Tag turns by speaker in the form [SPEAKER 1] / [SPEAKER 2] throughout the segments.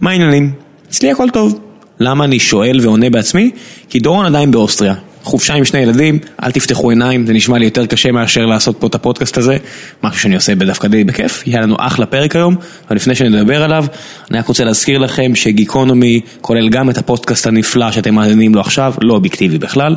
[SPEAKER 1] מה העניינים? אצלי הכל טוב. למה אני שואל ועונה בעצמי? כי דורון עדיין באוסטריה. חופשה עם שני ילדים, אל תפתחו עיניים, זה נשמע לי יותר קשה מאשר לעשות פה את הפודקאסט הזה, משהו שאני עושה דווקא די בכיף, יהיה לנו אחלה פרק היום, אבל לפני שנדבר עליו, אני רק רוצה להזכיר לכם שגיקונומי כולל גם את הפודקאסט הנפלא שאתם מאזינים לו עכשיו, לא אובייקטיבי בכלל,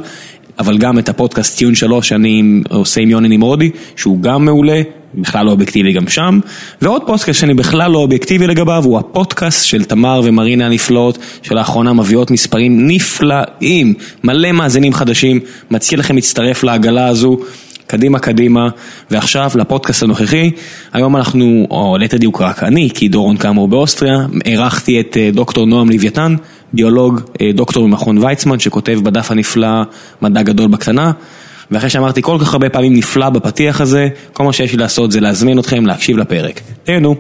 [SPEAKER 1] אבל גם את הפודקאסט טיון שלוש שאני עושה עם יוני נמרודי, שהוא גם מעולה, בכלל לא אובייקטיבי גם שם, ועוד פודקאסט שאני בכלל לא אובייקטיבי לגביו, הוא הפודקאסט של תמר ומרינה הנפלאות, שלאחרונה מביאות מספרים נפלאים, מלא מאזינים חדשים, מציע לכם להצטרף לעגלה הזו. קדימה קדימה, ועכשיו לפודקאסט הנוכחי, היום אנחנו, או ליתר דיוק רק אני, כי דורון כאמור באוסטריה, אירחתי את אה, דוקטור נועם לוויתן, ביולוג, אה, דוקטור ממכון ויצמן, שכותב בדף הנפלא מדע גדול בקטנה, ואחרי שאמרתי כל כך הרבה פעמים נפלא בפתיח הזה, כל מה שיש לי לעשות זה להזמין אתכם להקשיב לפרק. תהנו.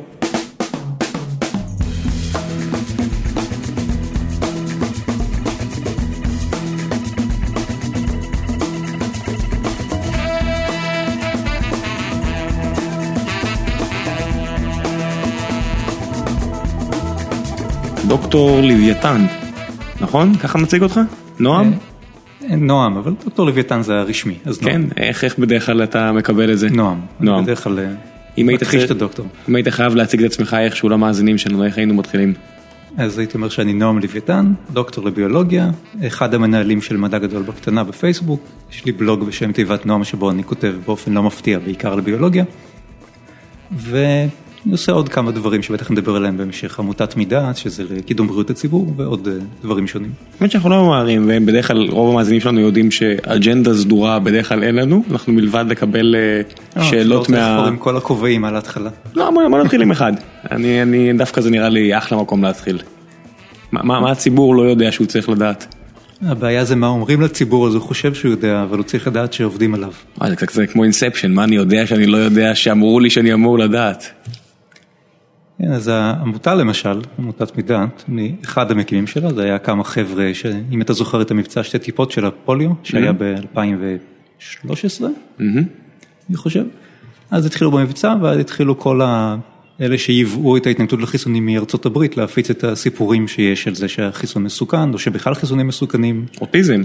[SPEAKER 1] דוקטור לוויתן, נכון? ככה מציג אותך? נועם?
[SPEAKER 2] נועם, אבל דוקטור לוויתן זה הרשמי, אז
[SPEAKER 1] כן,
[SPEAKER 2] נועם.
[SPEAKER 1] איך איך בדרך כלל אתה מקבל את זה?
[SPEAKER 2] נועם.
[SPEAKER 1] נועם.
[SPEAKER 2] בדרך כלל אה,
[SPEAKER 1] אם היית
[SPEAKER 2] מכחיש את הדוקטור.
[SPEAKER 1] אם היית חייב להציג את עצמך איכשהו למאזינים שלנו, איך היינו מתחילים?
[SPEAKER 2] אז הייתי אומר שאני נועם לוויתן, דוקטור לביולוגיה, אחד המנהלים של מדע גדול בקטנה בפייסבוק, יש לי בלוג בשם תיבת נועם שבו אני כותב באופן לא מפתיע בעיקר לביולוגיה, ואני עושה עוד כמה דברים שבטח נדבר עליהם בהמשך, עמותת מדעת, שזה לקידום בריאות הציבור, ועוד אה, דברים שונים.
[SPEAKER 1] האמת שאנחנו לא ממהרים, ובדרך כלל רוב המאזינים שלנו יודעים שאג'נדה סדורה בדרך כלל אין לנו, אנחנו מלבד לקבל אה, שאלות
[SPEAKER 2] מה...
[SPEAKER 1] מה...
[SPEAKER 2] עם כל הכובעים על ההתחלה.
[SPEAKER 1] לא, בוא נתחיל עם אחד. אני, אני, דווקא זה נראה לי אחלה מקום להתחיל. מה, מה, מה הציבור לא יודע שהוא צריך לדעת?
[SPEAKER 2] הבעיה זה מה אומרים לציבור, אז הוא חושב שהוא יודע, אבל הוא צריך לדעת שעובדים עליו.
[SPEAKER 1] וואי, זה קצת זה כמו אינספשן, מה אני יודע שאני לא יודע שאמרו לי שאני אמור לדעת?
[SPEAKER 2] כן, אז העמותה למשל, עמותת מדעת, אחד המקימים שלה, זה היה כמה חבר'ה, שאם אתה זוכר את המבצע שתי טיפות של הפוליו, שהיה ב-2013,
[SPEAKER 1] מהמם.
[SPEAKER 2] אני חושב, אז התחילו במבצע, ואז התחילו כל ה... אלה שייבאו את ההתנגדות לחיסונים מארצות הברית, להפיץ את הסיפורים שיש על זה שהחיסון מסוכן, או שבכלל חיסונים מסוכנים.
[SPEAKER 1] אוטיזם.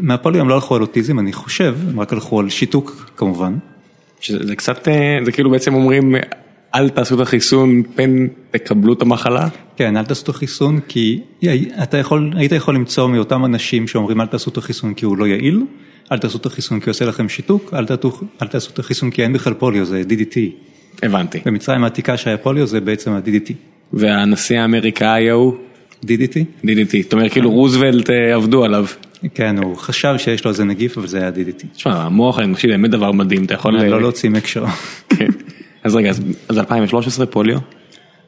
[SPEAKER 2] מהפוליו הם לא הלכו על אוטיזם, אני חושב, הם רק הלכו על שיתוק כמובן.
[SPEAKER 1] שזה זה קצת, אה, זה כאילו בעצם אומרים, אל תעשו את החיסון, פן תקבלו את המחלה.
[SPEAKER 2] כן, אל תעשו את החיסון כי אתה יכול, היית יכול למצוא מאותם אנשים שאומרים אל תעשו את החיסון כי הוא לא יעיל, אל תעשו את החיסון כי עושה לכם שיתוק, אל, תעשו, אל תעשו את החיסון כי אין בכלל פוליו, זה DDT.
[SPEAKER 1] הבנתי.
[SPEAKER 2] במצרים העתיקה שהיה פוליו זה בעצם ה-DDT.
[SPEAKER 1] והנשיא האמריקאי ההוא,
[SPEAKER 2] DDT?
[SPEAKER 1] DDT, זאת אומרת כאילו רוזוולט אה, עבדו עליו.
[SPEAKER 2] כן, הוא חשב שיש לו איזה נגיף, אבל זה היה DDT.
[SPEAKER 1] תשמע, המוח האנושי באמת דבר מדהים, אתה יכול...
[SPEAKER 2] לא להוציא מהקשרו.
[SPEAKER 1] כן. אז רגע, אז- אז 2013 פוליו?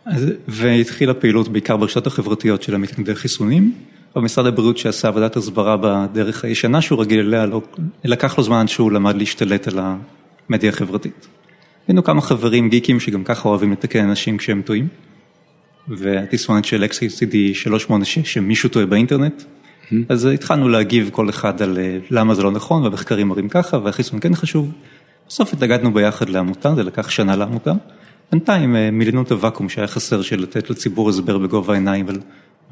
[SPEAKER 2] אז- והתחילה פעילות בעיקר ברשתות החברתיות של המתנגדי חיסונים. במשרד הבריאות שעשה עבודת הסברה בדרך הישנה שהוא רגיל אליה, לא, לקח לו זמן שהוא למד להשתלט על המדיה החברתית. היינו כמה חברים גיקים שגם ככה אוהבים לתקן אנשים כשהם טועים. והתסמונת של XCD 386 שמישהו טועה באינטרנט. אז התחלנו להגיב כל אחד על אה, למה זה לא נכון והמחקרים מראים ככה והחיסון כן חשוב. בסוף התנגדנו ביחד לעמותה, זה לקח שנה לעמותה. בינתיים אה, מילאנו את הוואקום שהיה חסר של לתת לציבור הסבר בגובה העיניים על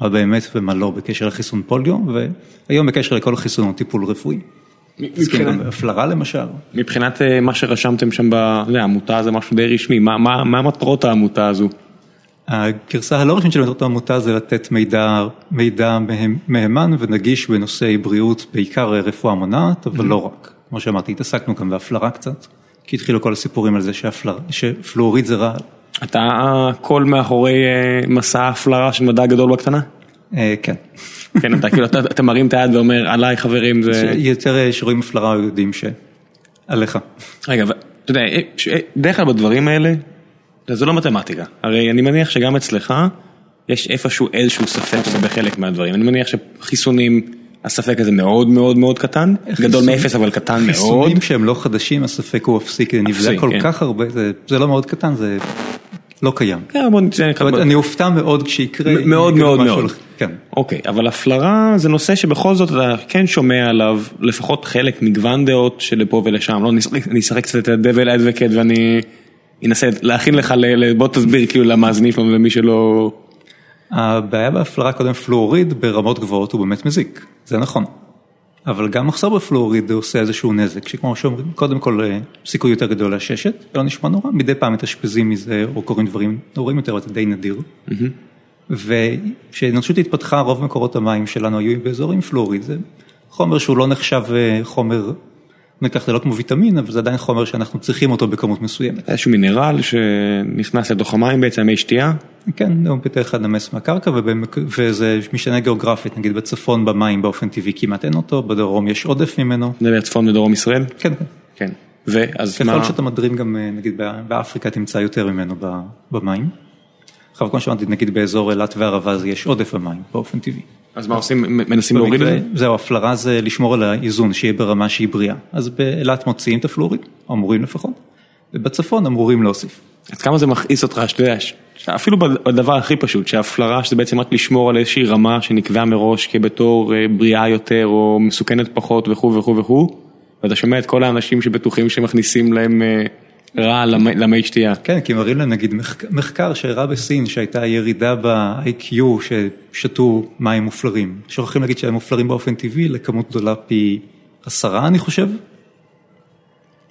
[SPEAKER 2] מה באמת ומה לא בקשר לחיסון פוליו, והיום בקשר לכל חיסון או טיפול רפואי. בהפלרה למשל.
[SPEAKER 1] מבחינת אה, מה שרשמתם שם בעמותה זה משהו די רשמי, מה- מה מה מטרות העמותה הזו?
[SPEAKER 2] הגרסה הלא רשמית של מטרות העמותה זה לתת מידע, מידע מהימן ונגיש בנושאי בריאות, בעיקר רפואה מונעת, אבל לא רק. כמו שאמרתי, התעסקנו גם בהפלרה קצת, כי התחילו כל הסיפורים על זה שהפלר- שפלואוריד זה רע.
[SPEAKER 1] אתה הקול מאחורי אה, מסע ההפלרה של מדע גדול בקטנה?
[SPEAKER 2] אה, כן.
[SPEAKER 1] כן, אתה כאילו, אתה- מרים את היד ואומר, עליי חברים זה...
[SPEAKER 2] יותר אה, שרואים הפלרה יודעים שעליך.
[SPEAKER 1] רגע, אבל אתה יודע, ש- בדרך כלל בדברים האלה, זה לא מתמטיקה. הרי אני מניח שגם אצלך יש איפשהו איזשהו ספק בחלק מהדברים. אני מניח שחיסונים, הספק הזה מאוד מאוד מאוד קטן, גדול מאפס אבל קטן מאוד.
[SPEAKER 2] חיסונים שהם לא חדשים, הספק הוא אפסי, כי זה נבדק כל
[SPEAKER 1] כן.
[SPEAKER 2] כך הרבה, זה- זה לא מאוד קטן, זה לא קיים.
[SPEAKER 1] כן,
[SPEAKER 2] אני אופתע מאוד כשיקרה.
[SPEAKER 1] מאוד מאוד מאוד.
[SPEAKER 2] כן.
[SPEAKER 1] אוקיי, אבל הפלרה זה נושא שבכל זאת אתה כן שומע עליו לפחות חלק מגוון דעות שלפה ולשם, לא אני אשחק- קצת את ה-Devil Advocate ואני אנסה להכין לך, בוא תסביר כאילו למאזינים שלנו למי שלא...
[SPEAKER 2] הבעיה בהפלרה קודם פלואוריד ברמות גבוהות הוא באמת מזיק, זה נכון. אבל גם מחסור בפלואוריד עושה איזשהו נזק, שכמו שאומרים, קודם כל אה, סיכוי יותר גדול לעששת, לא נשמע נורא, מדי פעם מתאשפזים מזה או קורים דברים נוראים יותר, זה די נדיר. וכשהאנושות התפתחה, רוב מקורות המים שלנו היו באזורים פלואוריד, זה חומר שהוא לא נחשב אה, חומר, ניקח זה לא כמו ויטמין, אבל זה עדיין חומר שאנחנו צריכים אותו בכמות מסוימת.
[SPEAKER 1] איזשהו מינרל שנכנס לתוך המים בעצם, מי שתייה?
[SPEAKER 2] כן, הוא בדרך כלל נמס מהקרקע. וזה משתנה גיאוגרפית, נגיד בצפון במים באופן טבעי כמעט אין אותו, בדרום יש עודף ממנו.
[SPEAKER 1] נדבר צפון ודרום ישראל?
[SPEAKER 2] כן, כן.
[SPEAKER 1] כן. ואז מה?
[SPEAKER 2] ככל שאתה מדרים גם, אה, נגיד באפריקה תמצא יותר ממנו במים. עכשיו כמו שאמרתי, נגיד באזור אילת וערבה זה יש עודף במים באופן טבעי.
[SPEAKER 1] אז מה עושים, מנסים להוריד את זה?
[SPEAKER 2] זהו, הפלרה זה לשמור על האיזון, שיהיה ברמה שהיא בריאה. אז באילת מוציאים את הפלואוריד, אמורים לפחות, ובצפון אמורים להוסיף.
[SPEAKER 1] אז כמה זה מכעיס אותך, שאתה יודע, אפילו בדבר הכי פשוט, שהפלרה שזה בעצם רק לשמור על איזושהי רמה שנקבעה מראש כבתור אה, בריאה יותר או מסוכנת פחות וכו' וכו' וכו', ואתה שומע את כל האנשים שבטוחים שמכניסים להם אה, רע למי שתייה.
[SPEAKER 2] כן, כי מראים להם נגיד מחקר שהראה בסין שהייתה ירידה ב-IQ ששתו מים מופלרים. שוכחים להגיד שהם מופלרים באופן טבעי לכמות גדולה פי עשרה אני חושב.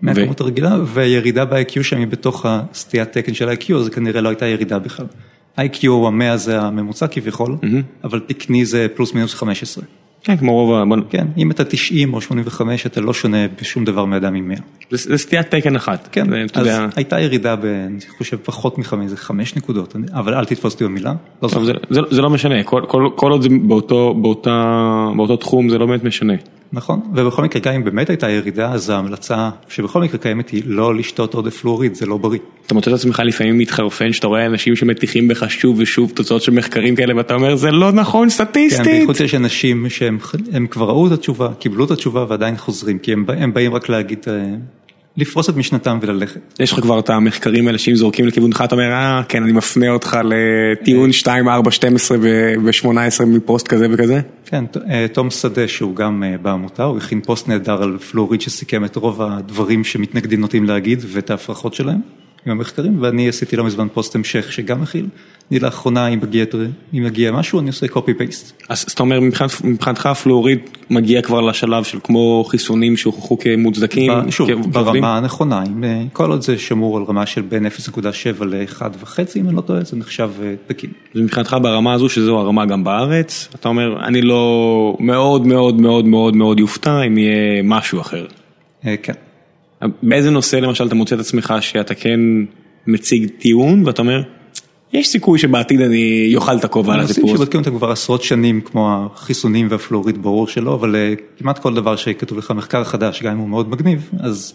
[SPEAKER 2] מהכמות הרגילה, וירידה ב-IQ שם היא בתוך הסטיית תקן של ה-IQ, אז כנראה לא הייתה ירידה בכלל. IQ המאה זה הממוצע כביכול, אבל תקני זה פלוס מינוס 15.
[SPEAKER 1] כן, כמו רוב ה...
[SPEAKER 2] כן, אם אתה 90 או 85 אתה לא שונה בשום דבר מאדם עם 100.
[SPEAKER 1] זה סטיית תקן אחת.
[SPEAKER 2] כן, אז הייתה ירידה ב... אני חושב פחות מחמש, זה חמש נקודות, אבל אל תתפוס אותי במילה.
[SPEAKER 1] זה לא משנה, כל עוד זה באותו תחום זה לא באמת משנה.
[SPEAKER 2] נכון, ובכל מקרה גם אם באמת הייתה ירידה, אז ההמלצה שבכל מקרה קיימת היא לא לשתות עודף פלואוריד, זה לא בריא.
[SPEAKER 1] אתה מוצא את עצמך לפעמים מתחרפן, שאתה רואה אנשים שמטיחים בך שוב ושוב תוצאות של מחקרים כאלה, ואתה אומר זה לא נכון סטטיסטית.
[SPEAKER 2] כן, בייחוד שיש אנשים שהם כבר ראו את התשובה, קיבלו את התשובה ועדיין חוזרים, כי הם באים רק להגיד... לפרוס את משנתם וללכת.
[SPEAKER 1] יש לך כבר את המחקרים האלה שאם זורקים לכיוונך אתה אומר אה כן אני מפנה אותך לטיעון 2, 4, 12 ו-18 מפוסט כזה וכזה?
[SPEAKER 2] כן, תום שדה שהוא גם בעמותה, הוא הכין פוסט נהדר על פלואוריד שסיכם את רוב הדברים שמתנגדים נוטים להגיד ואת ההפרכות שלהם עם המחקרים ואני עשיתי לא מזמן פוסט המשך שגם מכיל. אני לאחרונה אם מגיע משהו אני עושה copy paste.
[SPEAKER 1] אז אתה אומר מבחינתך פלואוריד מגיע כבר לשלב של כמו חיסונים שהוכחו כמוצדקים?
[SPEAKER 2] שוב, ברמה הנכונה, כל עוד זה שמור על רמה של בין 0.7 ל-1.5 אם אני לא טועה זה נחשב תקין.
[SPEAKER 1] מבחינתך ברמה הזו שזו הרמה גם בארץ, אתה אומר אני לא מאוד מאוד מאוד מאוד מאוד יופתע אם יהיה משהו אחר.
[SPEAKER 2] כן.
[SPEAKER 1] באיזה נושא למשל אתה מוצא את עצמך שאתה כן מציג טיעון ואתה אומר יש סיכוי שבעתיד אני אוכל את הכובע על הסיפור
[SPEAKER 2] הזה. שבודקים אותם כבר עשרות שנים כמו החיסונים והפלואוריד ברור שלא אבל כמעט כל דבר שכתוב לך מחקר חדש גם אם הוא מאוד מגניב אז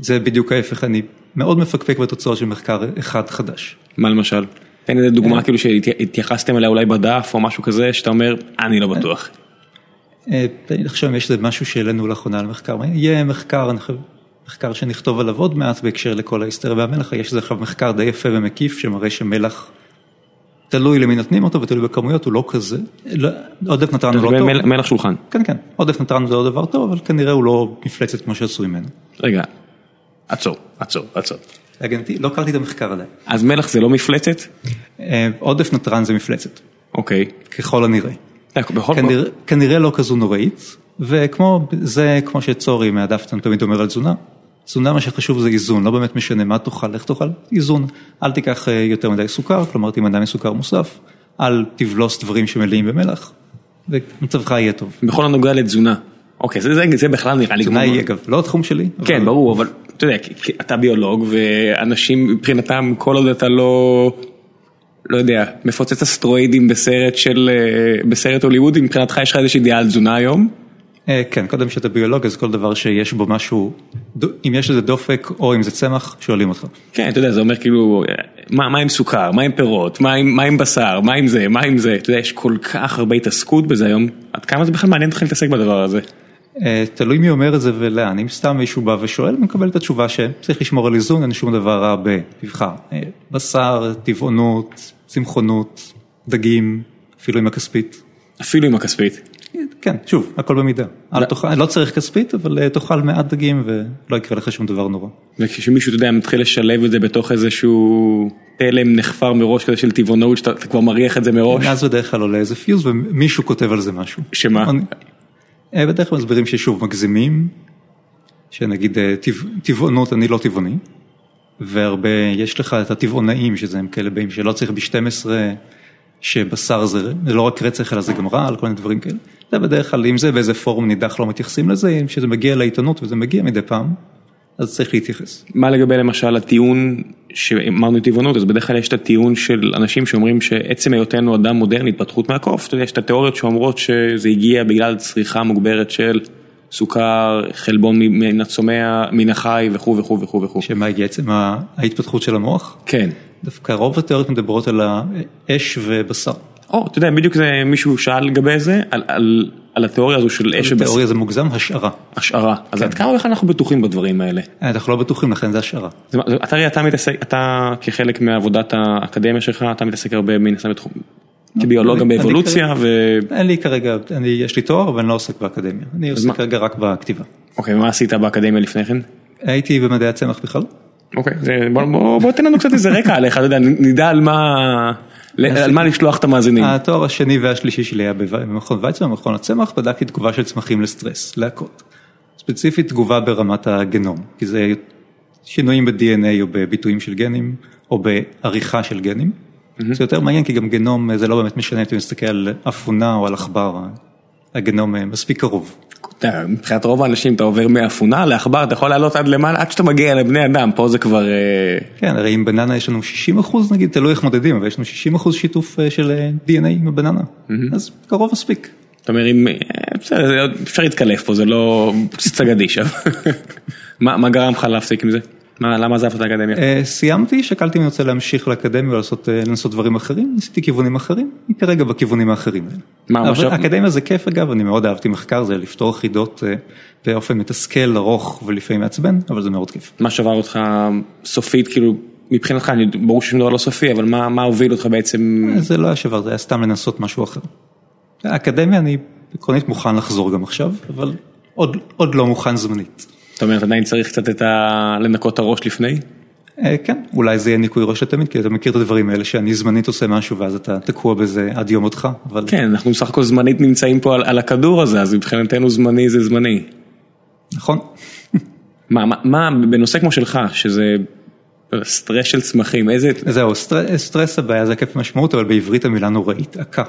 [SPEAKER 2] זה בדיוק ההפך אני מאוד מפקפק בתוצאות של מחקר אחד חדש.
[SPEAKER 1] מה למשל? תן איזה דוגמה כאילו שהתייחסתם אליה אולי בדף או משהו כזה שאתה אומר אני לא בטוח.
[SPEAKER 2] עכשיו אם יש איזה משהו שהעלינו לאחרונה על מחקר, יהיה מחקר, אני חושב, מחקר שנכתוב עליו עוד מעט בהקשר לכל ההיסטריה והמלח, יש עכשיו מחקר די יפה ומקיף שמראה שמלח תלוי למי נותנים אותו ותלוי בכמויות, הוא לא כזה, עודף נתרן הוא לא טוב.
[SPEAKER 1] מלח שולחן.
[SPEAKER 2] כן, כן, עודף נתרן זה לא דבר טוב, אבל כנראה הוא לא מפלצת כמו שעשו ממנו.
[SPEAKER 1] רגע, עצור, עצור, עצור.
[SPEAKER 2] להגנתי, לא קראתי את המחקר עדיין.
[SPEAKER 1] אז מלח זה לא מפלצת?
[SPEAKER 2] עודף נתרן זה מפלצת.
[SPEAKER 1] אוקיי.
[SPEAKER 2] ככל הנראה. כנראה לא כזו נוראית, וכמו זה כמו שצורי מהדפתן תמיד אומר על תזונה, תזונה מה שחשוב זה איזון, לא באמת משנה מה תאכל, איך תאכל, איזון, אל תיקח יותר מדי סוכר, כלומר תימנע מסוכר מוסף, אל תבלוס דברים שמלאים במלח, ומצבך יהיה טוב.
[SPEAKER 1] בכל הנוגע לתזונה, אוקיי זה, זה, זה בכלל נראה לי,
[SPEAKER 2] תזונה היא אגב לא התחום שלי,
[SPEAKER 1] כן אבל... ברור, אבל אתה יודע, אתה ביולוג ואנשים מבחינתם כל עוד אתה לא לא יודע, מפוצץ אסטרואידים בסרט של, בסרט הוליוודי, מבחינתך יש לך איזושהי דעה על תזונה היום?
[SPEAKER 2] כן, קודם שאתה ביולוג אז כל דבר שיש בו משהו, אם יש לזה דופק או אם זה צמח, שואלים אותך.
[SPEAKER 1] כן, אתה יודע, זה אומר כאילו, מה עם סוכר, מה עם פירות, מה עם בשר, מה עם זה, מה עם זה, אתה יודע, יש כל כך הרבה התעסקות בזה היום, עד כמה זה בכלל מעניין אותך להתעסק בדבר הזה?
[SPEAKER 2] תלוי מי אומר את זה ולאן, אם סתם מישהו בא ושואל, מקבל את התשובה שצריך לשמור על איזון, אין שום דבר רע בטבחה, בשר, טבעונות, צמחונות, דגים, אפילו עם הכספית.
[SPEAKER 1] אפילו עם הכספית.
[SPEAKER 2] כן, שוב, הכל במידה.
[SPEAKER 1] לא.
[SPEAKER 2] לא צריך כספית, אבל אה, תאכל מעט דגים ולא יקרה לך שום דבר נורא.
[SPEAKER 1] וכשמישהו, אתה יודע, מתחיל לשלב את זה בתוך איזשהו תלם נחפר מראש כזה של טבעונאות, שאתה אתה כבר מריח את זה מראש.
[SPEAKER 2] אז בדרך כלל עולה איזה פיוז ומישהו כותב על זה משהו.
[SPEAKER 1] שמה?
[SPEAKER 2] אני- אה, בדרך כלל מסבירים ששוב מגזימים, שנגיד אה, טבע- טבעונות, אני לא טבעוני, והרבה, יש לך את הטבעונאים, שזה הם כאלה באים שלא צריך ב-12, שבשר זה, לא רק רצח אלא זה גם רעל, כל מיני דברים כאלה. זה בדרך כלל, אם זה באיזה פורום נידח לא מתייחסים לזה, אם שזה מגיע לעיתונות וזה מגיע מדי פעם, אז צריך להתייחס.
[SPEAKER 1] מה לגבי למשל הטיעון שאמרנו טבעונות, אז בדרך כלל יש את הטיעון של אנשים שאומרים שעצם היותנו אדם מודרני, התפתחות מהקוף, יש את התיאוריות שאומרות שזה הגיע בגלל צריכה מוגברת של סוכר, חלבון מן הצומח, מן החי וכו' וכו' וכו' וכו'.
[SPEAKER 2] שמה הגיע עצם ההתפתחות של המוח?
[SPEAKER 1] כן.
[SPEAKER 2] דווקא רוב התיאוריות מדברות על האש ובשר.
[SPEAKER 1] או, אתה יודע, בדיוק זה מישהו שאל לגבי זה, על, על, על התיאוריה הזו של אש ובשר,
[SPEAKER 2] תיאוריה זה מוגזם, השערה.
[SPEAKER 1] השערה. אז עד כמה בכלל אנחנו בטוחים בדברים האלה?
[SPEAKER 2] אה, אנחנו לא בטוחים, לכן זה השערה.
[SPEAKER 1] אתה הרי אתה מתעסק, אתה כחלק מעבודת האקדמיה שלך, אתה מתעסק הרבה מן הסתם כביולוג גם באבולוציה, ו...
[SPEAKER 2] אין לי כרגע, אני, יש לי תואר, אבל אני לא עוסק באקדמיה. אני? עוסק כרגע רק בכתיבה.
[SPEAKER 1] אוקיי, ומה עשית באקדמיה לפני כן?
[SPEAKER 2] הייתי במדעי הצמח בכלל.
[SPEAKER 1] אוקיי, זה- בוא- בוא בוא תן לנו קצת איזה רקע עליך, אתה יודע, נדע על מה, על מה לשלוח את המאזינים.
[SPEAKER 2] התואר השני והשלישי שלי היה במכון ויצמן, במכון הצמח, בדקתי תגובה של צמחים לסטרס, להכות. ספציפית תגובה ברמת הגנום, כי זה שינויים ב-DNA או בביטויים של גנים, או בעריכה של גנים. זה יותר מעניין כי גם גנום זה לא באמת משנה אם אתה מסתכל על אפונה או על עכבר, הגנום אה, מספיק קרוב.
[SPEAKER 1] מבחינת רוב האנשים אתה עובר מאפונה לעכבר, אתה יכול לעלות עד למעלה עד שאתה מגיע לבני אדם, פה זה כבר... אה,
[SPEAKER 2] כן, הרי עם בננה יש לנו 60 אחוז נגיד, תלוי איך מודדים, אבל יש לנו 60 אחוז שיתוף אה, של אה, DNA עם הבננה, אז קרוב מספיק.
[SPEAKER 1] אתה אומר. אה, בסדר, אפשר להתקלף פה, זה לא פצצה מה מה גרם לך להפסיק עם זה? מה- למה עזבת את האקדמיה?
[SPEAKER 2] אה, סיימתי, שקלתי אם אני רוצה להמשיך לאקדמיה ולעשות אה, דברים אחרים, ניסיתי כיוונים אחרים, אני כרגע בכיוונים האחרים האלה.
[SPEAKER 1] מה,
[SPEAKER 2] אקדמיה זה כיף אגב, אני מאוד אהבתי מחקר, זה לפתור חידות אה, באופן מתסכל, ארוך ולפעמים מעצבן, אבל זה מאוד כיף.
[SPEAKER 1] מה שבר אותך סופית, כאילו, מבחינתך, אני- ברור ששום דבר לא סופי, אבל מה מה הוביל אותך בעצם?
[SPEAKER 2] זה לא היה שבר, זה היה סתם לנסות משהו אחר. האקדמיה אני עקרונית מוכן לחזור גם עכשיו, אבל עוד, עוד לא מוכן זמנית.
[SPEAKER 1] זאת אומרת, עדיין צריך קצת את ה... לנקות את הראש לפני?
[SPEAKER 2] אה, כן, אולי זה יהיה ניקוי ראש לתמיד, כי אתה מכיר את הדברים האלה שאני זמנית עושה משהו ואז אתה תקוע בזה עד יום מותך, אבל
[SPEAKER 1] כן, אנחנו סך הכל זמנית נמצאים פה על, על הכדור הזה, אז מבחינתנו זמני זה זמני.
[SPEAKER 2] נכון.
[SPEAKER 1] מה, מה, מה בנושא כמו שלך, שזה סטרס של צמחים, איזה...
[SPEAKER 2] זהו, stress, stress הבעיה זה היקף משמעות, אבל בעברית המילה נוראית, עקה.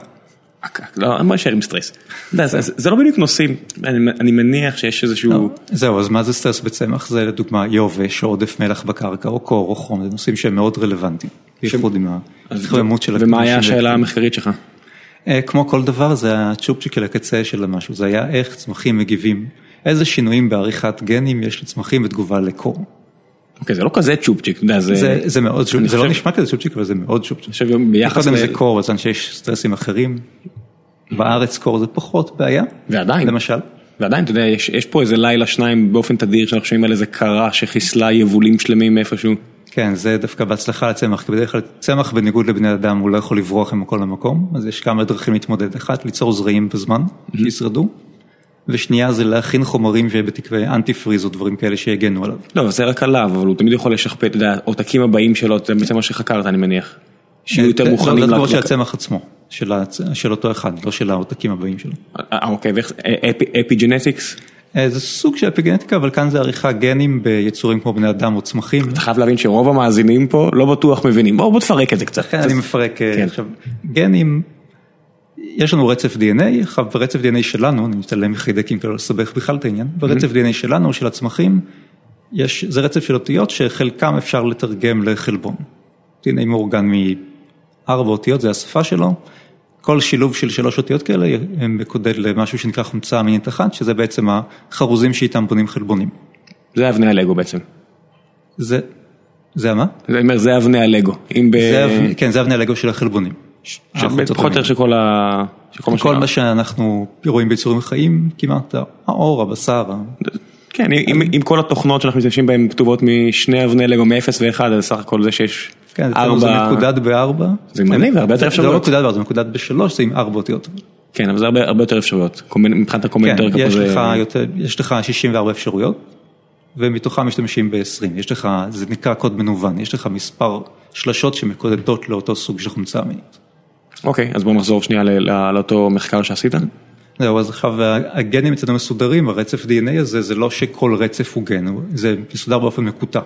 [SPEAKER 1] לא, אני לא אשאר עם סטרס. זה, לא בדיוק נושאים, אני, מניח שיש איזשהו...
[SPEAKER 2] זהו, אז מה זה סטרס בצמח? זה לדוגמה יובש עודף מלח בקרקע או קור או חום, זה נושאים שהם מאוד רלוונטיים,
[SPEAKER 1] ומה היה השאלה. המחקרית שלך?
[SPEAKER 2] אה, כמו כל דבר זה הצ'ופצ'יק של הקצה של המשהו, זה היה איך צמחים מגיבים, איזה שינויים בעריכת גנים יש לצמחים בתגובה לקור.
[SPEAKER 1] אוקיי, זה לא כזה צ'ופצ'יק, אתה יודע, זה...
[SPEAKER 2] זה, זה מאוד צ'ופצ'יק, זה לא נשמע כזה צ'ופצ'יק, אבל זה מאוד צ'ופצ'יק.
[SPEAKER 1] אני חושב גם ביחס
[SPEAKER 2] קודם. זה קור, בזמן שיש סטרסים אחרים, בארץ קור זה פחות בעיה,
[SPEAKER 1] ועדיין,
[SPEAKER 2] למשל.
[SPEAKER 1] ועדיין, אתה יודע, יש, יש פה איזה לילה שניים באופן תדיר שאנחנו שומעים על איזה קרה שחיסלה יבולים שלמים מאיפשהו.
[SPEAKER 2] כן, זה דווקא בהצלחה לצמח, כי בדרך כלל צמח בניגוד לבני אדם הוא לא יכול לברוח ממקום למקום, אז יש כמה דרכים להתמודד, אחת ליצור זרעים בזמן, שישרדו, ושנייה זה להכין חומרים שבתקווה אנטי פריז או דברים כאלה שיגנו עליו.
[SPEAKER 1] לא, זה רק עליו, אבל הוא תמיד יכול לשכפל, אתה יודע, עותקים הבאים שלו, זה בעצם מה שחקרת אני מניח. שיהיו יותר
[SPEAKER 2] זה-
[SPEAKER 1] מוכנים.
[SPEAKER 2] זה תגובות של הצמח עצמו, של אותו אחד, לא של העותקים הבאים שלו.
[SPEAKER 1] אה, אוקיי, ואיך, אפי ג'נטיקס?
[SPEAKER 2] אה, זה סוג של אפיגנטיקה, אבל כאן זה עריכה גנים ביצורים כמו בני אדם או צמחים.
[SPEAKER 1] אתה חייב להבין שרוב המאזינים פה לא בטוח מבינים, בוא בוא תפרק את זה קצת.
[SPEAKER 2] כן, אני מפרק אה,
[SPEAKER 1] כן.
[SPEAKER 2] עכשיו, גנים, יש לנו רצף DNA, ברצף DNA שלנו, אני מתעלם מחיידקים כדי לא לסבך בכלל את העניין, ברצף DNA שלנו, של הצמחים, יש, זה רצף של אותיות שחלקם אפשר לתרגם לחלבון. DNA מאורגן מארבע אותיות, זה השפה שלו, כל שילוב של שלוש אותיות כאלה מקודד למשהו שנקרא חומצה אמינית אחת, שזה בעצם החרוזים שאיתם בונים חלבונים.
[SPEAKER 1] זה אבני הלגו בעצם.
[SPEAKER 2] זה, זה מה?
[SPEAKER 1] זה אומר, זה אבני הלגו. אם ב...
[SPEAKER 2] זה, כן, זה אבני הלגו של החלבונים.
[SPEAKER 1] פחות או יותר. שכל ה... שכל מה
[SPEAKER 2] כל. מה שאנחנו רואים ביצורים חיים, כמעט העור, הבשר,
[SPEAKER 1] כן, אם, אם כל התוכנות שאנחנו משתמשים בהן כתובות משני אבני לגו מ-0 ו-1, אז סך הכל זה שיש
[SPEAKER 2] כן, אצלנו זה
[SPEAKER 1] ארבע...
[SPEAKER 2] מקודד בארבע.
[SPEAKER 1] זה מגניב, הרבה יותר
[SPEAKER 2] זה- זה לא
[SPEAKER 1] אפשרויות.
[SPEAKER 2] מקודד בארבע, זה מקודד בשלוש, זה עם ארבע אותיות.
[SPEAKER 1] כן, אבל זה הרבה, הרבה יותר אפשרויות, מבחינת הקומנטר
[SPEAKER 2] כן, יש לך, יותר, יש לך 64 אפשרויות, ומתוכם משתמשים ב-20, יש לך, זה נקרא קוד מנוון, יש לך מספר שלשות שמקודדות לאותו סוג של חומצה אמינית.
[SPEAKER 1] אוקיי, אז בוא נחזור שנייה לאותו מחקר שעשית.
[SPEAKER 2] זהו, אז עכשיו הגנים אצלנו מסודרים, הרצף DNA הזה, זה לא שכל רצף הוא גן, זה מסודר באופן מקוטע.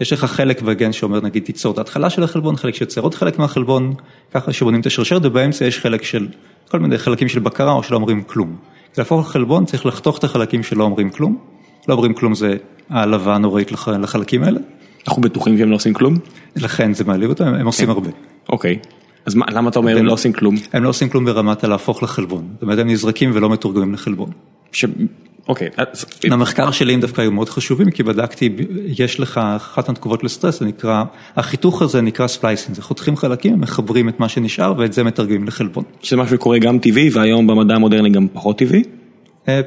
[SPEAKER 2] יש לך חלק בגן שאומר נגיד תיצור את ההתחלה של החלבון, חלק שיוצר עוד חלק מהחלבון, ככה שבונים את השרשרת ובאמצע יש חלק של כל מיני חלקים של בקרה או שלא אומרים כלום. כדי להפוך לחלבון צריך לחתוך את החלקים שלא אומרים כלום, לא אומרים כלום זה העלבה נוראית לחלקים האלה.
[SPEAKER 1] אנחנו בטוחים שהם לא עושים כלום?
[SPEAKER 2] לכן זה מעליב אותם, הם עושים כן. הרבה.
[SPEAKER 1] אוקיי. אז מה, למה אתה אומר הם לא עושים כלום?
[SPEAKER 2] הם לא עושים כלום ברמת הלהפוך לחלבון, זאת אומרת הם נזרקים ולא מתורגמים לחלבון.
[SPEAKER 1] ש... אוקיי.
[SPEAKER 2] המחקר שלי הם דווקא היו מאוד חשובים כי בדקתי, יש לך אחת התגובות לסטרס, זה נקרא, החיתוך הזה נקרא splicing, זה חותכים חלקים, מחברים את מה שנשאר ואת זה מתרגמים לחלבון.
[SPEAKER 1] שזה משהו שקורה גם טבעי והיום במדע המודרני גם פחות טבעי?
[SPEAKER 2] אה,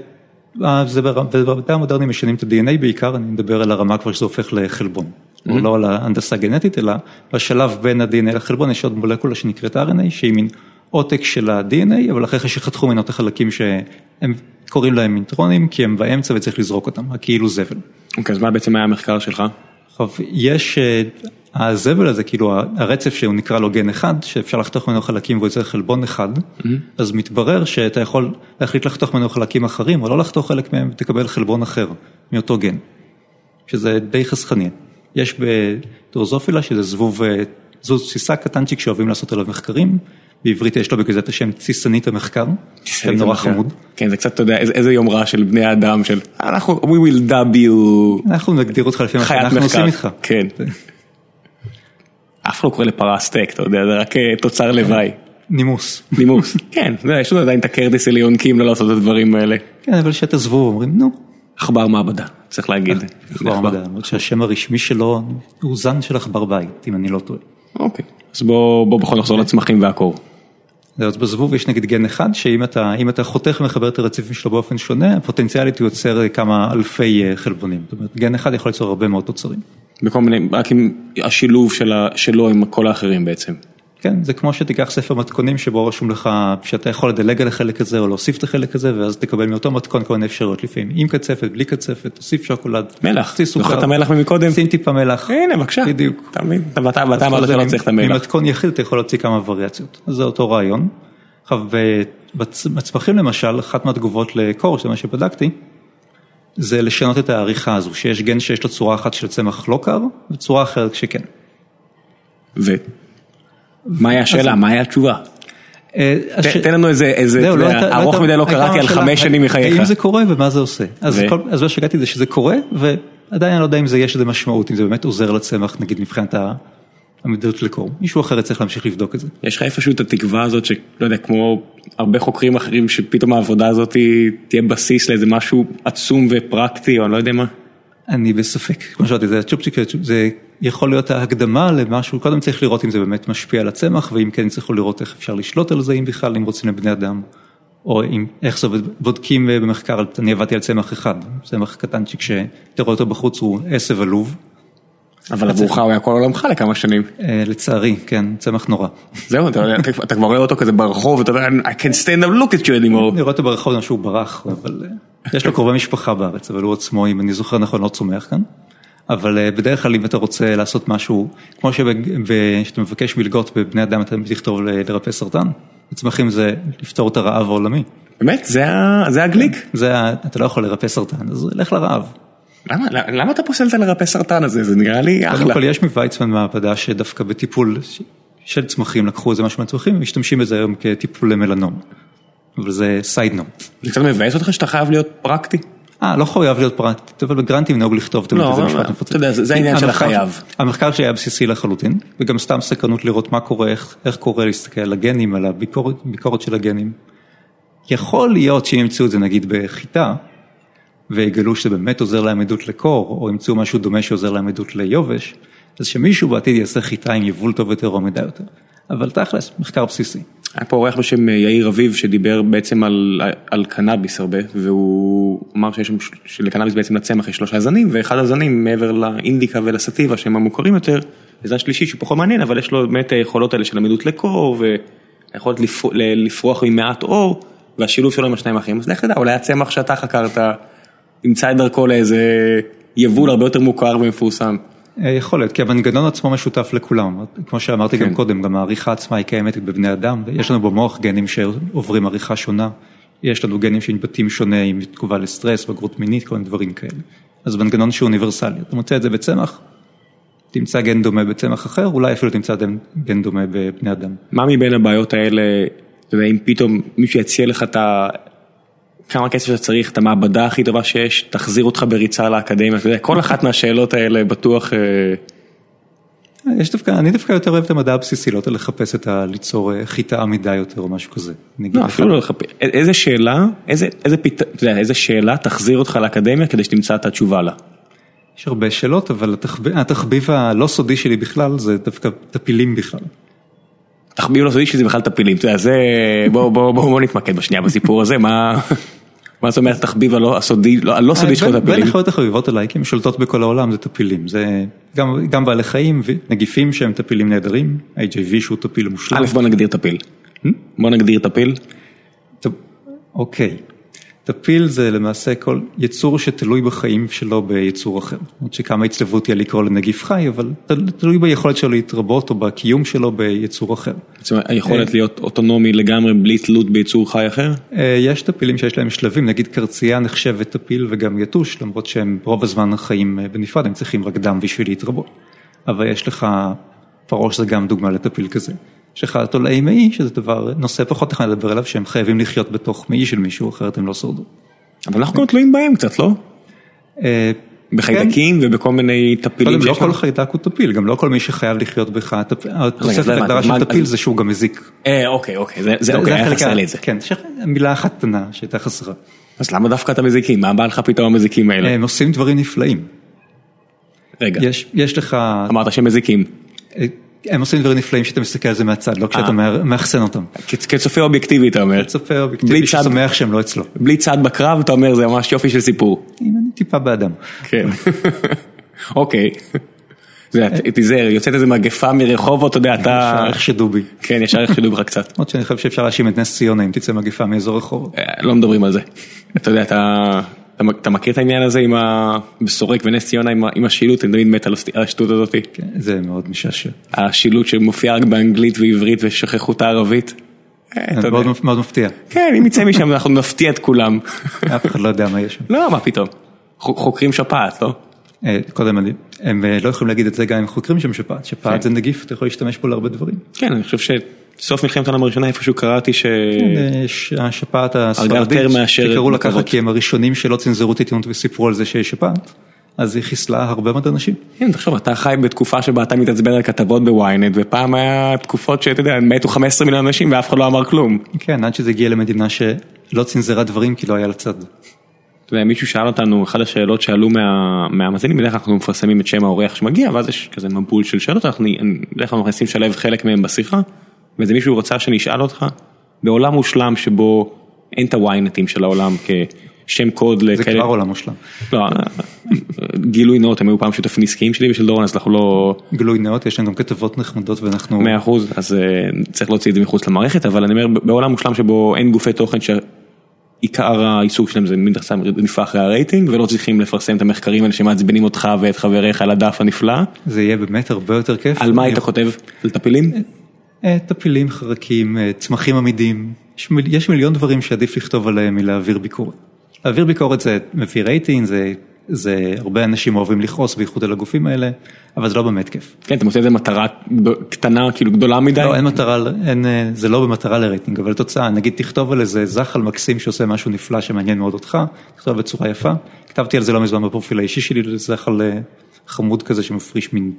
[SPEAKER 2] אה, זה במדע המודרני משנים את ה-DNA בעיקר, אני מדבר על הרמה כבר שזה הופך לחלבון. או לא על ההנדסה גנטית, אלא בשלב בין ה-DNA לחלבון יש עוד מולקולה שנקראת RNA, שהיא מין עותק של ה-DNA, אבל אחרי שחתכו ממנו את החלקים שהם קוראים להם אינטרונים, כי הם באמצע וצריך לזרוק אותם, כאילו זבל.
[SPEAKER 1] אוקיי, אז מה בעצם היה המחקר שלך?
[SPEAKER 2] עכשיו, יש, אה, הזבל הזה, כאילו הרצף שהוא נקרא לו גן אחד, שאפשר לחתוך ממנו חלקים והוא יוצא חלבון אחד, mm-hmm. אז מתברר שאתה יכול להחליט לחתוך ממנו חלקים אחרים, או לא לחתוך חלק מהם ותקבל חלבון אחר מאותו גן, שזה די חסכני. יש בדרוזופילה, שזה זבוב, אה, זוז תסיסה קטנצ'יק שאוהבים לעשות עליו מחקרים, בעברית יש לו בגלל זה את השם תסיסנית המחקר, שם נורא חמוד.
[SPEAKER 1] כן, זה קצת, אתה יודע, איזה יומרה של בני האדם, של אנחנו, we will dub you.
[SPEAKER 2] אנחנו נגדיר אותך לפי מה שאנחנו עושים איתך.
[SPEAKER 1] כן. אף לא קורא לפרה סטייק, אתה יודע, זה רק אה, תוצר לוואי.
[SPEAKER 2] נימוס.
[SPEAKER 1] נימוס, כן, יש לנו עדיין את הקרדיס עליונקים לא לעשות את הדברים האלה.
[SPEAKER 2] כן, אבל שאתה זבוב אומרים, נו.
[SPEAKER 1] עכבר מעבדה, צריך להגיד.
[SPEAKER 2] עכבר מעבדה, למרות שהשם הרשמי שלו הוא זן של עכבר בית, אם אני לא טועה.
[SPEAKER 1] אוקיי, אז בוא בכל נחזור לצמחים והקור.
[SPEAKER 2] אז בזבוב יש נגיד גן אחד, שאם אתה אתה חותך ומחבר את הרציפים שלו באופן שונה, הפוטנציאלית הוא יוצר כמה אלפי אה, חלבונים. זאת אומרת, גן אחד יכול ליצור הרבה מאוד תוצרים.
[SPEAKER 1] בכל מיני, רק עם השילוב שלו עם כל האחרים בעצם.
[SPEAKER 2] כן, זה כמו שתיקח ספר מתכונים שבו רשום לך שאתה יכול לדלג על החלק הזה או להוסיף את החלק הזה ואז תקבל מאותו מתכון כל מיני אפשרויות לפעמים, עם קצפת, בלי קצפת, תוסיף שוקולד,
[SPEAKER 1] מלח, זוכר את המלח ממקודם?
[SPEAKER 2] שים טיפה מלח,
[SPEAKER 1] הנה בבקשה,
[SPEAKER 2] בדיוק,
[SPEAKER 1] אתה מבין, ואתה אמרת שלא צריך את המלח,
[SPEAKER 2] ממתכון יחיד אתה יכול להוציא כמה וריאציות, אז זה אותו רעיון. עכשיו בצמחים למשל, אחת מהתגובות לקור, שזה מה שבדקתי, זה לשנות את העריכה הזו, שיש גן שיש לו צורה אחת של צמח לא קר וצורה אחרת שכן.
[SPEAKER 1] ו? מה היה השאלה? מה היה התשובה? אה, תן לנו איזה, לא, ארוך מדי לא קראתי על חמש שנים מחייך.
[SPEAKER 2] האם זה קורה ומה זה עושה? אז מה שהגעתי זה שזה קורה ועדיין אני לא יודע אם יש לזה משמעות, אם זה באמת עוזר לצמח נגיד מבחינת עמידות לקור, מישהו אחר צריך להמשיך לבדוק את זה.
[SPEAKER 1] יש לך איפשהו את התקווה הזאת שלא יודע, כמו הרבה חוקרים אחרים שפתאום העבודה הזאת תהיה בסיס לאיזה משהו עצום ופרקטי או אני לא יודע מה?
[SPEAKER 2] אני בספק, כמו שאמרתי, זה צ'ופצ'יק, זה יכול להיות ההקדמה למשהו, קודם צריך לראות אם זה באמת משפיע על הצמח, ואם כן צריכו לראות איך אפשר לשלוט על זה, אם בכלל, אם רוצים לבני אדם, או אם, איך זה בודקים במחקר, אני עבדתי על צמח אחד, צמח קטנצ'יק שאתה רואה אותו בחוץ הוא עשב עלוב.
[SPEAKER 1] אבל עבורך הוא היה כל עולמך לכמה שנים.
[SPEAKER 2] אה, לצערי, כן, צמח נורא.
[SPEAKER 1] זהו, אתה כבר רואה אותו כזה ברחוב, אתה יודע, I can't stand up look at you anymore.
[SPEAKER 2] אני רואה אותו ברחוב, שהוא ברח, אבל אה, יש לו קרובי משפחה בארץ, אבל הוא עצמו, אם אני זוכר נכון, לא צומח כאן. אבל אה, בדרך כלל אם אתה רוצה לעשות משהו, כמו שאתה מבקש מלגות בבני אדם, אתה לכתוב לרפא סרטן, בצמחים זה לפתור את הרעב העולמי.
[SPEAKER 1] באמת? זה הגליק?
[SPEAKER 2] אתה לא יכול לרפא סרטן, אז לך לרעב.
[SPEAKER 1] למה, למה אתה פוסל את הלרפא סרטן הזה? זה נראה לי אחלה. קודם
[SPEAKER 2] כל יש מוויצמן מעבדה שדווקא בטיפול של צמחים לקחו איזה משהו מהצמחים ומשתמשים בזה היום כטיפול למלנום. אבל זה סייד נוט.
[SPEAKER 1] זה קצת מבאס אותך שאתה חייב להיות פרקטי?
[SPEAKER 2] אה, לא חייב להיות פרקטי, אבל בגרנטים נהוג לכתוב
[SPEAKER 1] תמיד איזה משפט מפוצץ. אתה יודע, זה העניין של החייב.
[SPEAKER 2] המחקר שלי היה בסיסי לחלוטין, וגם סתם סקרנות לראות מה קורה, איך קורה להסתכל על הגנים, על הביקורת של הגנים. יכול להיות שאם ימצאו את זה נגיד בחיטה, ויגלו שזה באמת עוזר להם עדות לקור, או ימצאו משהו דומה שעוזר להם עדות ליובש, אז שמישהו בעתיד יעשה חיטה עם יבול טוב יותר או מידה יותר. אבל תכלס, מחקר בסיסי.
[SPEAKER 1] היה פה אורח בשם אה, יאיר אביב שדיבר בעצם על, על קנאביס הרבה, והוא אמר שיש שלקנאביס בעצם לצמח יש שלושה זנים, ואחד הזנים מעבר לאינדיקה ולסטיבה שהם המוכרים יותר, זה זן שלישי שהוא פחות מעניין, אבל יש לו באמת היכולות האלה של עמידות לקור, היכולת לפרוח ממעט אור, והשילוב שלו עם השניים האחרים, אז לך תדע, אולי הצמח שאתה חקרת, ימצא את דרכו לאיזה יבול הרבה יותר מוכר ומפורסם.
[SPEAKER 2] אה, יכול להיות, כי המנגנון עצמו משותף לכולם, כמו שאמרתי כן. גם קודם, גם העריכה עצמה היא קיימת בבני אדם, יש לנו במוח גנים שעוברים עריכה שונה, יש לנו גנים שמתבטאים שונה עם תגובה לסטרס, בגרות מינית, כל מיני דברים כאלה. אז מנגנון שהוא אוניברסלי, אתה מוצא את זה בצמח, תמצא גן דומה בצמח אחר, אולי אפילו תמצא גן דומה בבני אדם.
[SPEAKER 1] מה מבין הבעיות האלה, אתה יודע, אם פתאום מישהו יציע לך את. כמה כסף שאתה צריך, את המעבדה הכי טובה שיש, תחזיר אותך בריצה לאקדמיה, אתה יודע, כל אחת מהשאלות האלה בטוח... אה,
[SPEAKER 2] יש דווקא, אני דווקא יותר אוהב את המדע הבסיסי, לא יותר לחפש את ה... ליצור אה, חיטה עמידה יותר או משהו כזה.
[SPEAKER 1] לא, אפילו לא לחפש, איזה שאלה, איזה, איזה, פת... אתה יודע, איזה שאלה תחזיר אותך לאקדמיה כדי שתמצא את התשובה לה.
[SPEAKER 2] יש הרבה שאלות, אבל התחביב, התחביב הלא סודי שלי בכלל זה דווקא טפילים בכלל.
[SPEAKER 1] תחביב לא סודי שזה בכלל טפילים, אתה יודע, זה, בוא, בוא, בוא, בוא נתמקד בשנייה בסיפור הזה, מה... מה זאת אומרת התחביב הלא סודי שלך טפילים?
[SPEAKER 2] בין החיות החביבות עליי, כי הן שולטות בכל העולם, זה טפילים. זה גם בעלי חיים, נגיפים שהם טפילים נהדרים, HIV שהוא טפיל מושלם.
[SPEAKER 1] א' בוא נגדיר טפיל. בוא נגדיר טפיל.
[SPEAKER 2] אוקיי. טפיל זה למעשה כל יצור שתלוי בחיים שלו ביצור אחר. למרות שכמה הצטוות היא לקרוא לנגיף חי, אבל תלוי ביכולת שלו להתרבות או בקיום שלו ביצור אחר.
[SPEAKER 1] זאת אומרת, היכולת אה, להיות אוטונומי לגמרי בלי תלות ביצור חי אחר?
[SPEAKER 2] אה, יש טפילים שיש להם שלבים, נגיד קרצייה נחשבת טפיל וגם יתוש, למרות שהם רוב הזמן חיים אה, בנפרד, הם צריכים רק דם בשביל להתרבות. אבל יש לך, פרעה שזה גם דוגמה לטפיל כזה. לך תולעי מעי, שזה דבר, נושא פחות נחמד לדבר עליו, שהם חייבים לחיות בתוך מעי של מישהו, אחרת הם לא שרדו.
[SPEAKER 1] אבל אנחנו גם תלויים בהם קצת, לא? אה, בחיידקים כן. ובכל מיני טפילים.
[SPEAKER 2] לא כל חיידק הוא טפיל, גם לא כל מי שחייב לחיות בך, התוספת הגדרה של טפיל זה שהוא גם מזיק.
[SPEAKER 1] אה, אוקיי, אוקיי, זה אוקיי, היה חסר לי את זה.
[SPEAKER 2] כן, מילה אחת קטנה שהייתה חסרה.
[SPEAKER 1] אז למה דווקא את המזיקים? מה בא לך פתאום המזיקים האלה?
[SPEAKER 2] הם עושים דברים נפלאים.
[SPEAKER 1] רגע.
[SPEAKER 2] יש לך...
[SPEAKER 1] אמרת שהם מזיקים.
[SPEAKER 2] אה, הם עושים דברים נפלאים שאתה מסתכל על זה מהצד, לא כשאתה אה. מאחסן אותם.
[SPEAKER 1] כצופה אובייקטיבי אתה אומר.
[SPEAKER 2] כצופה אובייקטיבי ששמח שהם לא אצלו.
[SPEAKER 1] בלי צד בקרב אתה אומר זה ממש יופי של סיפור.
[SPEAKER 2] אני טיפה באדם.
[SPEAKER 1] כן. אוקיי. תיזהר, יוצאת איזה מגפה מרחובות, אתה יודע, אתה...
[SPEAKER 2] ישר יחשדו בי.
[SPEAKER 1] כן, ישר יחשדו בך קצת.
[SPEAKER 2] למרות שאני חושב שאפשר להאשים את נס ציונה אם תצא מגפה מאזור רחובות.
[SPEAKER 1] אה, לא מדברים על זה. אתה יודע, אתה... אתה מכיר את העניין הזה עם הסורק ונס ציונה עם השילוט, אני תמיד מת על השטות הזאת.
[SPEAKER 2] כן, זה מאוד משעשע.
[SPEAKER 1] השילוט שמופיע רק באנגלית ועברית ושכחו את הערבית.
[SPEAKER 2] אה, מאוד מפתיע.
[SPEAKER 1] כן, אם יצא משם אנחנו נפתיע את כולם.
[SPEAKER 2] אף אחד לא יודע מה יש שם.
[SPEAKER 1] לא, מה פתאום. חוקרים שפעת, לא?
[SPEAKER 2] אה, קודם הם אה, לא יכולים להגיד את זה גם אם חוקרים שם שפעת, שפעת כן. זה נגיף, אתה יכול להשתמש בו להרבה דברים.
[SPEAKER 1] כן, אני חושב שסוף מלחמת העולם הראשונה איפשהו קראתי ש...
[SPEAKER 2] כן, השפעת הספרדית, שקראו לה ככה כי הם הראשונים שלא צנזרו את עיתונות וסיפרו על זה שיש שפעת. אז היא חיסלה הרבה מאוד אנשים.
[SPEAKER 1] כן, תחשוב, אתה חי בתקופה שבה אתה מתעצבן על כתבות בוויינט, ופעם היה תקופות שאתה יודע, מתו 15 מיליון אנשים ואף אחד לא אמר כלום.
[SPEAKER 2] כן, עד שזה הגיע למדינה שלא צנזרה דברים כי לא היה לה צד.
[SPEAKER 1] אתה יודע, מישהו שאל אותנו, אחת השאלות שעלו מהמאזינים, בדרך כלל אנחנו מפרסמים את שם האורח שמגיע, ואז יש כזה מבול של שאלות, אנחנו בדרך כלל מנסים לשלב חלק מהם בשיחה, ואיזה מישהו רוצה שנשאל אותך, בעולם מושלם שבו אין את הוויינטים של העולם כשם קוד לכאלה.
[SPEAKER 2] זה כבר עולם מושלם.
[SPEAKER 1] לא, גילוי נאות, הם היו פעם שותפים עסקיים שלי ושל דורון, אז אנחנו לא...
[SPEAKER 2] גילוי נאות, יש לנו גם כתבות נחמדות ואנחנו...
[SPEAKER 1] מאה אחוז, אז אה, צריך להוציא את זה מחוץ למערכת, אבל אני אומר, בעולם מושלם שבו אין גופי תוכן עיקר העיסוק שלהם זה מן הסתם רדיפה אחרי הרייטינג ולא צריכים לפרסם את המחקרים האלה שמעצבנים אותך ואת חבריך על הדף הנפלא.
[SPEAKER 2] זה יהיה באמת הרבה יותר כיף.
[SPEAKER 1] על מה היית כותב? על טפילים?
[SPEAKER 2] אה, טפילים, חרקים, אה, צמחים עמידים, יש מיליון דברים שעדיף לכתוב עליהם מלהעביר ביקורת. להעביר ביקורת זה מביא רייטינג, זה זה הרבה אנשים אוהבים לכעוס בייחוד על הגופים האלה, אבל זה לא באמת כיף.
[SPEAKER 1] כן, אתה מוצא איזה מטרה קטנה, כאילו גדולה מדי?
[SPEAKER 2] לא, אין מטרה, אין, זה לא במטרה לרייטינג, אבל תוצאה, נגיד תכתוב על איזה זחל מקסים שעושה משהו נפלא שמעניין מאוד אותך, תכתוב בצורה יפה, כתבתי על זה לא מזמן בפרופיל האישי שלי, זחל אה, חמוד כזה שמפריש מין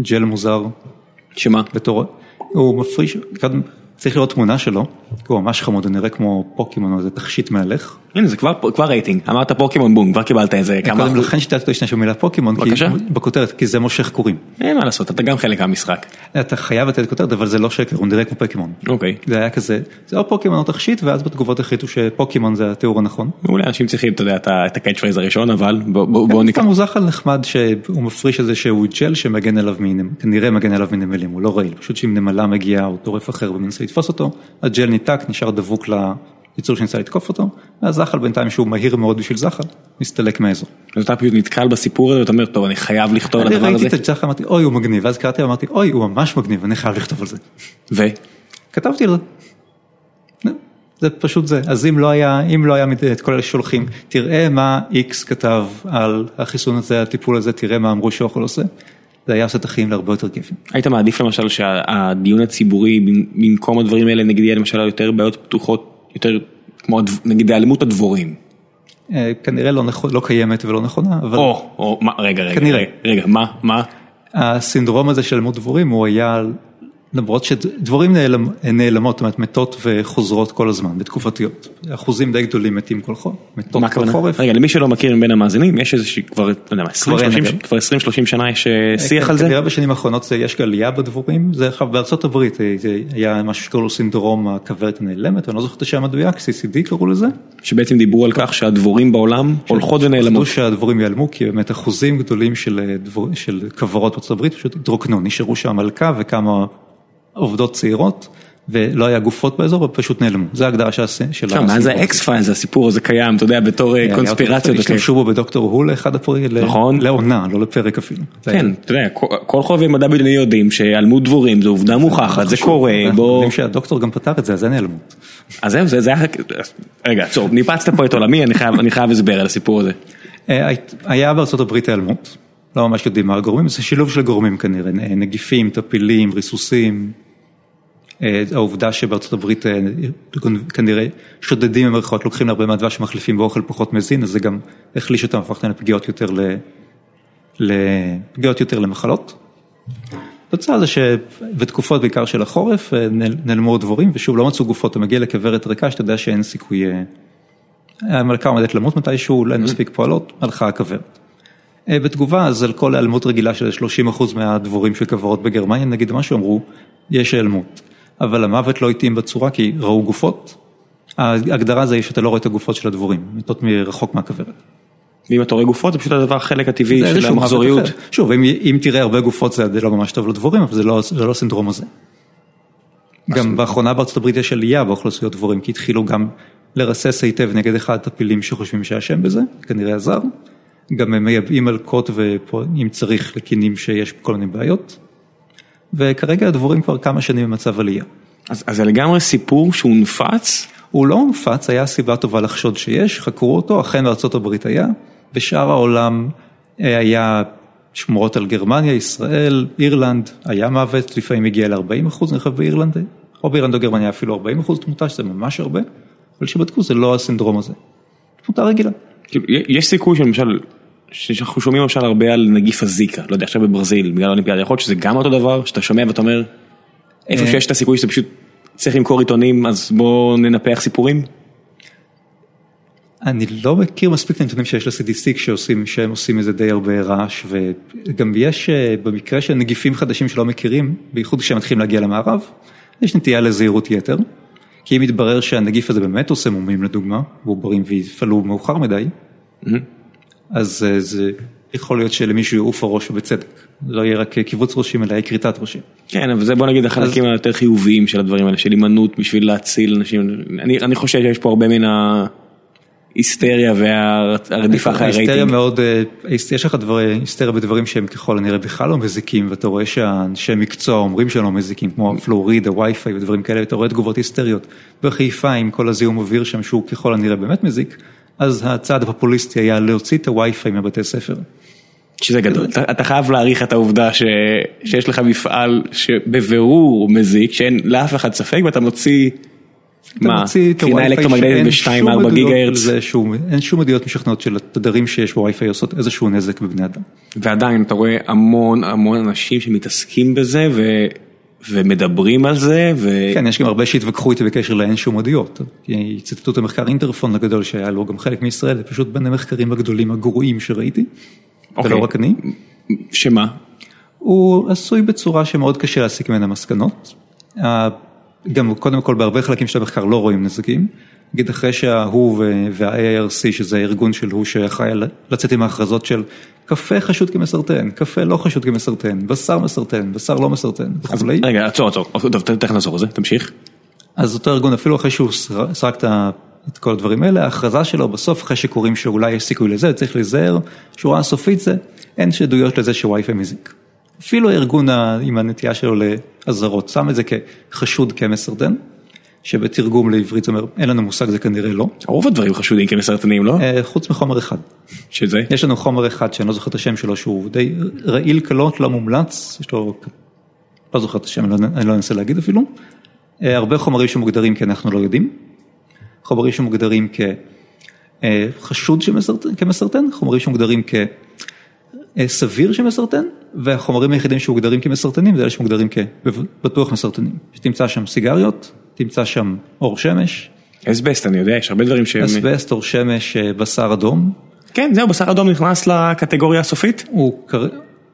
[SPEAKER 2] ג'ל מוזר.
[SPEAKER 1] שמה?
[SPEAKER 2] בתור, הוא מפריש, צריך לראות תמונה שלו, הוא ממש חמוד, הוא נראה כמו פוקימון, איזה תכשיט מהלך.
[SPEAKER 1] הנה זה כבר רייטינג, אמרת פוקימון בום, כבר קיבלת איזה כמה...
[SPEAKER 2] קודם לכן שכנעת אותו להשתמש במילה פוקימון, בכותרת, כי זה מושך קוראים.
[SPEAKER 1] אין מה לעשות, אתה גם חלק מהמשחק.
[SPEAKER 2] אתה חייב לתת כותרת, אבל זה לא שקר, הוא נראה כמו פוקימון.
[SPEAKER 1] אוקיי.
[SPEAKER 2] זה היה כזה, זה או פוקימון או תכשיט, ואז בתגובות החליטו שפוקימון זה התיאור הנכון.
[SPEAKER 1] מעולה, אנשים צריכים, אתה יודע, את ה catch phrase הראשון, אבל בואו ניקח.
[SPEAKER 2] הוא זחל נחמד שהוא מפריש איזשהו ג'ל שמגן עליו כנראה מגן עליו מנמלים, הוא לא רעיל, פשוט שאם נמלה מגיעה או טורף אחר ומנסה לתפוס אותו, הג'ל ניתק, נשאר דבוק ליצור שניסה לתקוף אותו, והזחל בינתיים שהוא מהיר מאוד בשביל זחל, מסתלק מהאזור.
[SPEAKER 1] אז אתה פשוט נתקל בסיפור הזה ואתה אומר, טוב, אני חייב לכתוב על הדבר הזה.
[SPEAKER 2] אני ראיתי את הזחל, אמרתי, אוי, הוא מגניב, ואז קראתי ואמרתי, אוי, הוא ממש מגניב, אני חייב לכתוב על זה.
[SPEAKER 1] ו?
[SPEAKER 2] כתבתי על זה. זה פשוט זה, אז אם לא היה, אם לא היה את כל אלה שולחים, תראה מה איקס כתב על החיסון הזה, הטיפול הזה, תראה מה אמרו שאוכל עושה, זה היה עושה את החיים להרבה יותר כיפים.
[SPEAKER 1] היית מעדיף למשל שהדיון הציבורי במקום הדברים האלה נגיד יהיה למשל יותר בעיות פתוחות, יותר כמו נגיד היעלמות הדבורים.
[SPEAKER 2] כנראה לא, נכון, לא קיימת ולא נכונה, אבל...
[SPEAKER 1] או, או, מה, רגע, רגע, כנראה. רגע, מה, מה?
[SPEAKER 2] הסינדרום הזה של היעלמות דבורים הוא היה למרות שדבורים נעלמ, נעלמות, זאת אומרת מתות וחוזרות כל הזמן, בתקופתיות. אחוזים די גדולים מתים כל חורף, מתות כל חורף.
[SPEAKER 1] רגע, למי שלא מכיר מבין המאזינים, יש איזושהי כבר, לא יודע מה, כבר 20-30 שנה יש אה, שיח על זה?
[SPEAKER 2] כנראה בשנים האחרונות יש עלייה בדבורים, זה בארצות הברית אה, היה משהו שקראו לו סינדרום הכוורת הנעלמת, אני לא זוכר את השם המדויק, CCD קראו לזה.
[SPEAKER 1] שבעצם דיברו על כך שהדבורים בעולם הולכות ונעלמות.
[SPEAKER 2] שהדבורים ייעלמו, כי באמת אחוזים גדולים של כוורות בארצות הברית פשוט התרוקנו, נשארו שם מלכה וכמה עובדות צעירות ולא היה גופות באזור ופשוט נעלמו, זה ההגדרה של הסיפור.
[SPEAKER 1] מה זה אקס פיילס, הסיפור הזה קיים, אתה יודע, בתור קונספירציות.
[SPEAKER 2] השתמשו בו בדוקטור הו לאחד הפרקים, לעונה, לא לפרק אפילו.
[SPEAKER 1] כן, אתה יודע, כל חובבי מדע בדיוני יודעים שהיעלמות דבורים זו עובדה מוכחת, זה קורה,
[SPEAKER 2] בוא... יודעים שהדוקטור גם פתר את זה, אז אין היעלמות.
[SPEAKER 1] אז זהו, זה היה, רגע, עצור, ניפצת פה את עולמי, אני חייב הסבר על הסיפור הזה.
[SPEAKER 2] היה בארצות הברית היעלמות, לא ממש יודעים מה הגורמים, זה שילוב של גורמים כנראה, נגיפים, טפילים, ריסוסים. העובדה שבארצות הברית כנראה שודדים במרכאות, לוקחים להרבה מהדבש שמחליפים באוכל פחות מזין, אז זה גם החליש אותם, הפך אותם לפגיעות יותר, לפגיעות יותר למחלות. התוצאה זה שבתקופות בעיקר של החורף נעלמו דבורים, ושוב לא מצאו גופות, אתה מגיע לכוורת ריקה שאתה יודע שאין סיכוי, המלכה עומדת למות מתישהו, אין מספיק פועלות, הלכה הכוורת. בתגובה אז על כל היעלמות רגילה של 30% מהדבורים של כוורות בגרמניה, נגיד משהו אמרו, יש היעלמות. אבל המוות לא התאים בצורה כי ראו גופות. ההגדרה זה היא שאתה לא רואה את הגופות של הדבורים, מתות מרחוק מהכוורת.
[SPEAKER 1] ואם אתה רואה גופות זה פשוט הדבר החלק הטבעי של המחזוריות.
[SPEAKER 2] שוב, אם, אם תראה הרבה גופות זה לא ממש טוב לדבורים, אבל זה לא, זה לא הסינדרום הזה. גם באחרונה בארצות הברית יש עלייה באוכלוסיות דבורים, כי התחילו גם לרסס היטב נגד אחד הטפילים שחושבים שאשם בזה, כנראה עזר. גם הם מייבאים מלקות ואם צריך לקינים שיש כל מיני בעיות. וכרגע הדבורים כבר כמה שנים במצב עלייה.
[SPEAKER 1] אז, אז זה לגמרי סיפור שהוא הונפץ?
[SPEAKER 2] הוא לא הונפץ, היה סיבה טובה לחשוד שיש, חקרו אותו, אכן בארה"ב היה, בשאר העולם היה שמורות על גרמניה, ישראל, אירלנד, היה מוות, לפעמים הגיע ל-40 אחוז, אני חושב באירלנד, או באירלנד או גרמניה אפילו 40 אחוז תמותה, שזה ממש הרבה, אבל שבדקו זה לא הסינדרום הזה, תמותה רגילה.
[SPEAKER 1] יש סיכוי שלמשל שאנחנו שומעים למשל הרבה על נגיף הזיקה, לא יודע, עכשיו בברזיל, בגלל האולימפיאדה, יכול להיות שזה גם אותו דבר, שאתה שומע ואתה אומר, איפה שיש את הסיכוי שזה פשוט צריך למכור עיתונים, אז בואו ננפח סיפורים?
[SPEAKER 2] אני לא מכיר מספיק את הנתונים שיש ל-CDC שעושים, שהם עושים איזה די הרבה רעש, וגם יש במקרה של נגיפים חדשים שלא מכירים, בייחוד כשהם מתחילים להגיע למערב, יש נטייה לזהירות יתר, כי אם יתברר שהנגיף הזה באמת עושה מומים לדוגמה, ועוברים ויפעלו מאוחר מדי, אז זה יכול להיות שלמישהו יעוף הראש ובצדק, לא יהיה רק קיבוץ ראשים אלא יהיה כריתת ראשים.
[SPEAKER 1] כן, אבל זה בוא נגיד החלקים היותר חיוביים של הדברים האלה, של הימנעות בשביל להציל אנשים, אני חושב שיש פה הרבה מן ההיסטריה והרדיפה אחרי הרייטינג.
[SPEAKER 2] היסטריה מאוד, יש לך היסטריה בדברים שהם ככל הנראה בכלל לא מזיקים, ואתה רואה שהאנשי מקצוע אומרים שהם לא מזיקים, כמו הפלוריד, הווי-פיי ודברים כאלה, ואתה רואה תגובות היסטריות. בחיפה עם כל הזיהום אוויר שם שהוא ככל הנראה באמת מזיק. אז הצעד הפופוליסטי היה להוציא את הווי-פיי מבתי ספר.
[SPEAKER 1] שזה גדול, אתה חייב להעריך את העובדה שיש לך מפעל שבבירור מזיק, שאין לאף אחד ספק ואתה מוציא, מה, קרינה אלקטרומגנטית ב-2-4 גיגה הרץ.
[SPEAKER 2] אין שום עדויות משכנעות של התדרים שיש בווי-פיי עושות איזשהו נזק בבני אדם.
[SPEAKER 1] ועדיין אתה רואה המון המון אנשים שמתעסקים בזה ומדברים על זה.
[SPEAKER 2] כן, יש גם הרבה שהתווכחו איתי בקשר לאין שום עדויות. ציטטו את המחקר אינטרפון הגדול שהיה לו גם חלק מישראל, זה פשוט בין המחקרים הגדולים הגרועים שראיתי. ולא רק אני.
[SPEAKER 1] שמה?
[SPEAKER 2] הוא עשוי בצורה שמאוד קשה להסיק ממנה מסקנות. גם קודם כל בהרבה חלקים של המחקר לא רואים נזקים. נגיד אחרי שההוא וה-ARC שזה הארגון של הוא שאחראי לצאת עם ההכרזות של קפה חשוד כמסרטן, קפה לא חשוד כמסרטן, בשר מסרטן, בשר לא מסרטן וכולי.
[SPEAKER 1] רגע עצור עצור, טוב תכף נעזור לזה, תמשיך.
[SPEAKER 2] אז אותו ארגון אפילו אחרי שהוא סרק את כל הדברים האלה, ההכרזה שלו בסוף אחרי שקוראים שאולי יש סיכוי לזה, צריך להיזהר, שורה סופית זה, אין שעדויות לזה שווי-פיי מזיק. אפילו הארגון עם הנטייה שלו לאזהרות, שם את זה כחשוד כמסרטן, שבתרגום לעברית זה אומר, אין לנו מושג, זה כנראה לא.
[SPEAKER 1] רוב הדברים חשודים כמסרטנים, לא?
[SPEAKER 2] אה, חוץ מחומר אחד.
[SPEAKER 1] שזה?
[SPEAKER 2] יש לנו חומר אחד שאני לא זוכר את השם שלו, שהוא די רעיל קלות, לא מומלץ, יש לו, לא זוכר את השם, אני לא, לא אנסה להגיד אפילו. אה, הרבה חומרים שמוגדרים כי אנחנו לא יודעים. חומרים שמוגדרים כחשוד כמסרטן, חומרים שמוגדרים כסביר שמסרטן, והחומרים היחידים שמוגדרים כמסרטנים זה אלה שמוגדרים כבטוח מסרטנים. שתמצא שם סיגריות, תמצא שם אור שמש.
[SPEAKER 1] אסבסט, אני יודע, יש הרבה דברים שהם...
[SPEAKER 2] אסבסט, אור שמש, אה, בשר אדום.
[SPEAKER 1] כן, זהו, בשר אדום נכנס לקטגוריה הסופית?
[SPEAKER 2] הוא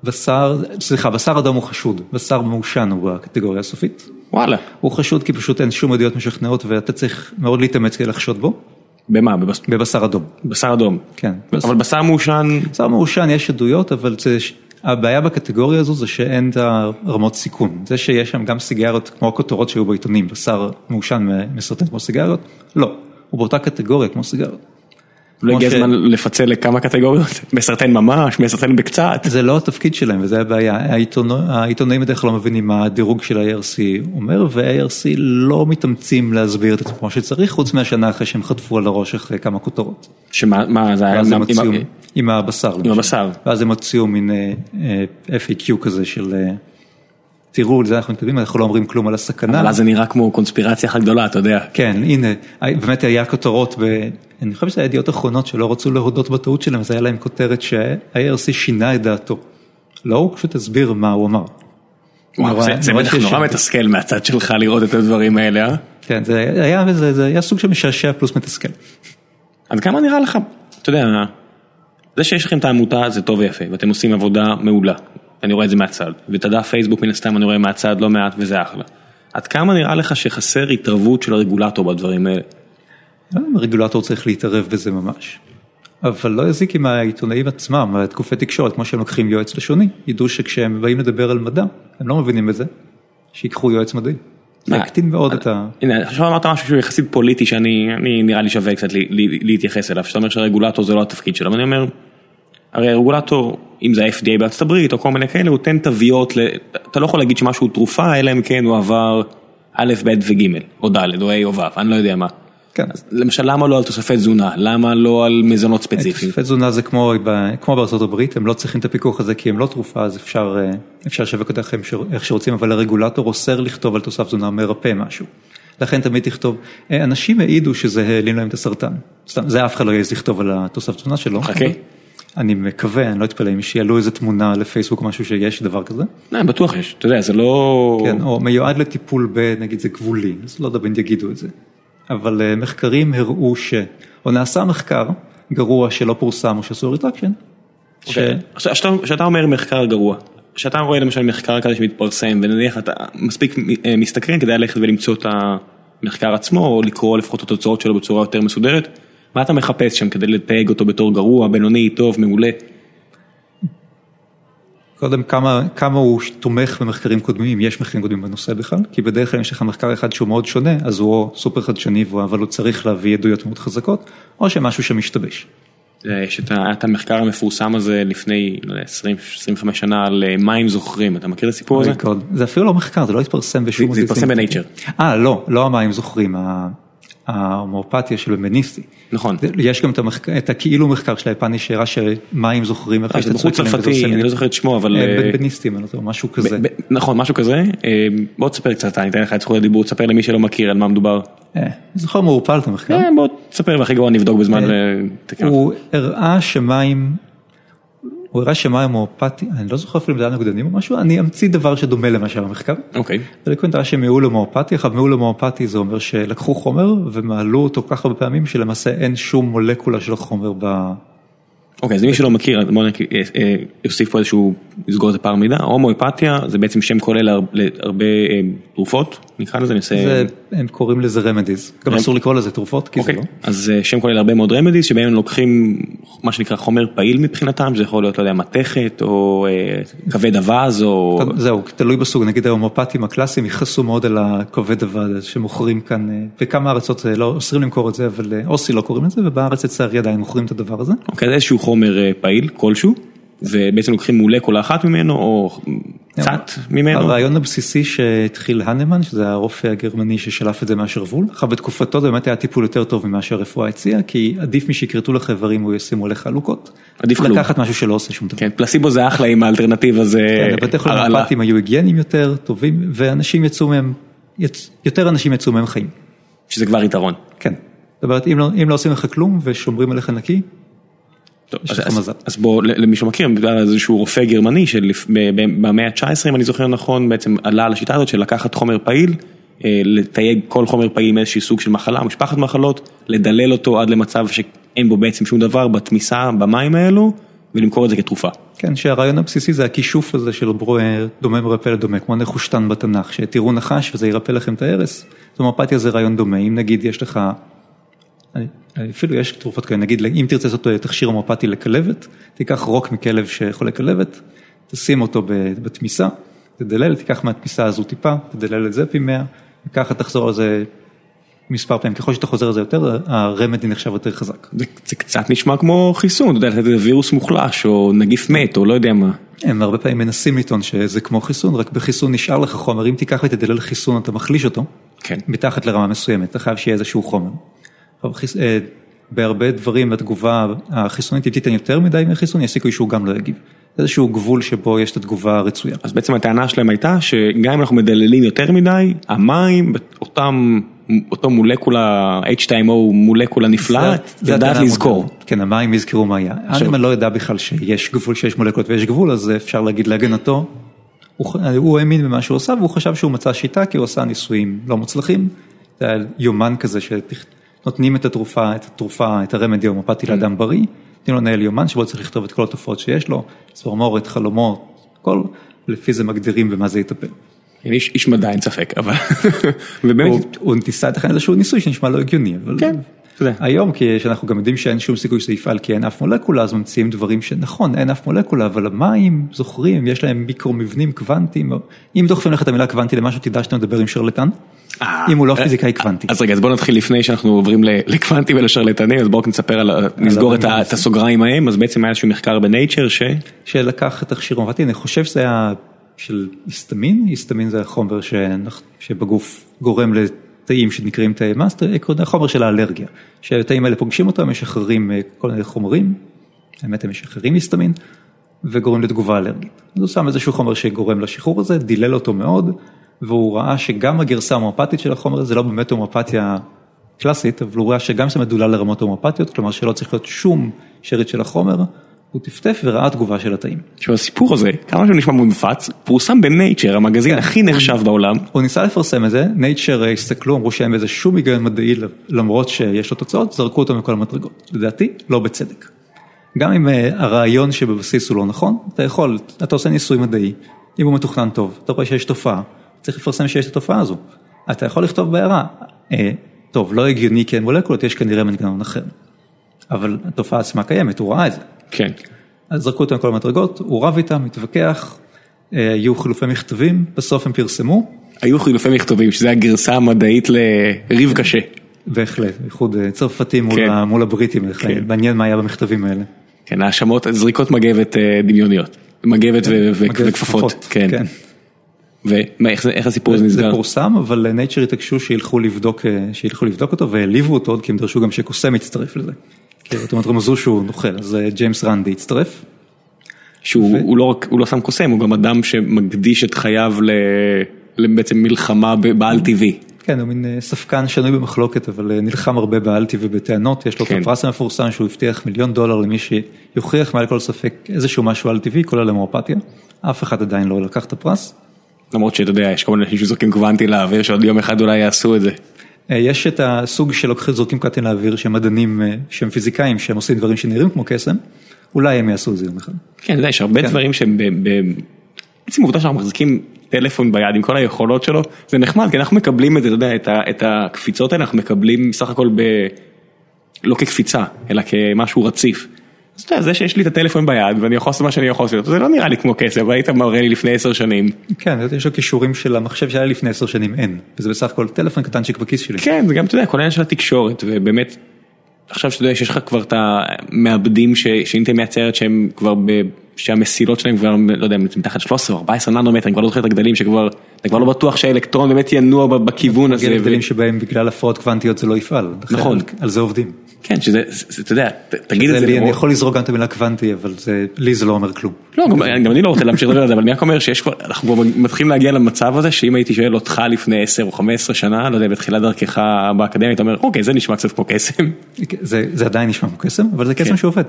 [SPEAKER 2] בשר, סליחה, בשר אדום הוא חשוד, בשר מעושן הוא בקטגוריה הסופית.
[SPEAKER 1] וואלה.
[SPEAKER 2] הוא חשוד כי פשוט אין שום עדויות משכנעות ואתה צריך מאוד להתאמץ כדי לחשוד בו.
[SPEAKER 1] במה?
[SPEAKER 2] בבס... בבשר אדום.
[SPEAKER 1] בשר אדום.
[SPEAKER 2] כן.
[SPEAKER 1] אבל בשר מעושן...
[SPEAKER 2] בשר מעושן יש עדויות, אבל זה... הבעיה בקטגוריה הזו זה שאין את הרמות סיכון. זה שיש שם גם סיגריות כמו הכותרות שהיו בעיתונים, בשר מעושן מסרטן כמו סיגריות, לא. הוא באותה קטגוריה כמו סיגריות.
[SPEAKER 1] לא הגיע הזמן לפצל לכמה קטגוריות? מסרטן ממש, מסרטן בקצת?
[SPEAKER 2] זה לא התפקיד שלהם וזה הבעיה, העיתונאים בדרך כלל לא מבינים מה הדירוג של ה-ARC אומר וה-ARC לא מתאמצים להסביר את כמו שצריך, חוץ מהשנה אחרי שהם חטפו על הראש אחרי כמה כותרות.
[SPEAKER 1] שמה זה היה?
[SPEAKER 2] עם הבשר.
[SPEAKER 1] עם הבשר.
[SPEAKER 2] ואז הם הוציאו מין אה, אה, FAQ כזה של... תראו, לזה אנחנו מתקדמים, אנחנו לא אומרים כלום על הסכנה.
[SPEAKER 1] אבל אז זה נראה כמו קונספירציה אחת גדולה, אתה יודע.
[SPEAKER 2] כן, הנה, באמת היה כותרות, אני חושב שזה היה ידיעות אחרונות שלא רצו להודות בטעות שלהם, אז היה להם כותרת שה-IRC שינה את דעתו. לא, הוא פשוט הסביר מה הוא אמר.
[SPEAKER 1] זה בטח נורא מתסכל מהצד שלך לראות את הדברים האלה, אה?
[SPEAKER 2] כן, זה היה סוג של משעשע פלוס מתסכל.
[SPEAKER 1] עד כמה נראה לך, אתה יודע, זה שיש לכם את העמותה זה טוב ויפה, ואתם עושים עבודה מעולה. אני רואה את זה מהצד, ואת הדף פייסבוק מן הסתם אני רואה מהצד לא מעט וזה אחלה. עד כמה נראה לך שחסר התערבות של הרגולטור בדברים האלה?
[SPEAKER 2] הרגולטור צריך להתערב בזה ממש. אבל לא יזיק אם העיתונאים עצמם, התקופי תקשורת, כמו שהם לוקחים יועץ לשוני, ידעו שכשהם באים לדבר על מדע, הם לא מבינים בזה, שיקחו יועץ מדעי. זה יקטין מאוד את ה...
[SPEAKER 1] הנה, עכשיו אמרת משהו שהוא יחסית פוליטי שאני נראה לי שווה קצת להתייחס אליו, שאתה אומר שהרגולטור זה לא התפקיד שלו, ואני אומר, הרי הרגולטור, אם זה ה-FDA בארצות הברית או כל מיני כאלה, הוא נותן תוויות, אתה לא יכול להגיד שמשהו תרופה, אלא אם כן הוא עבר א', ב' וג', או ד', או ה' או ו', אני לא יודע מה. כן. למשל, למה לא על תוספי תזונה? למה לא על מזונות ספציפיים?
[SPEAKER 2] תוספי תזונה זה כמו, כמו בארצות הברית, הם לא צריכים את הפיקוח הזה כי הם לא תרופה, אז אפשר, אה, אפשר לשווק אותה איך שרוצים, אבל הרגולטור אוסר לכתוב על תוסף תזונה מרפא משהו. לכן תמיד תכתוב, אה, אנשים העידו שזה העלים להם את הסרטן. זה אף אחד לא יעז לכתוב על התוסף תזונה שלו.
[SPEAKER 1] חכה.
[SPEAKER 2] אני מקווה, אני לא אתפלא אם שיעלו איזה תמונה לפייסבוק או משהו שיש דבר כזה.
[SPEAKER 1] לא, בטוח יש, אתה יודע, זה לא...
[SPEAKER 2] כן, או מיועד לטיפול בנגיד זה גבולי, אז לא יודע בין יגידו את זה. אבל אה, מחקרים הראו ש... או נעשה מחקר גרוע שלא פורסם או שעשו retraction.
[SPEAKER 1] אוקיי. כשאתה אומר מחקר גרוע, כשאתה רואה למשל מחקר כזה שמתפרסם ונניח אתה מספיק אה, מסתקרן כדי ללכת ולמצוא את המחקר עצמו או לקרוא לפחות את התוצאות שלו בצורה יותר מסודרת, מה אתה מחפש שם כדי לתייג אותו בתור גרוע, בינוני, טוב, מעולה?
[SPEAKER 2] קודם כמה, כמה הוא תומך במחקרים קודמים, אם יש מחקרים קודמים בנושא בכלל, כי בדרך כלל אם יש לך מחקר אחד שהוא מאוד שונה, אז הוא או סופר חדשני, אבל הוא צריך להביא עדויות מאוד חזקות, או שמשהו שמשתבש.
[SPEAKER 1] יש את המחקר המפורסם הזה לפני 20-25 שנה על אה, מים זוכרים, אתה מכיר את הסיפור הזה?
[SPEAKER 2] זה אפילו לא מחקר, זה לא התפרסם בשום...
[SPEAKER 1] זה התפרסם בנייצ'ר.
[SPEAKER 2] אה, לא, לא המים זוכרים, ההומואפתיה של בניסטי.
[SPEAKER 1] נכון.
[SPEAKER 2] יש גם את הכאילו מחקר של היפני שהראה שמים זוכרים
[SPEAKER 1] איפה שאתה בחור צרפתי, אני לא זוכר את שמו, אבל...
[SPEAKER 2] אה, בניסטי, משהו כזה.
[SPEAKER 1] נכון, משהו כזה. אה, בוא תספר קצת, אני אתן לך את זכות הדיבור, תספר למי שלא מכיר על מה מדובר.
[SPEAKER 2] אה, זוכר מעורפל את המחקר.
[SPEAKER 1] בוא תספר והכי גרוע נבדוק בזמן.
[SPEAKER 2] הוא הראה שמים הוא הראה שמים הומואפטי, אני לא זוכר אפילו אם זה היה נוגדנים או משהו, אני אמציא דבר שדומה למה שהיה במחקר.
[SPEAKER 1] אוקיי.
[SPEAKER 2] ולקוונט הראה שמיעול הומואפטי, עכשיו מיעול הומואפטי זה אומר שלקחו חומר ומעלו אותו כך הרבה פעמים שלמעשה אין שום מולקולה של החומר ב...
[SPEAKER 1] אוקיי, אז מי שלא מכיר, בוא נוסיף אה, פה איזשהו, לסגור את הפער מידע, הומואפתיה זה בעצם שם כולל להרבה אה, תרופות. נקרא לזה.
[SPEAKER 2] זה, הם קוראים לזה רמדיז, גם אסור לקרוא לזה תרופות, כי זה
[SPEAKER 1] אוקיי,
[SPEAKER 2] לא.
[SPEAKER 1] אז אה, שם כולל הרבה מאוד רמדיס שבהם הם לוקחים מה שנקרא חומר פעיל מבחינתם, זה יכול להיות, לא יודע, מתכת או אה, כבד אווז או...
[SPEAKER 2] זהו, תלוי בסוג, נגיד ההומופטים הקלאסיים יכעסו מאוד על הכובד אבד שמוכרים כאן, אה, בכמה ארצות זה לא אוסרים למכור את זה, אבל אה, אוסי לא קוראים לזה, ובארץ לצערי עדיין מוכרים את הדבר הזה.
[SPEAKER 1] אוקיי, זה איזשהו חומר אה, פעיל כלשהו, ובעצם לוקחים מולקולה אחת ממנו או קצת ממנו.
[SPEAKER 2] הרעיון הבסיסי שהתחיל הנמן, שזה הרופא הגרמני ששלף את זה מהשרוול, אחר בתקופתו זה באמת היה טיפול יותר טוב ממה שהרפואה הציעה, כי עדיף משכרתו לך איברים או ישימו עליך חלוקות.
[SPEAKER 1] עדיף כלום.
[SPEAKER 2] לקחת משהו שלא עושה שום דבר.
[SPEAKER 1] כן, פלסיבו זה אחלה אם האלטרנטיבה זה
[SPEAKER 2] כן, בתי חולים. אמפתיים היו היגייניים יותר, טובים, ואנשים יצאו מהם, יותר אנשים יצאו מהם חיים.
[SPEAKER 1] שזה כבר יתרון.
[SPEAKER 2] כן. זאת אומרת, אם לא, לא עושים לך כלום ושומרים עליך נקי,
[SPEAKER 1] אז- בוא, למי שמכיר, איזשהו רופא גרמני שבמאה ה-19 אם אני זוכר נכון בעצם עלה על השיטה הזאת של לקחת חומר פעיל, אה, לתייג כל חומר פעיל עם איזשהו סוג של מחלה, משפחת מחלות, לדלל אותו עד למצב שאין בו בעצם שום דבר בתמיסה במים האלו ולמכור את זה כתרופה.
[SPEAKER 2] כן, שהרעיון הבסיסי זה הכישוף הזה של דומה מרפא לדומה, כמו נחושתן בתנ"ך, שתראו נחש וזה ירפא לכם את ההרס. אז הומופתיה זה רעיון דומה, אם נגיד יש לך, אפילו יש תרופות כאלה, נגיד אם תרצה לעשות תכשיר הומופתי לכלבת, תיקח רוק מכלב שחולה כלבת, תשים אותו בתמיסה, תדלל, תיקח מהתמיסה הזו טיפה, תדלל את זה פי 100, וככה תחזור על זה מספר פעמים, ככל שאתה חוזר על זה יותר, הרמדי נחשב יותר חזק.
[SPEAKER 1] זה, זה קצת נשמע כמו חיסון, אתה יודע, איזה וירוס מוחלש או נגיף מת או לא יודע מה.
[SPEAKER 2] הם הרבה פעמים מנסים לטעון שזה כמו חיסון, רק בחיסון נשאר לך חומר, אם תיקח ותדלל חיסון אתה מחליש אותו,
[SPEAKER 1] כן.
[SPEAKER 2] מתחת לרמה מסוימת, אתה חייב שיהיה איזשהו חומר. אה, בהרבה דברים התגובה החיסונית, אם תיתן יותר מדי מהחיסון, יש סיכוי שהוא גם לא יגיב. איזשהו גבול שבו יש את התגובה הרצויה.
[SPEAKER 1] אז בעצם הטענה שלהם הייתה שגם אם אנחנו מדללים יותר מדי, המים, אותם, אותו מולקולה, H2O מולקולה נפלאה,
[SPEAKER 2] זה
[SPEAKER 1] יודעת לזכור.
[SPEAKER 2] כן, המים יזכרו מה היה. אנמן לא ידע בכלל שיש גבול, שיש מולקולות ויש גבול, אז אפשר להגיד להגנתו. הוא, הוא האמין במה שהוא עשה והוא חשב שהוא מצא שיטה כי הוא עשה ניסויים לא מוצלחים. זה היה יומן כזה שנותנים את התרופה, את התרופה, את הרמדי ההומופתי לאדם בריא, נותנים לו לנהל יומן שבו צריך לכתוב את כל התופעות שיש לו, צמרמורת, חלומות, הכל, לפי זה מגדירים במה זה יטפל.
[SPEAKER 1] איש, איש מדע אין ספק, אבל ובאמת,
[SPEAKER 2] הוא, הוא ניסה לתכנן איזשהו ניסוי שנשמע לא הגיוני, אבל
[SPEAKER 1] כן, אתה יודע.
[SPEAKER 2] היום כשאנחנו גם יודעים שאין שום סיכוי שזה יפעל כי אין אף מולקולה אז ממציאים דברים שנכון אין אף מולקולה אבל המים זוכרים יש להם מיקרו מבנים קוונטיים אם דוחפים לך את המילה קוונטי למשהו תדע שאתה מדבר עם שרלטן
[SPEAKER 1] אה,
[SPEAKER 2] אם הוא לא
[SPEAKER 1] אה,
[SPEAKER 2] פיזיקאי קוונטי.
[SPEAKER 1] אז רגע, אז בוא נתחיל לפני שאנחנו עוברים ל- לקוונטים ולשרלטנים, אז בואו נספר על, נסגור את הסוגריים ההם, אז בעצם היה איזשהו מחקר בנייצ'ר ש...
[SPEAKER 2] שלקח את תכשיר הומופתי אני חושב שזה היה של היסטמין היסטמין זה החומר שבגוף גורם לתאים שנקראים תאי מאסט החומר של האלרגיה שהתאים האלה פוגשים אותם משחררים אה, כל מיני חומרים האמת הם משחררים היסטמין וגורם לתגובה אלרגית. אז הוא שם איזשהו חומר שגורם לשחרור הזה, דילל אותו מאוד, והוא ראה שגם הגרסה ההומופתית של החומר הזה, זה לא באמת הומופתיה קלאסית, אבל הוא ראה שגם זה מדולל לרמות הומופתיות, כלומר שלא צריך להיות שום שארית של החומר, הוא טפטף וראה תגובה של התאים.
[SPEAKER 1] עכשיו הסיפור הזה, כמה שהוא נשמע מונפץ, פורסם בנייצ'ר, המגזין
[SPEAKER 2] כן.
[SPEAKER 1] הכי נחשב בעולם.
[SPEAKER 2] הוא ניסה לפרסם את זה, נייצ'ר הסתכלו, אמרו שאין בזה שום היגיון מדעי, למרות שיש לו תוצאות, זרקו אותו מכל המדרגות. לדעתי, לא בצדק. גם אם אה, הרעיון שבבסיס הוא לא נכון, אתה יכול, אתה עושה ניסוי מדעי, אם הוא מתוכנן טוב, אתה רואה שיש תופעה, צריך לפרסם שיש את התופעה הזו. אתה יכול לכתוב בהערה, אה, טוב, לא הגיוני כי אין מולקולות, יש כנראה מנגנון אחר. אבל התופעה עצמה קיימת, הוא ראה את זה.
[SPEAKER 1] כן.
[SPEAKER 2] אז זרקו אותו מכל המדרגות, הוא רב איתם, התווכח, אה, היו חילופי מכתבים, בסוף הם פרסמו,
[SPEAKER 1] היו חילופי מכתובים, שזה הגרסה המדעית לריב קשה.
[SPEAKER 2] בהחלט, בייחוד אה, צרפתים מול,
[SPEAKER 1] כן.
[SPEAKER 2] מול הבריטים,
[SPEAKER 1] כן.
[SPEAKER 2] מעניין מה היה במכתבים האלה.
[SPEAKER 1] כן, האשמות, זריקות מגבת אה, דמיוניות. מגבת וכפפות. כן.
[SPEAKER 2] כן.
[SPEAKER 1] ואיך זה- איך הסיפור הזה
[SPEAKER 2] זה
[SPEAKER 1] נסגר?
[SPEAKER 2] פורסם, אבל נייצ'ר התעקשו שילכו לבדוק, שילכו לבדוק אותו והעליבו אותו כי הם דרשו גם שקוסם יצטרף לזה. כי זאת אומרת רמזו שהוא נוכל, אז אה, ג'יימס רנדי הצטרף.
[SPEAKER 1] שהוא לא רק, הוא לא סתם קוסם, הוא גם אדם שמקדיש את חייו ל... לבעצם מלחמה בעל טבעי.
[SPEAKER 2] כן, הוא מין אה, ספקן שנוי במחלוקת, אבל אה, נלחם הרבה באלטי ובטענות, יש לו את
[SPEAKER 1] כן.
[SPEAKER 2] הפרס המפורסם שהוא הבטיח מיליון דולר למי שיוכיח מעל כל ספק איזשהו משהו על טבעי, כולל המואפתיה. אף אחד עדיין לא לקח את הפרס.
[SPEAKER 1] למרות שאתה יודע, יש כל מיני אנשים שזורקים קוונטי לאוויר, שעוד יום אחד אולי יעשו את זה.
[SPEAKER 2] אה, יש את הסוג שלוקחים זורקים קטן לאוויר שהם מדענים, אה, שהם פיזיקאים, שהם עושים דברים שנראים כמו קסם, אולי הם יעשו את זה יום אחד.
[SPEAKER 1] כן, יש הרבה
[SPEAKER 2] כן.
[SPEAKER 1] דברים שהם, בעצם העובדה שאנחנו מחזיקים טלפון ביד עם כל היכולות שלו, זה נחמד, כי אנחנו מקבלים את זה, אתה יודע, את הקפיצות האלה אנחנו מקבלים סך הכל ב... לא כקפיצה, אלא כמשהו רציף. זה שיש לי את הטלפון ביד ואני יכול לעשות מה שאני יכול לעשות, זה לא נראה לי כמו כסף, והיית מראה לי לפני עשר שנים.
[SPEAKER 2] כן, יש לו כישורים של המחשב שהיה לפני עשר שנים אין, וזה בסך הכל טלפון קטנצ'יק בכיס שלי.
[SPEAKER 1] כן, זה גם, אתה יודע, כל העניין של התקשורת, ובאמת, עכשיו שאתה יודע שיש לך כבר את המעבדים שאינטל מייצרת שהם כבר, ב, שהמסילות שלהם כבר, לא יודע, מתחת 13 או 14 ננומטר, אני כבר לא זוכר את הגדלים שכבר, אתה כבר לא בטוח שהאלקטרון באמת ינוע בכיוון הזה.
[SPEAKER 2] גדלים שבהם בגלל הפרעות קוונטיות זה לא יפעל.
[SPEAKER 1] נכון.
[SPEAKER 2] על זה עובדים.
[SPEAKER 1] כן, שזה, אתה יודע, תגיד את זה.
[SPEAKER 2] אני יכול לזרוק גם את המילה קוונטי, אבל לי זה לא אומר כלום.
[SPEAKER 1] לא, גם אני לא רוצה להמשיך לדבר על זה, אבל אני רק אומר שיש כבר, אנחנו כבר מתחילים להגיע למצב הזה, שאם הייתי שואל אותך לפני 10 או 15 שנה, לא יודע, בתחילת דרכך באקדמיה, אתה אומר, אוקיי, זה נשמע קצת כמו קסם.
[SPEAKER 2] זה עדיין נשמע כמו קסם, אבל זה קסם
[SPEAKER 1] כן.
[SPEAKER 2] שעובד.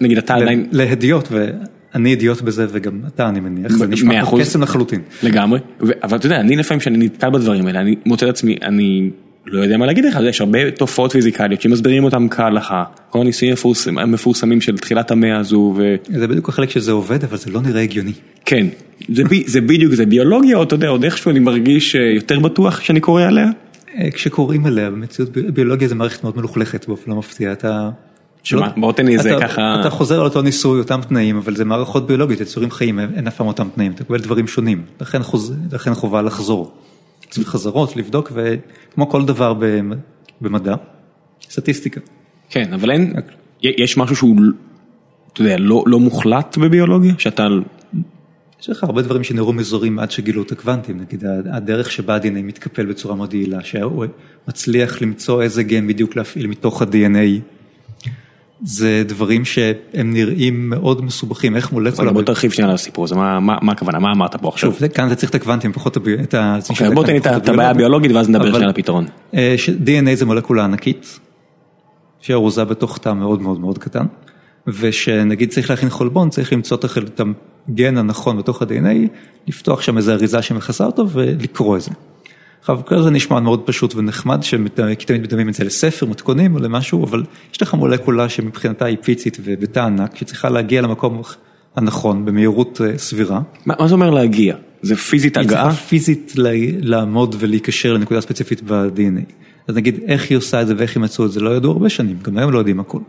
[SPEAKER 1] נגיד אתה עדיין...
[SPEAKER 2] להדיוט, ואני אידיוט בזה, וגם אתה, אני מניח, זה נשמע כמו קסם לחלוטין.
[SPEAKER 1] לגמרי, אבל אתה יודע, אני לפעמים כשאני נתקל בדברים האלה, אני מוצא את עצמי, אני... לא יודע מה להגיד לך, יש הרבה תופעות פיזיקליות שמסבירים אותם כהלכה, כל הניסויים המפורסמים של תחילת המאה הזו. ו...
[SPEAKER 2] זה בדיוק החלק שזה עובד, אבל זה לא נראה הגיוני.
[SPEAKER 1] כן, זה, ב, זה בדיוק, זה ביולוגיה, או אתה יודע, עוד איכשהו אני מרגיש יותר בטוח כשאני קורא עליה?
[SPEAKER 2] כשקוראים עליה, במציאות ביולוגיה זה מערכת מאוד מלוכלכת באופן לא מפתיע, אתה...
[SPEAKER 1] שמה, בוא תן לי איזה ככה...
[SPEAKER 2] אתה חוזר על אותו ניסוי, אותם תנאים, אבל זה מערכות ביולוגיות, יצורים חיים, אין אף פעם אותם תנאים, אתה קבל דברים שונים, לכן, חוז... לכן חובה לחזור. צריך חזרות, לבדוק, וכמו כל דבר במדע, סטטיסטיקה.
[SPEAKER 1] כן, אבל אין, יש משהו שהוא, אתה יודע, לא, לא מוחלט בביולוגיה? שאתה...
[SPEAKER 2] יש לך הרבה דברים שנראו מזורים עד שגילו את הקוונטים, נגיד הדרך שבה ה-DNA מתקפל בצורה מאוד יעילה, שהוא מצליח למצוא איזה גן בדיוק להפעיל מתוך ה-DNA. זה דברים שהם נראים מאוד מסובכים, איך מולקולה...
[SPEAKER 1] בוא תרחיב שנייה על הסיפור הזה, מה הכוונה, מה אמרת פה עכשיו?
[SPEAKER 2] שוב, כאן אתה צריך את הקוונטים, פחות את ה...
[SPEAKER 1] אוקיי, בוא תן לי את הבעיה הביולוגית ואז נדבר שנייה על הפתרון.
[SPEAKER 2] DNA זה מולקולה ענקית, שארוזה בתוך תא מאוד מאוד מאוד קטן, ושנגיד צריך להכין חולבון, צריך למצוא את הגן הנכון בתוך ה-DNA, לפתוח שם איזו אריזה שמכסה אותו ולקרוא את זה. כל זה נשמע מאוד פשוט ונחמד, כי תמיד מדמים את זה לספר, מתכונים או למשהו, אבל יש לך מולקולה שמבחינתה היא פיצית ובתא ענק, שצריכה להגיע למקום הנכון במהירות סבירה.
[SPEAKER 1] מה זה אומר להגיע? זה פיזית הגעה?
[SPEAKER 2] היא צריכה פיזית לעמוד ולהיקשר לנקודה ספציפית ב-DNA. אז נגיד, איך היא עושה את זה ואיך היא מצאו את זה, לא ידעו הרבה שנים, גם היום לא יודעים הכל.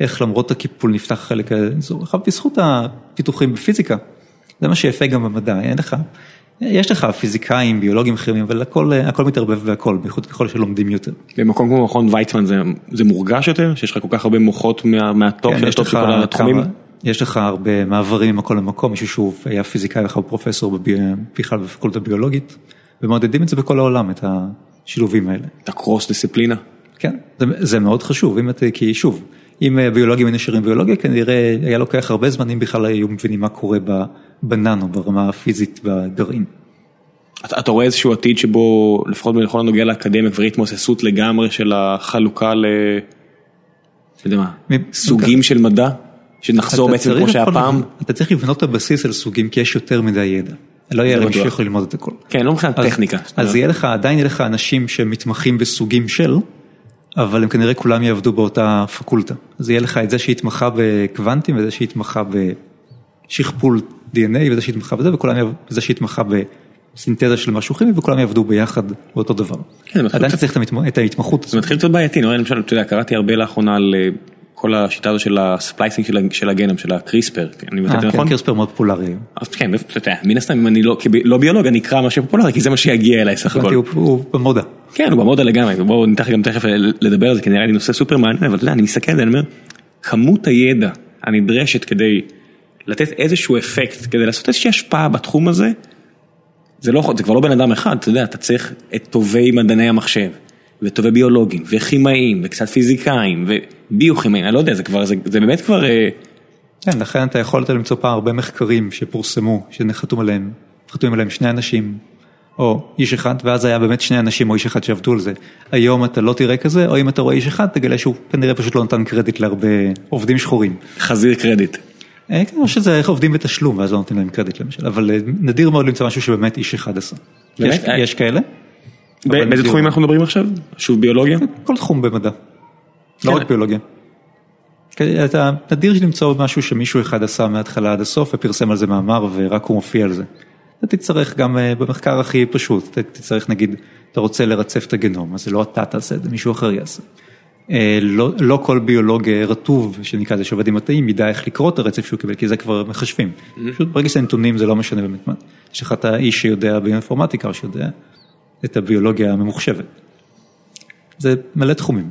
[SPEAKER 2] איך למרות הקיפול נפתח חלק האזור, עכשיו בזכות הפיתוחים בפיזיקה, זה מה שיפה גם במדע, אין לך. יש לך פיזיקאים, ביולוגים אחרים, אבל הכל, הכל מתערבב והכל, בייחוד ככל שלומדים יותר.
[SPEAKER 1] במקום כמו מכון ויצמן זה, זה מורגש יותר? שיש לך כל כך הרבה מוחות מה, מה top
[SPEAKER 2] כן,
[SPEAKER 1] של ה top של כל התחומים?
[SPEAKER 2] יש לך הרבה מעברים ממקום למקום, מישהו שהוא היה פיזיקאי ואחר פרופסור בכלל בפקולטה ביולוגית, ומעודדים את זה בכל העולם, את השילובים האלה.
[SPEAKER 1] את הקרוס דיסציפלינה?
[SPEAKER 2] כן, זה, זה מאוד חשוב, אם את, כי שוב, אם ביולוגים היו נשארים ביולוגיה, כנראה היה לוקח הרבה זמן אם בכלל היו מבינים מה קורה בננו, ברמה הפיזית בגרעין.
[SPEAKER 1] אתה, אתה רואה איזשהו עתיד שבו, לפחות בכל הנוגע לאקדמיה, כבר התמוססות לגמרי של החלוקה ל... אתה יודע מה, סוגים של מדע? שנחזור בעצם כמו שהיה פעם?
[SPEAKER 2] אתה צריך לבנות את הבסיס על סוגים, כי יש יותר מדי ידע. לא יהיה אנשים שיכולים ללמוד את הכל.
[SPEAKER 1] כן, לא מבחינת טכניקה.
[SPEAKER 2] אז יהיה לך, עדיין יהיה לך אנשים שמתמחים בסוגים של, אבל הם כנראה כולם יעבדו באותה פקולטה. אז יהיה לך את זה שהתמחה בקוונטים, וזה שהתמחה בשכפול DNA, וזה שהתמחה בזה, וזה שהתמחה בסינתזה של משהו כימי, וכולם יעבדו ביחד באותו דבר.
[SPEAKER 1] כן,
[SPEAKER 2] עדיין אתה צריך את ההתמחות.
[SPEAKER 1] זה מתחיל קצת בעייתי, למשל, אתה יודע, קראתי הרבה לאחרונה על כל השיטה הזו של ה splicing של הגנום, של הקריספר, אני מבטא את זה נכון?
[SPEAKER 2] כן, קריספר מאוד פופולרי.
[SPEAKER 1] אז כן, אתה יודע, מן הסתם אם אני לא ביולוג, אני אקרא מה שפופולרי, כי זה מה שיגיע אליי סך הכל.
[SPEAKER 2] הוא במודה.
[SPEAKER 1] כן, הוא במודה לגמרי, בואו ניתן גם תכף לדבר על זה, כי נראה לי נושא סופר מעניין, אבל אתה יודע, אני מסתכל על זה, אני אומר, כמות הידע הנדרשת כדי לתת איזשהו אפקט, כדי לעשות איזושהי השפעה בתחום הזה, זה לא, זה כבר לא בן אדם אחד, אתה יודע, אתה צריך את טובי מדעני המחשב, וטובי ביולוגים, וכימאים, וקצת פיזיקאים, וביוכימאים, אני לא יודע, זה כבר, זה, זה באמת כבר...
[SPEAKER 2] כן, לכן אתה יכול למצוא פעם הרבה מחקרים שפורסמו, שנחתום עליהם, חתומים עליהם שני אנשים, או איש אחד, ואז היה באמת שני אנשים או איש אחד שעבדו על זה. היום אתה לא תראה כזה, או אם אתה רואה איש אחד, תגלה שהוא כנראה פשוט לא נתן קרדיט להרבה עובדים שחורים.
[SPEAKER 1] חזיר קרדיט.
[SPEAKER 2] כמו שזה איך עובדים בתשלום, ואז לא נותנים להם קרדיט למשל, אבל נדיר מאוד למצוא משהו שבאמת איש אחד עשה. יש כאלה.
[SPEAKER 1] באיזה תחומים אנחנו מדברים עכשיו? שוב ביולוגיה?
[SPEAKER 2] כל תחום במדע. לא רק ביולוגיה. אתה נדיר למצוא משהו שמישהו אחד עשה מההתחלה עד הסוף ופרסם על זה מאמר ורק הוא מופיע על זה. אתה תצטרך גם אה, במחקר הכי פשוט, אתה תצטרך נגיד, אתה רוצה לרצף את הגנום, אז זה לא אתה תעשה את זה, מישהו אחר יעשה. אה, לא, לא כל ביולוג רטוב, שנקרא לזה שעובד עם התאים, ידע איך לקרוא את הרצף שהוא קיבל, כי זה כבר מחשבים. פשוט ברגע שזה נתונים זה לא משנה באמת מה. יש לך את האיש שיודע באינפורמטיקה או שיודע את הביולוגיה הממוחשבת. זה מלא תחומים.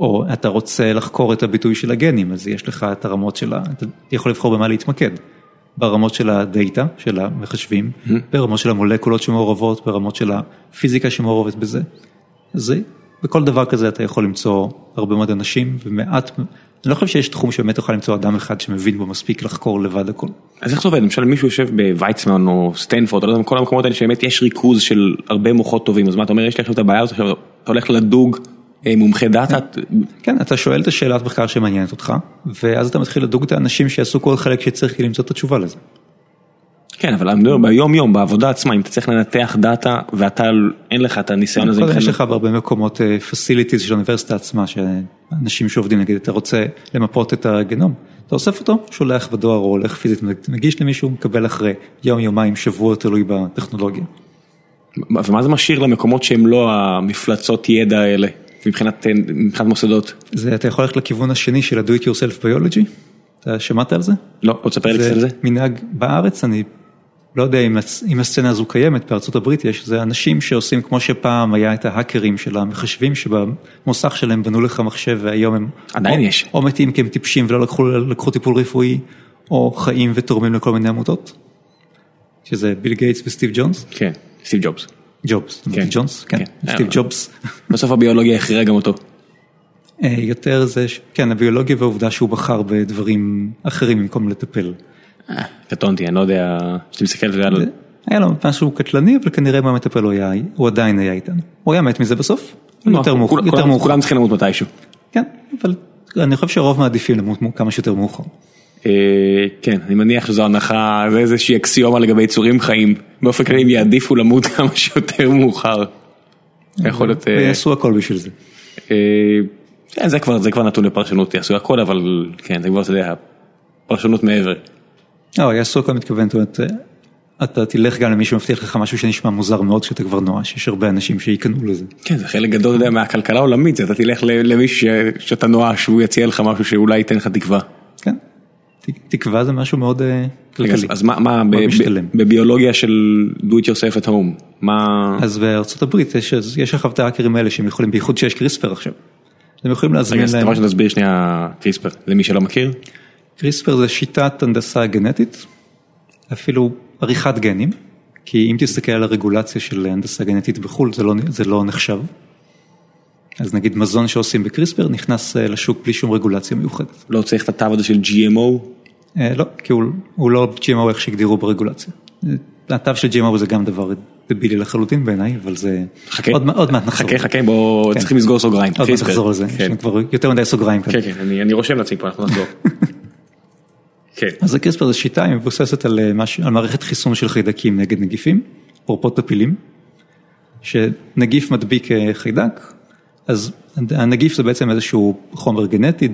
[SPEAKER 2] או אתה רוצה לחקור את הביטוי של הגנים, אז יש לך את הרמות של ה... אתה יכול לבחור במה להתמקד. ברמות של הדאטה, של המחשבים, mm-hmm. ברמות של המולקולות שמעורבות, ברמות של הפיזיקה שמעורבת בזה. אז בכל דבר כזה אתה יכול למצוא הרבה מאוד אנשים ומעט, אני לא חושב שיש תחום שבאמת תוכל למצוא אדם אחד שמבין בו מספיק לחקור לבד הכל.
[SPEAKER 1] אז איך זה עובד? למשל מישהו יושב בוויצמן או סטנפורד, או לא יודע, כל המקומות האלה שבאמת יש ריכוז של הרבה מוחות טובים, אז מה אתה אומר, יש לי עכשיו את הבעיה הזאת, עכשיו אתה הולך לדוג אה, מומחה דאטה?
[SPEAKER 2] כן, אתה שואל את השאלת מחקר שמעניינת אותך, ואז אתה מתחיל לדוג את האנשים שיעשו כל חלק שצריך למצוא את התשובה לזה.
[SPEAKER 1] כן, אבל אני מדבר ביום יום, בעבודה עצמה, אם אתה צריך לנתח דאטה ואתה, אין לך את הניסיון הזה.
[SPEAKER 2] יש לך בהרבה מקומות facilities של האוניברסיטה עצמה, שאנשים שעובדים, נגיד, אתה רוצה למפות את הגנום, אתה אוסף אותו, שולח בדואר או הולך פיזית, מגיש למישהו, מקבל אחרי יום, יומיים, שבוע, תלוי בטכנולוגיה.
[SPEAKER 1] ומה זה משאיר למקומות שהם לא המפלצות ידע האלה, מבחינת מוסדות?
[SPEAKER 2] זה, אתה יכול ללכת לכיוון השני של ה-do it yourself biology, אתה שמעת על זה?
[SPEAKER 1] לא, בוא תספר לי קצת על זה.
[SPEAKER 2] מנהג בארץ, אני לא יודע אם הסצנה הזו קיימת, בארצות הברית יש, זה אנשים שעושים כמו שפעם היה את ההאקרים של המחשבים שבמוסך שלהם בנו לך מחשב והיום הם...
[SPEAKER 1] עדיין יש.
[SPEAKER 2] או מתים כי הם טיפשים ולא לקחו, לקחו טיפול רפואי, או חיים ותורמים לכל מיני עמותות, שזה ביל גייטס וסטיב ג'ונס.
[SPEAKER 1] כן, סטיב ג'ובס.
[SPEAKER 2] ג'ובס, כן. ג'ונס, כן, כן. סטיב ג'ובס.
[SPEAKER 1] בסוף הביולוגיה הכריעה גם אותו.
[SPEAKER 2] יותר זה, כן, הביולוגיה והעובדה שהוא בחר בדברים אחרים במקום לטפל.
[SPEAKER 1] קטונתי, אני לא יודע, כשאתה מסתכל על...
[SPEAKER 2] היה לו משהו קטלני, אבל כנראה אם מטפל הוא היה, הוא עדיין היה איתנו. הוא היה מת מזה בסוף, יותר מאוחר.
[SPEAKER 1] כולם צריכים למות מתישהו.
[SPEAKER 2] כן, אבל אני חושב שרוב מעדיפים למות כמה שיותר מאוחר.
[SPEAKER 1] כן, אני מניח שזו הנחה, זה איזושהי אקסיומה לגבי יצורים חיים. באופן כללי הם יעדיפו למות כמה שיותר מאוחר. יכול להיות...
[SPEAKER 2] ויעשו הכל בשביל זה.
[SPEAKER 1] כן, זה כבר נתון לפרשנות, יעשו הכל, אבל כן, זה כבר, אתה יודע, פרשנות מעבר.
[SPEAKER 2] לא, זאת אומרת, אתה תלך גם למי שמבטיח לך משהו שנשמע מוזר מאוד שאתה כבר נואש, יש הרבה אנשים שיקנו לזה.
[SPEAKER 1] כן, זה חלק גדול, יודע, מהכלכלה העולמית, אתה תלך למישהו שאתה נואש והוא יציע לך משהו שאולי ייתן לך תקווה.
[SPEAKER 2] כן, תקווה זה משהו מאוד כלכלי.
[SPEAKER 1] אז מה, בביולוגיה של do it yourself at home, מה...
[SPEAKER 2] אז בארצות הברית יש לך את ההאקרים האלה שהם יכולים, בייחוד שיש קריספר עכשיו. הם יכולים להזמין להם...
[SPEAKER 1] רגע, אז אתה תסביר שנייה קריספר, למי שלא מכיר.
[SPEAKER 2] קריספר זה שיטת הנדסה גנטית, אפילו עריכת גנים, כי אם תסתכל על הרגולציה של הנדסה גנטית בחו"ל זה לא, זה לא נחשב. אז נגיד מזון שעושים בקריספר נכנס לשוק בלי שום רגולציה מיוחדת.
[SPEAKER 1] לא צריך את התו הזה של GMO?
[SPEAKER 2] לא, כי הוא, הוא לא GMO איך שהגדירו ברגולציה. התו של GMO זה גם דבר דבילי לחלוטין בעיניי, אבל זה
[SPEAKER 1] חכה,
[SPEAKER 2] עוד, עוד מעט נחזור.
[SPEAKER 1] חכה, חכה, בוא, כן. צריכים לסגור סוגריים.
[SPEAKER 2] עוד מעט נחזור לזה, כן. יש לנו כבר יותר מדי סוגריים
[SPEAKER 1] כאן. כן, כן, אני, אני רושם לעצמי פה, אנחנו נחזור.
[SPEAKER 2] כן. אז הקריספר זה שיטה, היא מבוססת על, מש... על מערכת חיסון של חיידקים נגד נגיפים, אפרופו טפילים, שנגיף מדביק חיידק, אז הנגיף זה בעצם איזשהו חומר גנטי,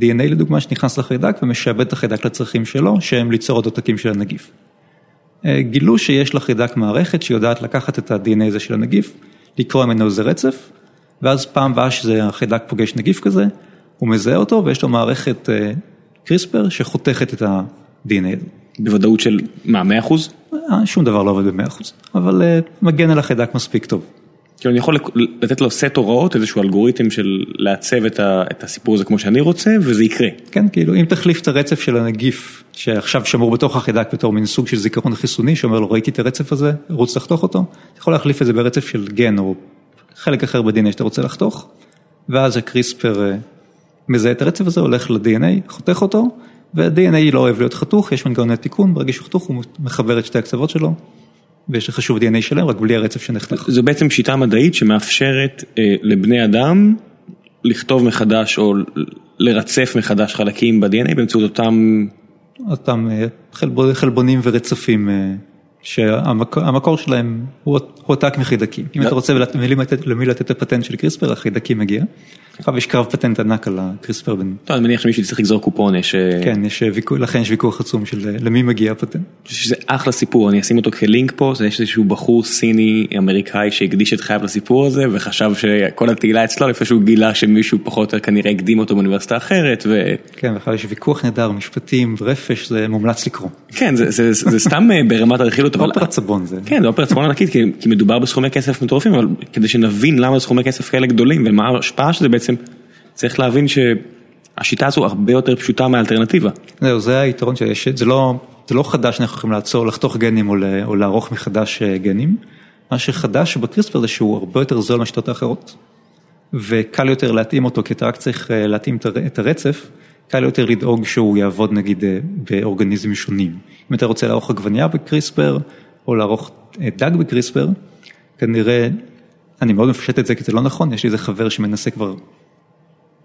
[SPEAKER 2] DNA לדוגמה, שנכנס לחיידק ומשעבד את החיידק לצרכים שלו, שהם ליצור עוד עותקים של הנגיף. גילו שיש לחיידק מערכת שיודעת לקחת את ה-DNA הזה של הנגיף, לקרוא ממנו איזה רצף, ואז פעם הבאה שהחיידק פוגש נגיף כזה, הוא מזהה אותו ויש לו מערכת קריספר שחותכת את ה-DNA.
[SPEAKER 1] בוודאות של מה, 100%?
[SPEAKER 2] שום דבר לא עובד ב-100%, אבל מגן על החיידק מספיק טוב.
[SPEAKER 1] כאילו אני יכול לתת לו סט הוראות, איזשהו אלגוריתם של לעצב את הסיפור הזה כמו שאני רוצה, וזה יקרה.
[SPEAKER 2] כן, כאילו אם תחליף את הרצף של הנגיף, שעכשיו שמור בתוך החיידק בתור מין סוג של זיכרון חיסוני, שאומר לו ראיתי את הרצף הזה, רוץ לחתוך אותו, אתה יכול להחליף את זה ברצף של גן או חלק אחר ב-DNA שאתה רוצה לחתוך, ואז הקריספר מזהה את הרצף הזה, הולך ל-DNA, חותך אותו, וה-DNA לא אוהב להיות חתוך, יש מנגנוני תיקון, ברגע שהוא חתוך הוא מחבר את שתי הקצוות שלו. ויש לך שוב DNA שלם, רק בלי הרצף שנחתך.
[SPEAKER 1] זו בעצם שיטה מדעית שמאפשרת אה, לבני אדם לכתוב מחדש או לרצף מחדש חלקים ב-DNA באמצעות אותם...
[SPEAKER 2] אותם אה, חלבונים, חלבונים ורצפים אה, שהמקור שלהם הוא הועתק מחידקים. אם אתה רוצה למי לתת את הפטנט של קריספר, החידקים מגיע. עכשיו יש קרב פטנט ענק על הקריספר בין,
[SPEAKER 1] טוב, אני מניח שמישהו צריך לגזור קופון, יש... אה,
[SPEAKER 2] כן, יש ויכוח, לכן יש ויכוח עצום של אה, למי מגיע הפטנט.
[SPEAKER 1] שזה אחלה סיפור, אני אשים אותו כלינק פה, זה יש איזשהו בחור סיני אמריקאי שהקדיש את חייו לסיפור הזה וחשב שכל התהילה אצלו לפני שהוא גילה שמישהו פחות או כנראה הקדים אותו באוניברסיטה אחרת ו...
[SPEAKER 2] כן, בכלל יש ויכוח נהדר, משפטים ורפש, זה מומלץ לקרוא.
[SPEAKER 1] כן, זה, זה, זה, זה סתם אה, ברמת הרכילות, אבל...
[SPEAKER 2] אופרת סבון זה.
[SPEAKER 1] כן, זה אופרת סבון ענקית, כי, כי מדובר בסכומי כסף מטורפים, אבל כדי שנבין למה סכומי כסף כאלה גדולים ומה ההשפעה של זה בעצם, צריך להבין שהשיטה הזו הרבה יותר פשוטה מהאלטרנטיבה.
[SPEAKER 2] זהו, זה היתרון שיש, זה לא, זה לא חדש שאנחנו יכולים לעצור, לחתוך גנים או, ל, או לערוך מחדש אה, גנים. מה שחדש בקריספר זה שהוא הרבה יותר זול מהשיטות האחרות, וקל יותר להתאים אותו, כי אתה רק צריך אה, להתאים את הרצף, קל יותר לדאוג שהוא יעבוד נגיד אה, באורגניזמים שונים. אם אתה רוצה לערוך עגבנייה בקריספר, או לערוך דג בקריספר, כנראה, אני מאוד מפשט את זה כי זה לא נכון, יש לי איזה חבר שמנסה כבר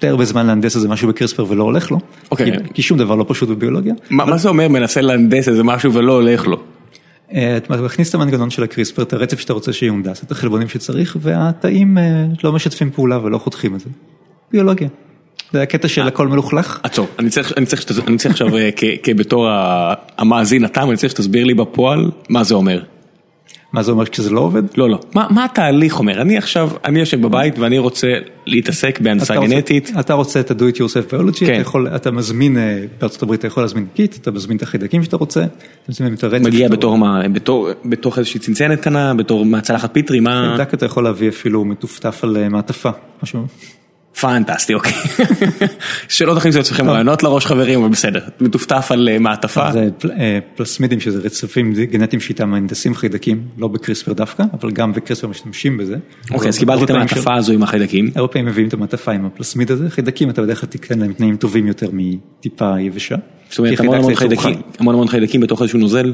[SPEAKER 2] די הרבה זמן להנדס איזה משהו בקריספר ולא הולך לו,
[SPEAKER 1] אוקיי.
[SPEAKER 2] כי, שום דבר לא פשוט בביולוגיה.
[SPEAKER 1] מה, מה זה אומר מנסה להנדס איזה משהו ולא הולך לו?
[SPEAKER 2] אה, אתה מכניס את המנגנון של הקריספר, את הרצף שאתה רוצה שיונדס, את החלבונים שצריך, והתאים אה, לא משתפים פעולה ולא חותכים את זה. ביולוגיה. זה הקטע של הכל מלוכלך.
[SPEAKER 1] עצור, אני צריך, אני צריך, אני צריך עכשיו אה, כבתור המאזין התם, אני צריך שתסביר לי בפועל מה זה אומר.
[SPEAKER 2] מה זה אומר כשזה לא עובד?
[SPEAKER 1] לא, לא, מה, מה התהליך אומר? אני עכשיו, אני יושב בבית ואני רוצה להתעסק בהנדסה
[SPEAKER 2] אתה רוצה-
[SPEAKER 1] גנטית.
[SPEAKER 2] אתה רוצה את ה-do it yourself biology,
[SPEAKER 1] כן.
[SPEAKER 2] אתה יכול, אתה מזמין, אה, בארצות הברית אתה יכול להזמין kit, אתה מזמין את החיידקים שאתה רוצה, אתה מזמין את הרצף.
[SPEAKER 1] מגיע בתור מה, בתור, בתוך איזושהי צנצנת קטנה, בתור מהצלחת פיטרי, מה...
[SPEAKER 2] חיידק אתה יכול להביא אפילו מטופטף על אה, מעטפה, משהו.
[SPEAKER 1] פנטסטי, אוקיי. שלא תכניסו לעצמכם רעיונות לראש חברים, אבל בסדר. מטופטף על אה, מעטפה.
[SPEAKER 2] זה אה, פלסמידים שזה רצפים גנטיים שאיתם מהנדסים חיידקים, לא בקריספר דווקא, אבל גם בקריספר משתמשים בזה.
[SPEAKER 1] אוקיי, אז קיבלתי את המעטפה הזו עם החיידקים.
[SPEAKER 2] הרבה פעמים מביאים את המעטפה עם הפלסמיד הזה, חיידקים אתה בדרך כלל תיתן להם תנאים טובים יותר מטיפה יבשה.
[SPEAKER 1] זאת אומרת. המון המון חיידקים בתוך איזשהו נוזל.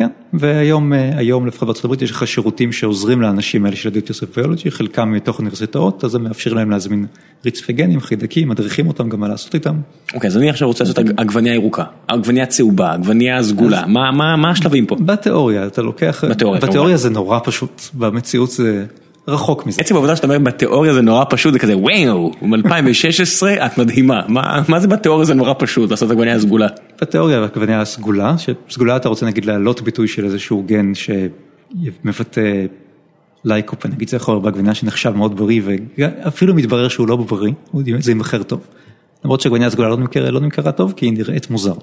[SPEAKER 2] כן, והיום אה, היום לפחות בארצות הברית יש לך שירותים שעוזרים לאנשים האלה של הדיוט יוסף ביולוגי, חלקם מתוך אוניברסיטאות, אז זה מאפשר להם להזמין רצפי גנים, חיידקים, מדריכים אותם גם מה לעשות איתם.
[SPEAKER 1] אוקיי, אז אני עכשיו רוצה לעשות עג- עגבנייה ירוקה, עגבנייה צהובה, עגבנייה סגולה, מה- מה מה השלבים פה?
[SPEAKER 2] בתיאוריה אתה לוקח,
[SPEAKER 1] בתיאוריה.
[SPEAKER 2] בתיאוריה זה נורא פשוט, במציאות זה רחוק מזה.
[SPEAKER 1] עצם העובדה שאתה אומר בתיאוריה זה נורא פשוט, זה כזה וואו, מ-2016 את מדהימה, מה מה זה בתיאוריה זה נורא פשוט לעשות עגבנייה סגולה?
[SPEAKER 2] בתיאוריה העגבנייה הסגולה, שסגולה אתה רוצה נגיד להעלות ביטוי של איזשהו גן שמבטא ליקופן, נגיד זה יכול להיות בעגבנייה שנחשב מאוד בריא ואפילו מתברר שהוא לא בריא, זה יימכר טוב. למרות שעגבנייה סגולה לא נמכרה, לא נמכרה טוב כי היא נראית מוזר.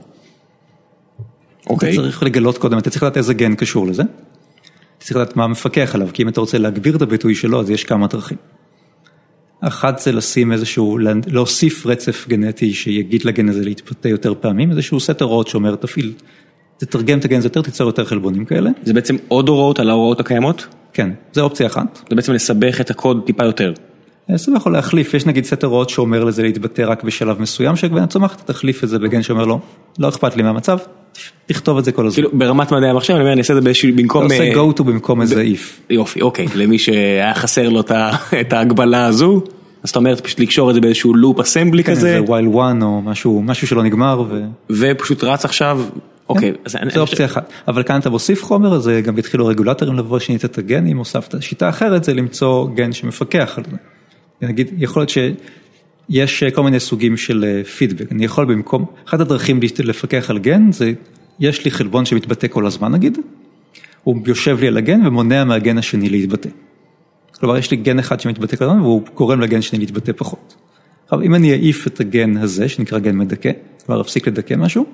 [SPEAKER 1] אוקיי,
[SPEAKER 2] אתה צריך לגלות קודם, אתה צריך לדעת איזה גן קשור לזה. צריך לדעת מה מפקח עליו, כי אם אתה רוצה להגביר את הביטוי שלו, אז יש כמה דרכים. אחת זה לשים איזשהו, להוסיף רצף גנטי שיגיד לגן הזה להתבטא יותר פעמים, איזשהו סט הוראות שאומר תפעיל, תתרגם את הגן הזה יותר, תיצור יותר חלבונים כאלה.
[SPEAKER 1] זה בעצם עוד הוראות על ההוראות הקיימות?
[SPEAKER 2] כן, זה אופציה אחת.
[SPEAKER 1] זה בעצם לסבך את הקוד טיפה יותר.
[SPEAKER 2] זה יכול להחליף, יש נגיד סט הוראות שאומר לזה להתבטא רק בשלב מסוים שהגבנה צומחת, אתה תחליף את זה בגן שאומר לו, לא אכפת לי מהמצב, תכתוב את זה כל הזמן.
[SPEAKER 1] כאילו ברמת מדעי המחשב אני אומר אני אעשה את זה באיזשהו
[SPEAKER 2] אתה
[SPEAKER 1] במקום
[SPEAKER 2] עושה
[SPEAKER 1] אה,
[SPEAKER 2] go to במקום איזה if.
[SPEAKER 1] יופי אוקיי למי שהיה חסר לו את ההגבלה הזו אז אתה אומר פשוט לקשור את זה באיזשהו לופ אסמבלי
[SPEAKER 2] כן,
[SPEAKER 1] כזה
[SPEAKER 2] איזה while one או משהו, משהו שלא נגמר, ו...
[SPEAKER 1] ופשוט רץ עכשיו אוקיי אז אני-
[SPEAKER 2] כן, זו אופציה אחת. אבל כאן אתה מוסיף חומר, אז גם התחילו הרגולטורים לבוא, שינית את הגנים, הוספת. שיטה אחרת זה למצוא גן שמפקח על זה. נגיד, יכול להיות שיש כל מיני סוגים של פידבק. אני יכול במקום, אחת הדרכים לפקח על גן זה, יש לי חלבון שמתבטא כל הזמן נגיד, הוא יושב לי על הגן ומונע מהגן השני להתבטא. כלומר, יש לי גן אחד שמתבטא כל הזמן והוא גורם לגן שני להתבטא פחות. עכשיו, אם אני אעיף את הגן הזה, שנקרא גן מדכא, כלומר אפסיק לדכא משהו,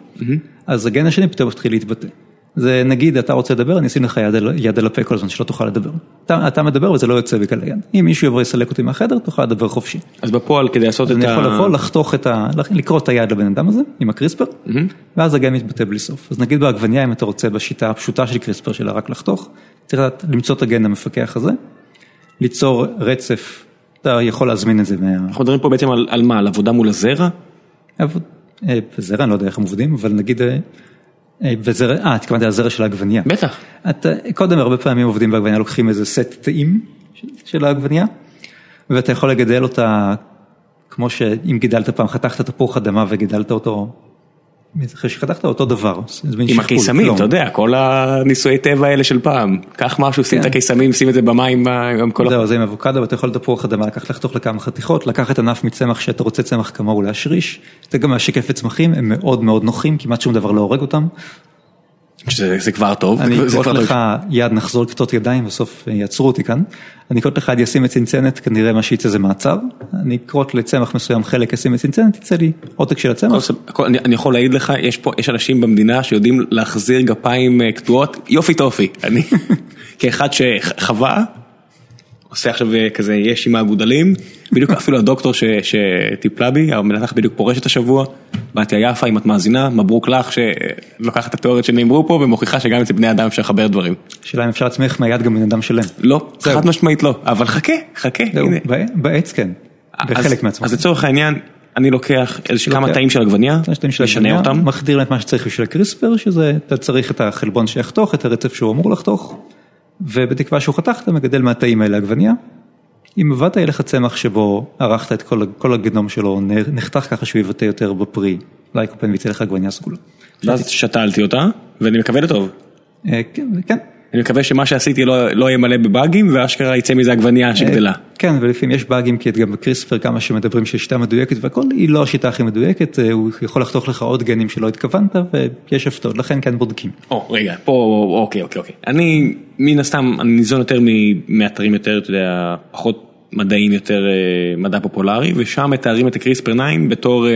[SPEAKER 2] אז הגן השני פתאום מתחיל להתבטא. זה נגיד, אתה רוצה לדבר, אני אשים לך יד על, יד על הפה כל הזמן שלא תוכל לדבר. אתה, אתה מדבר וזה לא יוצא בקל היד. אם מישהו יבוא יסלק אותי מהחדר, תוכל לדבר חופשי.
[SPEAKER 1] אז בפועל כדי לעשות את
[SPEAKER 2] אני יכול לבוא,
[SPEAKER 1] ה...
[SPEAKER 2] לחתוך את ה... לקרוא את היד לבן אדם הזה, עם הקריספר, ואז הגן מתבטא בלי סוף. אז נגיד בעגבניה, אם אתה רוצה בשיטה הפשוטה של קריספר שלה רק לחתוך, צריך לדעת למצוא את הגן המפקח הזה, ליצור רצף, אתה יכול להזמין את זה מה...
[SPEAKER 1] אנחנו מדברים פה בעצם על על מה על עבודה מול הזרע
[SPEAKER 2] עבוד- אה, בזרע, אני לא יודע איך הם עובדים, אבל נגיד, אה, אה, על הזרע של העגבנייה.
[SPEAKER 1] בטח
[SPEAKER 2] אתה, קודם הרבה פעמים עובדים בעגבנייה, לוקחים איזה סט טעים של- של העגבנייה, ואתה יכול לגדל אותה כמו שאם גידלת פעם, חתכת תפוח אדמה וגידלת אותו אחרי שחתכת אותו דבר.
[SPEAKER 1] עם הקיסמים. אתה יודע, כל הניסויי טבע האלה של פעם. קח משהו, שים את
[SPEAKER 2] כן.
[SPEAKER 1] הקיסמים, שים את זה במים, גם כל.
[SPEAKER 2] זהו, זה עם אבוקדו ואתה יכול תפוח אדמה לקחת לחתוך לכמה חתיכות, לקחת ענף מצמח שאתה רוצה צמח כמוהו להשריש, זה גם מהשקפת צמחים, הם מאוד מאוד נוחים, כמעט שום דבר לא הורג אותם.
[SPEAKER 1] שזה זה כבר טוב.
[SPEAKER 2] אני
[SPEAKER 1] טוב.
[SPEAKER 2] לך יד נחזור לכתות ידיים, בסוף אה, יעצרו אותי כאן. אני אקרוט לך יד ישים מצנצנת, כנראה מה שיצא זה מעצר. אני אקרוט לצמח מסוים חלק ישים מצנצנת, יצא לי עותק של הצמח.
[SPEAKER 1] אני יכול להעיד לך, יש פה, יש אנשים במדינה שיודעים להחזיר גפיים אה, קטועות, יופי טופי. אני, כאחד שחווה, עושה עכשיו אה, כזה יש עם האגודלים, בדיוק אפילו הדוקטור ש- שטיפלה בי, המנתח בדיוק פורשת השבוע, בתיה יפה אם את מאזינה, מברוק לך שלוקחת את התיאוריות שנאמרו פה ומוכיחה שגם אצל בני אדם אפשר לחבר דברים.
[SPEAKER 2] השאלה אם אפשר להצמיח מהיד גם בן אדם שלם.
[SPEAKER 1] לא. חד משמעית לא, אבל חכה, חכה, הנה.
[SPEAKER 2] בעץ כן, בחלק מהצמחים.
[SPEAKER 1] אז לצורך העניין, אני לוקח איזה כמה תאים של עגבניה, משנה אותם,
[SPEAKER 2] מחדיר להם את מה שצריך בשביל הקריספר, שזה, אתה צריך את החלבון שיחתוך, את הרצף שהוא אמור לחתוך, ובתקווה שהוא חתך אתה מגדל מהתאים האלה עגבניה. אם עבדת יהיה לך צמח שבו ערכת את כל, כל הגנום שלו, נחתך ככה שהוא יבטא יותר בפרי, לייקופן ויצא לך עגבניה סגולה.
[SPEAKER 1] ואז שתלתי אותה, ואני מקווה לטוב.
[SPEAKER 2] אה, כן, כן.
[SPEAKER 1] אני מקווה שמה שעשיתי לא לא יהיה מלא בבאגים, ואשכרה יצא מזה עגבנייה שגדלה.
[SPEAKER 2] אה, כן, ולפעמים יש באגים, כי גם בקריספר כמה שמדברים שיש שיטה מדויקת והכל, היא לא השיטה הכי מדויקת, אה, הוא יכול לחתוך לך עוד גנים שלא התכוונת, ויש הפתעות, לכן כן בודקים.
[SPEAKER 1] או, רגע, פה, אוקיי, אוקיי, אוקיי. אני, מן הסתם, אני ניזון יותר מאתרים יותר, אתה יודע, פחות מדעיים, יותר אה, מדע פופולרי, ושם מתארים את הקריספר 9 בתור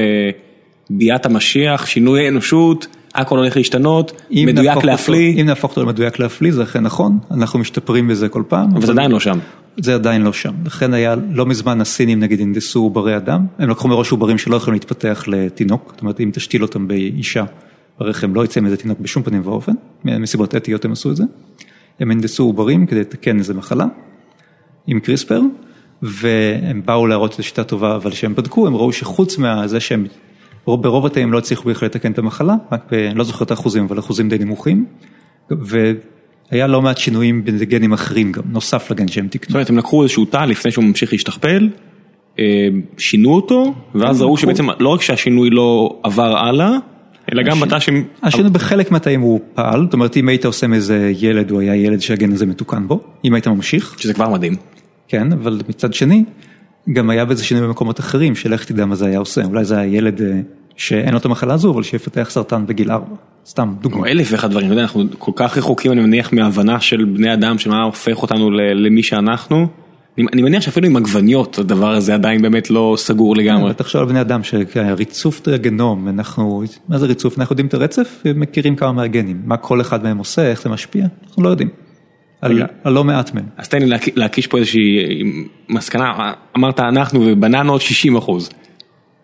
[SPEAKER 1] ביאת המשיח, שינוי האנושות, הכל הולך להשתנות, מדויק להפליא,
[SPEAKER 2] אם נהפוך אותו למדויק להפליא זה אכן נכון, אנחנו משתפרים בזה כל פעם.
[SPEAKER 1] אבל זה עדיין לא שם.
[SPEAKER 2] זה עדיין לא שם, לכן היה לא מזמן הסינים נגיד הנדסו עוברי אדם, הם לקחו מראש עוברים שלא יכולים להתפתח לתינוק, זאת אומרת אם תשתיל אותם באישה, ברחם לא יצא מזה תינוק בשום פנים ואופן, מסיבות אתיות הם עשו את זה, הם הנדסו עוברים כדי לתקן איזה מחלה עם קריספר, והם באו להראות שזו שיטה טובה, אבל כשהם בדקו הם ראו שחוץ מזה שהם ברוב התאים לא הצליחו בכלל לתקן את המחלה, רק ב... אני לא זוכר את האחוזים, אבל אחוזים די נמוכים, והיה לא מעט שינויים בגנים אחרים גם, נוסף לגן שהם תקנו.
[SPEAKER 1] זאת אומרת, הם לקחו איזשהו תא לפני שהוא ממשיך להשתכפל, אה, שינו אותו, ואז ראו שבעצם לא רק שהשינוי לא עבר הלאה, אלא גם בתא שהם...
[SPEAKER 2] השינוי בחלק מהתאים הוא פעל, זאת אומרת אם היית עושה מאיזה ילד, הוא היה ילד שהגן הזה מתוקן בו, אם היית ממשיך,
[SPEAKER 1] שזה כבר מדהים.
[SPEAKER 2] כן, אבל מצד שני, גם היה בזה שינוי במקומות אחרים, של איך תדע מה זה היה עושה, אולי זה היה ילד אה, שאין לו את המחלה הזו, אבל שיפתח סרטן בגיל 4, סתם דוגמא.
[SPEAKER 1] אלף ואחד דברים, אנחנו כל כך רחוקים, אני מניח, מהבנה של בני אדם, של מה הופך אותנו למי שאנחנו. אני אני מניח שאפילו עם עגבניות, הדבר הזה עדיין באמת לא סגור לגמרי.
[SPEAKER 2] תחשוב על בני אדם שריצוף הגנום, אנחנו, מה זה ריצוף? אנחנו יודעים את הרצף ומכירים כמה מהגנים, מה כל אחד מהם עושה, איך זה משפיע, אנחנו לא יודעים. על לא מעט מהם.
[SPEAKER 1] אז תן לי להק- להקיש פה איזושהי מסקנה, אמרת אנחנו ובננות 60 אחוז.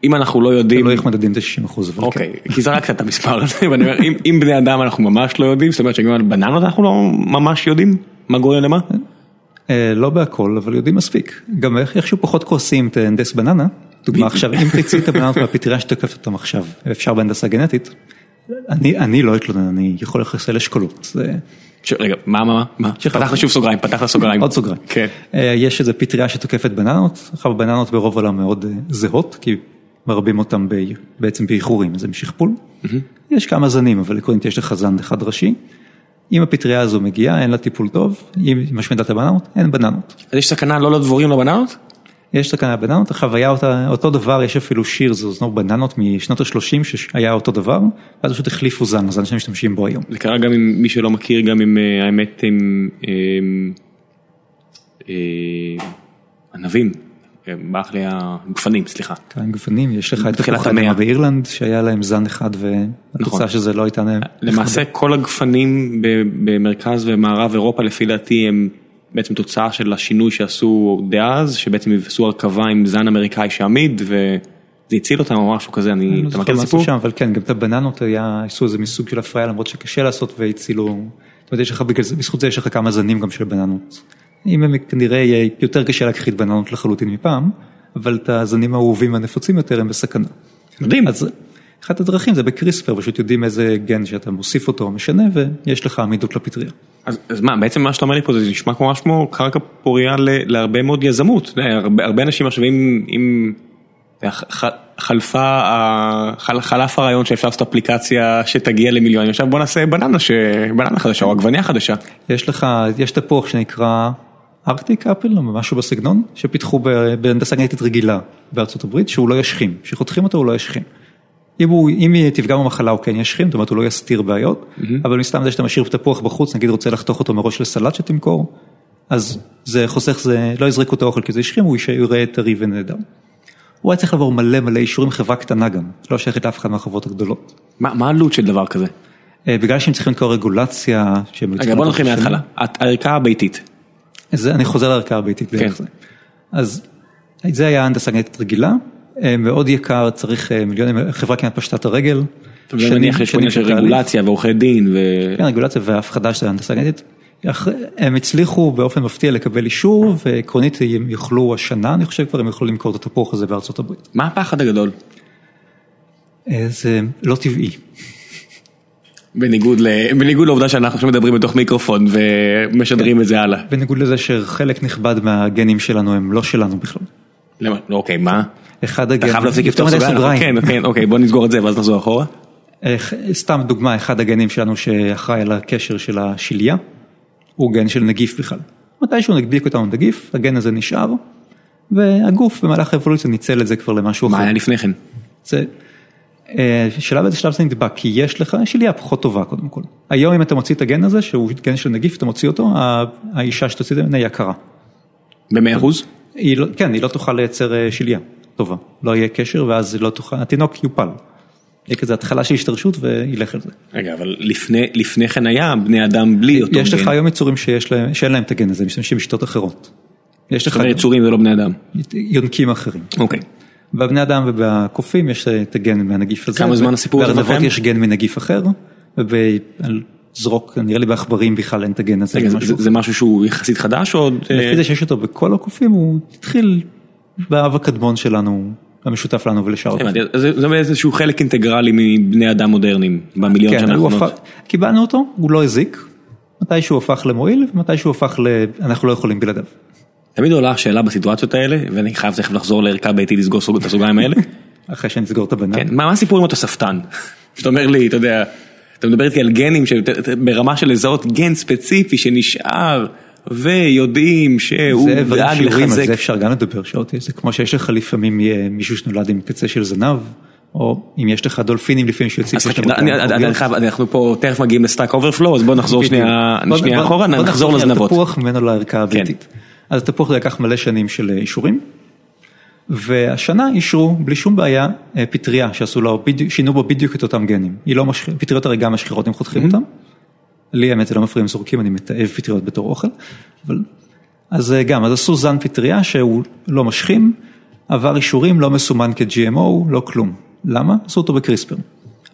[SPEAKER 1] אם אנחנו לא יודעים,
[SPEAKER 2] תלוי איך מדדים את ה-60 אחוז, אבל כן.
[SPEAKER 1] אוקיי, כי זרקת את המספר הזה, ואני אומר, אם- אם בני אדם אנחנו ממש לא יודעים, זאת אומרת שגם על בננות אנחנו לא ממש יודעים מה גורם למה?
[SPEAKER 2] אה, לא בהכל, אבל יודעים מספיק. גם איכשהו פחות כועסים את הנדס בננה. דוגמה עכשיו, אם תצאי את הבננות מהפטריה שתוקפת אותם עכשיו, אפשר בהנדסה גנטית, אני אני לא אתלונן, אני יכול לחסל אשכולות.
[SPEAKER 1] רגע, מה, מה, מה. פתחת שוב סוגריים, פתחת סוגריים.
[SPEAKER 2] עוד סוגריים.
[SPEAKER 1] כן.
[SPEAKER 2] אה, יש איזה פטריה שתוקפת בננות, עכשיו בננות ברוב העולם מאוד אה, זהות, כי מרבים אותם ב- בעצם באיחורים, זה משכפול. יש כמה זנים, אבל עקרונית יש לך זן אחד ראשי. אם הפטריה הזו מגיעה, אין לה טיפול טוב, אם היא משמידה את הבננות, אין בננות.
[SPEAKER 1] אז יש סכנה לא לדבורים לבננות?
[SPEAKER 2] יש סכנה בננות, אותה, אותו דבר, יש אפילו שיר, זה זנוב בננות משנות ה-30 שהיה אותו דבר, ואז פשוט החליפו זן, הזן שמשתמשים בו היום.
[SPEAKER 1] זה קרה גם עם מי שלא מכיר, גם עם אה, האמת עם אה, ענבים, ברח לי הגפנים, סליחה.
[SPEAKER 2] כאן גוונים, יש לך את תפוחי
[SPEAKER 1] המאה.
[SPEAKER 2] באירלנד, שהיה להם זן אחד,
[SPEAKER 1] נכון.
[SPEAKER 2] והתוצאה שזה לא הייתה...
[SPEAKER 1] למעשה כל הגפנים ב- במרכז ומערב אירופה לפי דעתי הם בעצם תוצאה של השינוי שעשו דאז, שבעצם עשו הרכבה עם זן אמריקאי שעמיד וזה הציל אותם או משהו כזה, אני,
[SPEAKER 2] לא
[SPEAKER 1] אתה מכיר את הסיפור?
[SPEAKER 2] שם, אבל כן, גם את הבננות היה, עשו איזה מסוג של הפריה, למרות שקשה לעשות והצילו, זאת אומרת, יש לך, בזכות זה יש לך כמה זנים גם של בננות. אם הם כנראה יהיה יותר קשה להכחיד בננות לחלוטין מפעם, אבל את הזנים האהובים והנפוצים יותר הם בסכנה.
[SPEAKER 1] מדהים.
[SPEAKER 2] אז אחת הדרכים זה בקריספר, פשוט יודעים איזה גן שאתה מוסיף אותו או משנה, ויש לך עמידות לפטריה.
[SPEAKER 1] אז, אז מה, בעצם מה שאתה אומר לי פה זה נשמע כמו ממש כמו קרקע פוריה להרבה מאוד יזמות, יודע, הרבה, הרבה אנשים עכשיו אם, אם חלפה, חלף הרעיון שאפשר לעשות אפליקציה שתגיע למיליונים, עכשיו בוא נעשה בננה, בננה חדשה או עגבניה חדשה.
[SPEAKER 2] יש לך, יש תפוח שנקרא ארקטיק אפל או משהו בסגנון, שפיתחו בהנדסה גנטית רגילה בארצות הברית, שהוא לא ישחים, כשחותכים אותו הוא לא ישחים. אם הוא, אם היא תפגע במחלה הוא כן ישחים, זאת אומרת הוא לא יסתיר בעיות, mm-hmm. אבל מסתם זה שאתה משאיר תפוח בחוץ, נגיד רוצה לחתוך אותו מראש לסלט שתמכור, אז זה חוסך, זה לא יזרקו את האוכל כי זה ישחים, הוא יראה טרי ונהדר. הוא היה צריך לעבור מלא מלא אישורים, חברה קטנה גם, לא שייכת לאף אחד מהחברות הגדולות.
[SPEAKER 1] מה, מה העלות של דבר כזה?
[SPEAKER 2] בגלל שהם צריכים לקרוא רגולציה.
[SPEAKER 1] רגע בוא נתחיל מההתחלה, הערכה הביתית.
[SPEAKER 2] זה, אני חוזר לערכה הביתית כן. אז זה היה הנדסה גנטית רגילה, מאוד יקר, צריך מיליונים, חברה כמעט פשטה את הרגל.
[SPEAKER 1] אני מניח יש עניין של רגולציה ועורכי דין. ו...
[SPEAKER 2] כן, רגולציה והפחדה של הנדסה גנטית. הם הצליחו באופן מפתיע לקבל אישור ועקרונית הם יוכלו השנה, אני חושב כבר הם יוכלו למכור את התפוח הזה בארצות הברית.
[SPEAKER 1] מה הפחד הגדול?
[SPEAKER 2] זה לא טבעי.
[SPEAKER 1] בניגוד, ל... בניגוד לעובדה שאנחנו עכשיו מדברים בתוך מיקרופון ומשדרים את זה הלאה.
[SPEAKER 2] בניגוד לזה שחלק נכבד מהגנים שלנו הם לא שלנו בכלל.
[SPEAKER 1] למה? אוקיי, מה?
[SPEAKER 2] אחד הגנים,
[SPEAKER 1] אתה חייב להפסיק לפתוח סוגריים. כן, כן, אוקיי, בוא נסגור את זה ואז נחזור אחורה.
[SPEAKER 2] סתם דוגמה, אחד הגנים שלנו שאחראי על הקשר של השליה, הוא גן של נגיף בכלל. מתישהו נדביק אותנו נגיף, הגן הזה נשאר, והגוף במהלך האבולוציה ניצל את זה כבר למשהו אחר.
[SPEAKER 1] מה היה לפני כן?
[SPEAKER 2] זה שלב איזה שלב זה נדבק, כי יש לך שליה פחות טובה קודם כל. היום אם אתה מוציא את הגן הזה, שהוא גן של נגיף, אתה מוציא אותו, האישה שתוציא את זה ממנה היא יקרה.
[SPEAKER 1] במאה אחוז?
[SPEAKER 2] לא, כן, היא לא תוכל לייצר שליה טובה, לא יהיה קשר ואז לא תוכל, התינוק יופל. יהיה כזה התחלה של השתרשות וילך על זה.
[SPEAKER 1] רגע, אבל לפני, לפני כן היה בני אדם בלי אותו
[SPEAKER 2] גן. יש לך היום יצורים שיש להם, שאין להם את הגן הזה, משתמשים בשיטות אחרות.
[SPEAKER 1] יש לך... יצורים זה לא בני אדם.
[SPEAKER 2] יונקים אחרים.
[SPEAKER 1] אוקיי.
[SPEAKER 2] בבני אדם ובקופים יש את הגן מהנגיף הזה.
[SPEAKER 1] כמה זמן הסיפור הזה?
[SPEAKER 2] בארנבות יש גן מנגיף אחר, ובזרוק, נראה לי בעכברים בכלל אין את הגן הזה.
[SPEAKER 1] זה, זה משהו שהוא יחסית חדש או?
[SPEAKER 2] לפי זה שיש אותו בכל הקופים, הוא התחיל באב הקדמון שלנו. המשותף לנו ולשאר.
[SPEAKER 1] זה איזשהו חלק אינטגרלי מבני אדם מודרניים במיליון שנה האחרונות.
[SPEAKER 2] קיבלנו אותו, הוא לא הזיק, מתי שהוא הפך למועיל ומתי שהוא הפך ל... אנחנו לא יכולים בלעדיו.
[SPEAKER 1] תמיד עולה השאלה בסיטואציות האלה, ואני חייב תכף לחזור לערכה ביתי לסגור את הסוגריים האלה.
[SPEAKER 2] אחרי שנסגור את הבנה.
[SPEAKER 1] כן, מה הסיפור עם התוספתן? שאתה אומר לי, אתה יודע, אתה מדבר איתי על גנים ברמה של לזהות גן ספציפי שנשאר. ויודעים שהוא דאג לחזק.
[SPEAKER 2] זה אפשר גם לדבר שעות, זה כמו שיש לך לפעמים מישהו שנולד עם קצה של זנב, או אם יש לך דולפינים לפעמים שיוצאים.
[SPEAKER 1] אנחנו פה תכף מגיעים ל stack overflow, אז בוא נחזור שנייה אחורה, נחזור לזנבות.
[SPEAKER 2] תפוח ממנו לערכה הביתית. אז התפוח זה לקח מלא שנים של אישורים, והשנה אישרו בלי שום בעיה פטריה שעשו לו, שינו בו בדיוק את אותם גנים. לא פטריות הרי גם משחירות אם חותכים אותם. לי האמת זה לא מפריע אם זורקים, אני מתעב פטריות בתור אוכל, אבל אז גם, אז עשו זן פטריה שהוא לא משחים, עבר אישורים, לא מסומן כ-GMO, לא כלום. למה? עשו אותו בקריספר.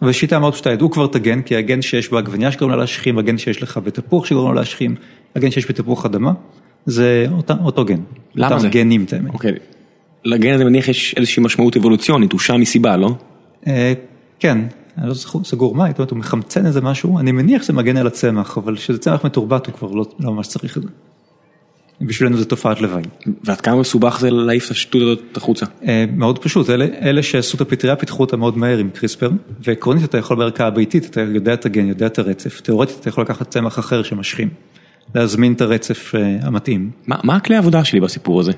[SPEAKER 2] ושיטה מאוד פשוטה, ידעו כבר את הגן, כי הגן שיש בעגבניה שגורם לה להשכים, הגן שיש לך בתפוח שגורם לה להשכים, הגן שיש בתפוח אדמה, זה אותה, אותו גן.
[SPEAKER 1] למה זה?
[SPEAKER 2] גנים את האמת.
[SPEAKER 1] אוקיי. לגן הזה מניח יש איזושהי משמעות אבולוציונית, הוא שם מסיבה, לא?
[SPEAKER 2] אה, כן, אני לא סגור מה, הוא מחמצן איזה משהו, אני מניח שזה מגן על הצמח, אבל כשזה צמח מתורבת הוא כבר לא, לא ממש צריך את זה. בשבילנו זה תופעת לוואי.
[SPEAKER 1] ועד כמה מסובך זה להעיף את השטות הזאת החוצה?
[SPEAKER 2] מאוד פשוט, אלה, אלה שעשו את הפטריה פיתחו אותה מאוד מהר עם קריספר, ועקרונית אתה יכול בערכה הביתית, אתה יודע את הגן, יודע את הרצף, תאורטית אתה יכול לקחת צמח אחר שמשכים, להזמין את הרצף המתאים.
[SPEAKER 1] מה, מה הכלי העבודה שלי בסיפור הזה?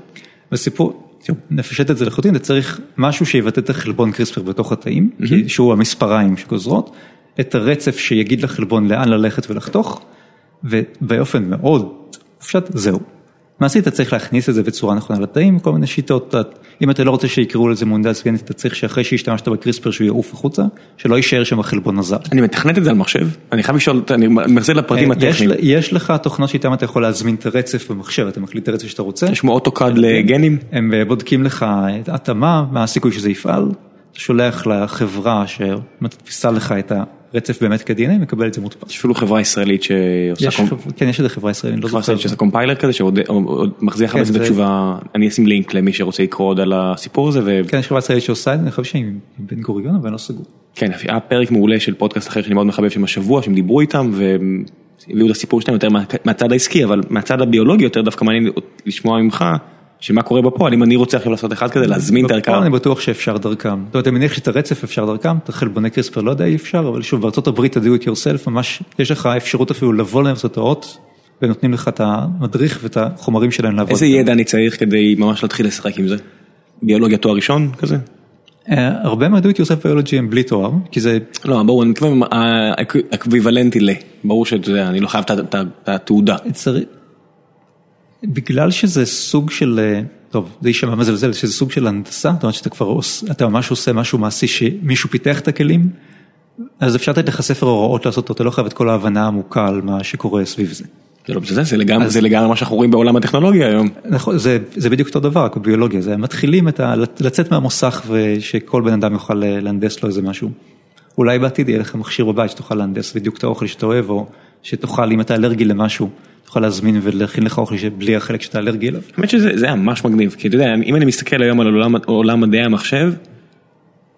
[SPEAKER 2] בסיפור, נפשט את זה לחלוטין, אתה צריך משהו שיבטא את החלבון קריספר בתוך התאים, שהוא המספריים שגוזרות, את הרצף שיגיד לחלבון לאן ללכת ולחתוך, ובאופן מאוד פשוט זהו. מעשית אתה צריך להכניס את זה בצורה נכונה לתאים, כל מיני שיטות, אם אתה לא רוצה שיקראו לזה מונדס גנטית, אתה צריך שאחרי שהשתמשת בקריספר שהוא יעוף החוצה, שלא יישאר שם החלבון הזר.
[SPEAKER 1] אני מתכנת את זה על מחשב, אני חייב לשאול, אני מחזיר לפרטים הטכניים.
[SPEAKER 2] יש לך תוכנות שאיתן אתה יכול להזמין את הרצף במחשב, אתה מקליט את הרצף שאתה רוצה.
[SPEAKER 1] יש כמו אוטוקאד לגנים?
[SPEAKER 2] הם בודקים לך התאמה, מה הסיכוי שזה יפעל, אתה שולח לחברה שמדפיסה לך את ה... רצף באמת כ-DNA, מקבל את זה מודפס.
[SPEAKER 1] יש אפילו חברה ישראלית שעושה...
[SPEAKER 2] כן, יש איזה חברה ישראלית,
[SPEAKER 1] לא זוכר. חברה שעושה קומפיילר כזה, שעוד מחזיר לך את התשובה, אני אשים לינק למי שרוצה לקרוא עוד על הסיפור הזה.
[SPEAKER 2] כן, יש חברה ישראלית שעושה את זה, אני חושב שהיא בן גוריון, אבל לא סגור.
[SPEAKER 1] כן, היה פרק מעולה של פודקאסט אחר שאני מאוד מחבב שם השבוע, שהם דיברו איתם, והביאו את הסיפור שלהם יותר מהצד העסקי, אבל מהצד הביולוגי יותר דווקא מעניין לשמוע ממך, שמה קורה בפועל, אם אני רוצה עכשיו לעשות אחד כזה, להזמין את הערכה.
[SPEAKER 2] בפועל אני בטוח שאפשר דרכם. זאת אומרת, אני מניח שאת הרצף אפשר דרכם, את החלבוני קריספר לא יודע אי אפשר, אבל שוב, בארצות הברית ה-do it yourself, ממש יש לך אפשרות אפילו לבוא לאוניברסיטאות, ונותנים לך את המדריך ואת החומרים שלהם לעבוד.
[SPEAKER 1] איזה ידע אני צריך כדי ממש להתחיל לשחק עם זה? ביולוגיה תואר ראשון כזה?
[SPEAKER 2] הרבה מה-do it yourself ביולוגי הם בלי תואר, כי זה...
[SPEAKER 1] לא, ברור, אני מתכוון אקוויוולנטי ל, ברור שאני לא חייב את התעודה.
[SPEAKER 2] בגלל שזה סוג של, טוב, זה יישמע מזלזל, שזה סוג של הנדסה, זאת אומרת שאתה כבר אתה ממש עושה משהו מעשי שמישהו פיתח את הכלים, אז אפשר לתת לך ספר הוראות לעשות אותו, אתה לא חייב את כל ההבנה העמוקה על מה שקורה סביב זה.
[SPEAKER 1] זה לא בסדר, זה לגמרי, זה לגמרי מה שאנחנו רואים בעולם הטכנולוגיה היום.
[SPEAKER 2] נכון, זה, זה בדיוק אותו דבר, רק בביולוגיה, זה מתחילים את ה, לצאת מהמוסך ושכל בן אדם יוכל להנדס לו איזה משהו. אולי בעתיד יהיה לך מכשיר בבית שתוכל להנדס בדיוק את האוכל שאתה אוהב, או שתוכל, אם אתה אלרגי למשהו, תוכל להזמין ולהכין לך אוכל בלי החלק שאתה אלרגי אליו.
[SPEAKER 1] האמת שזה היה ממש מגניב, כי אתה יודע, אם אני מסתכל היום על עולם, עולם מדעי המחשב,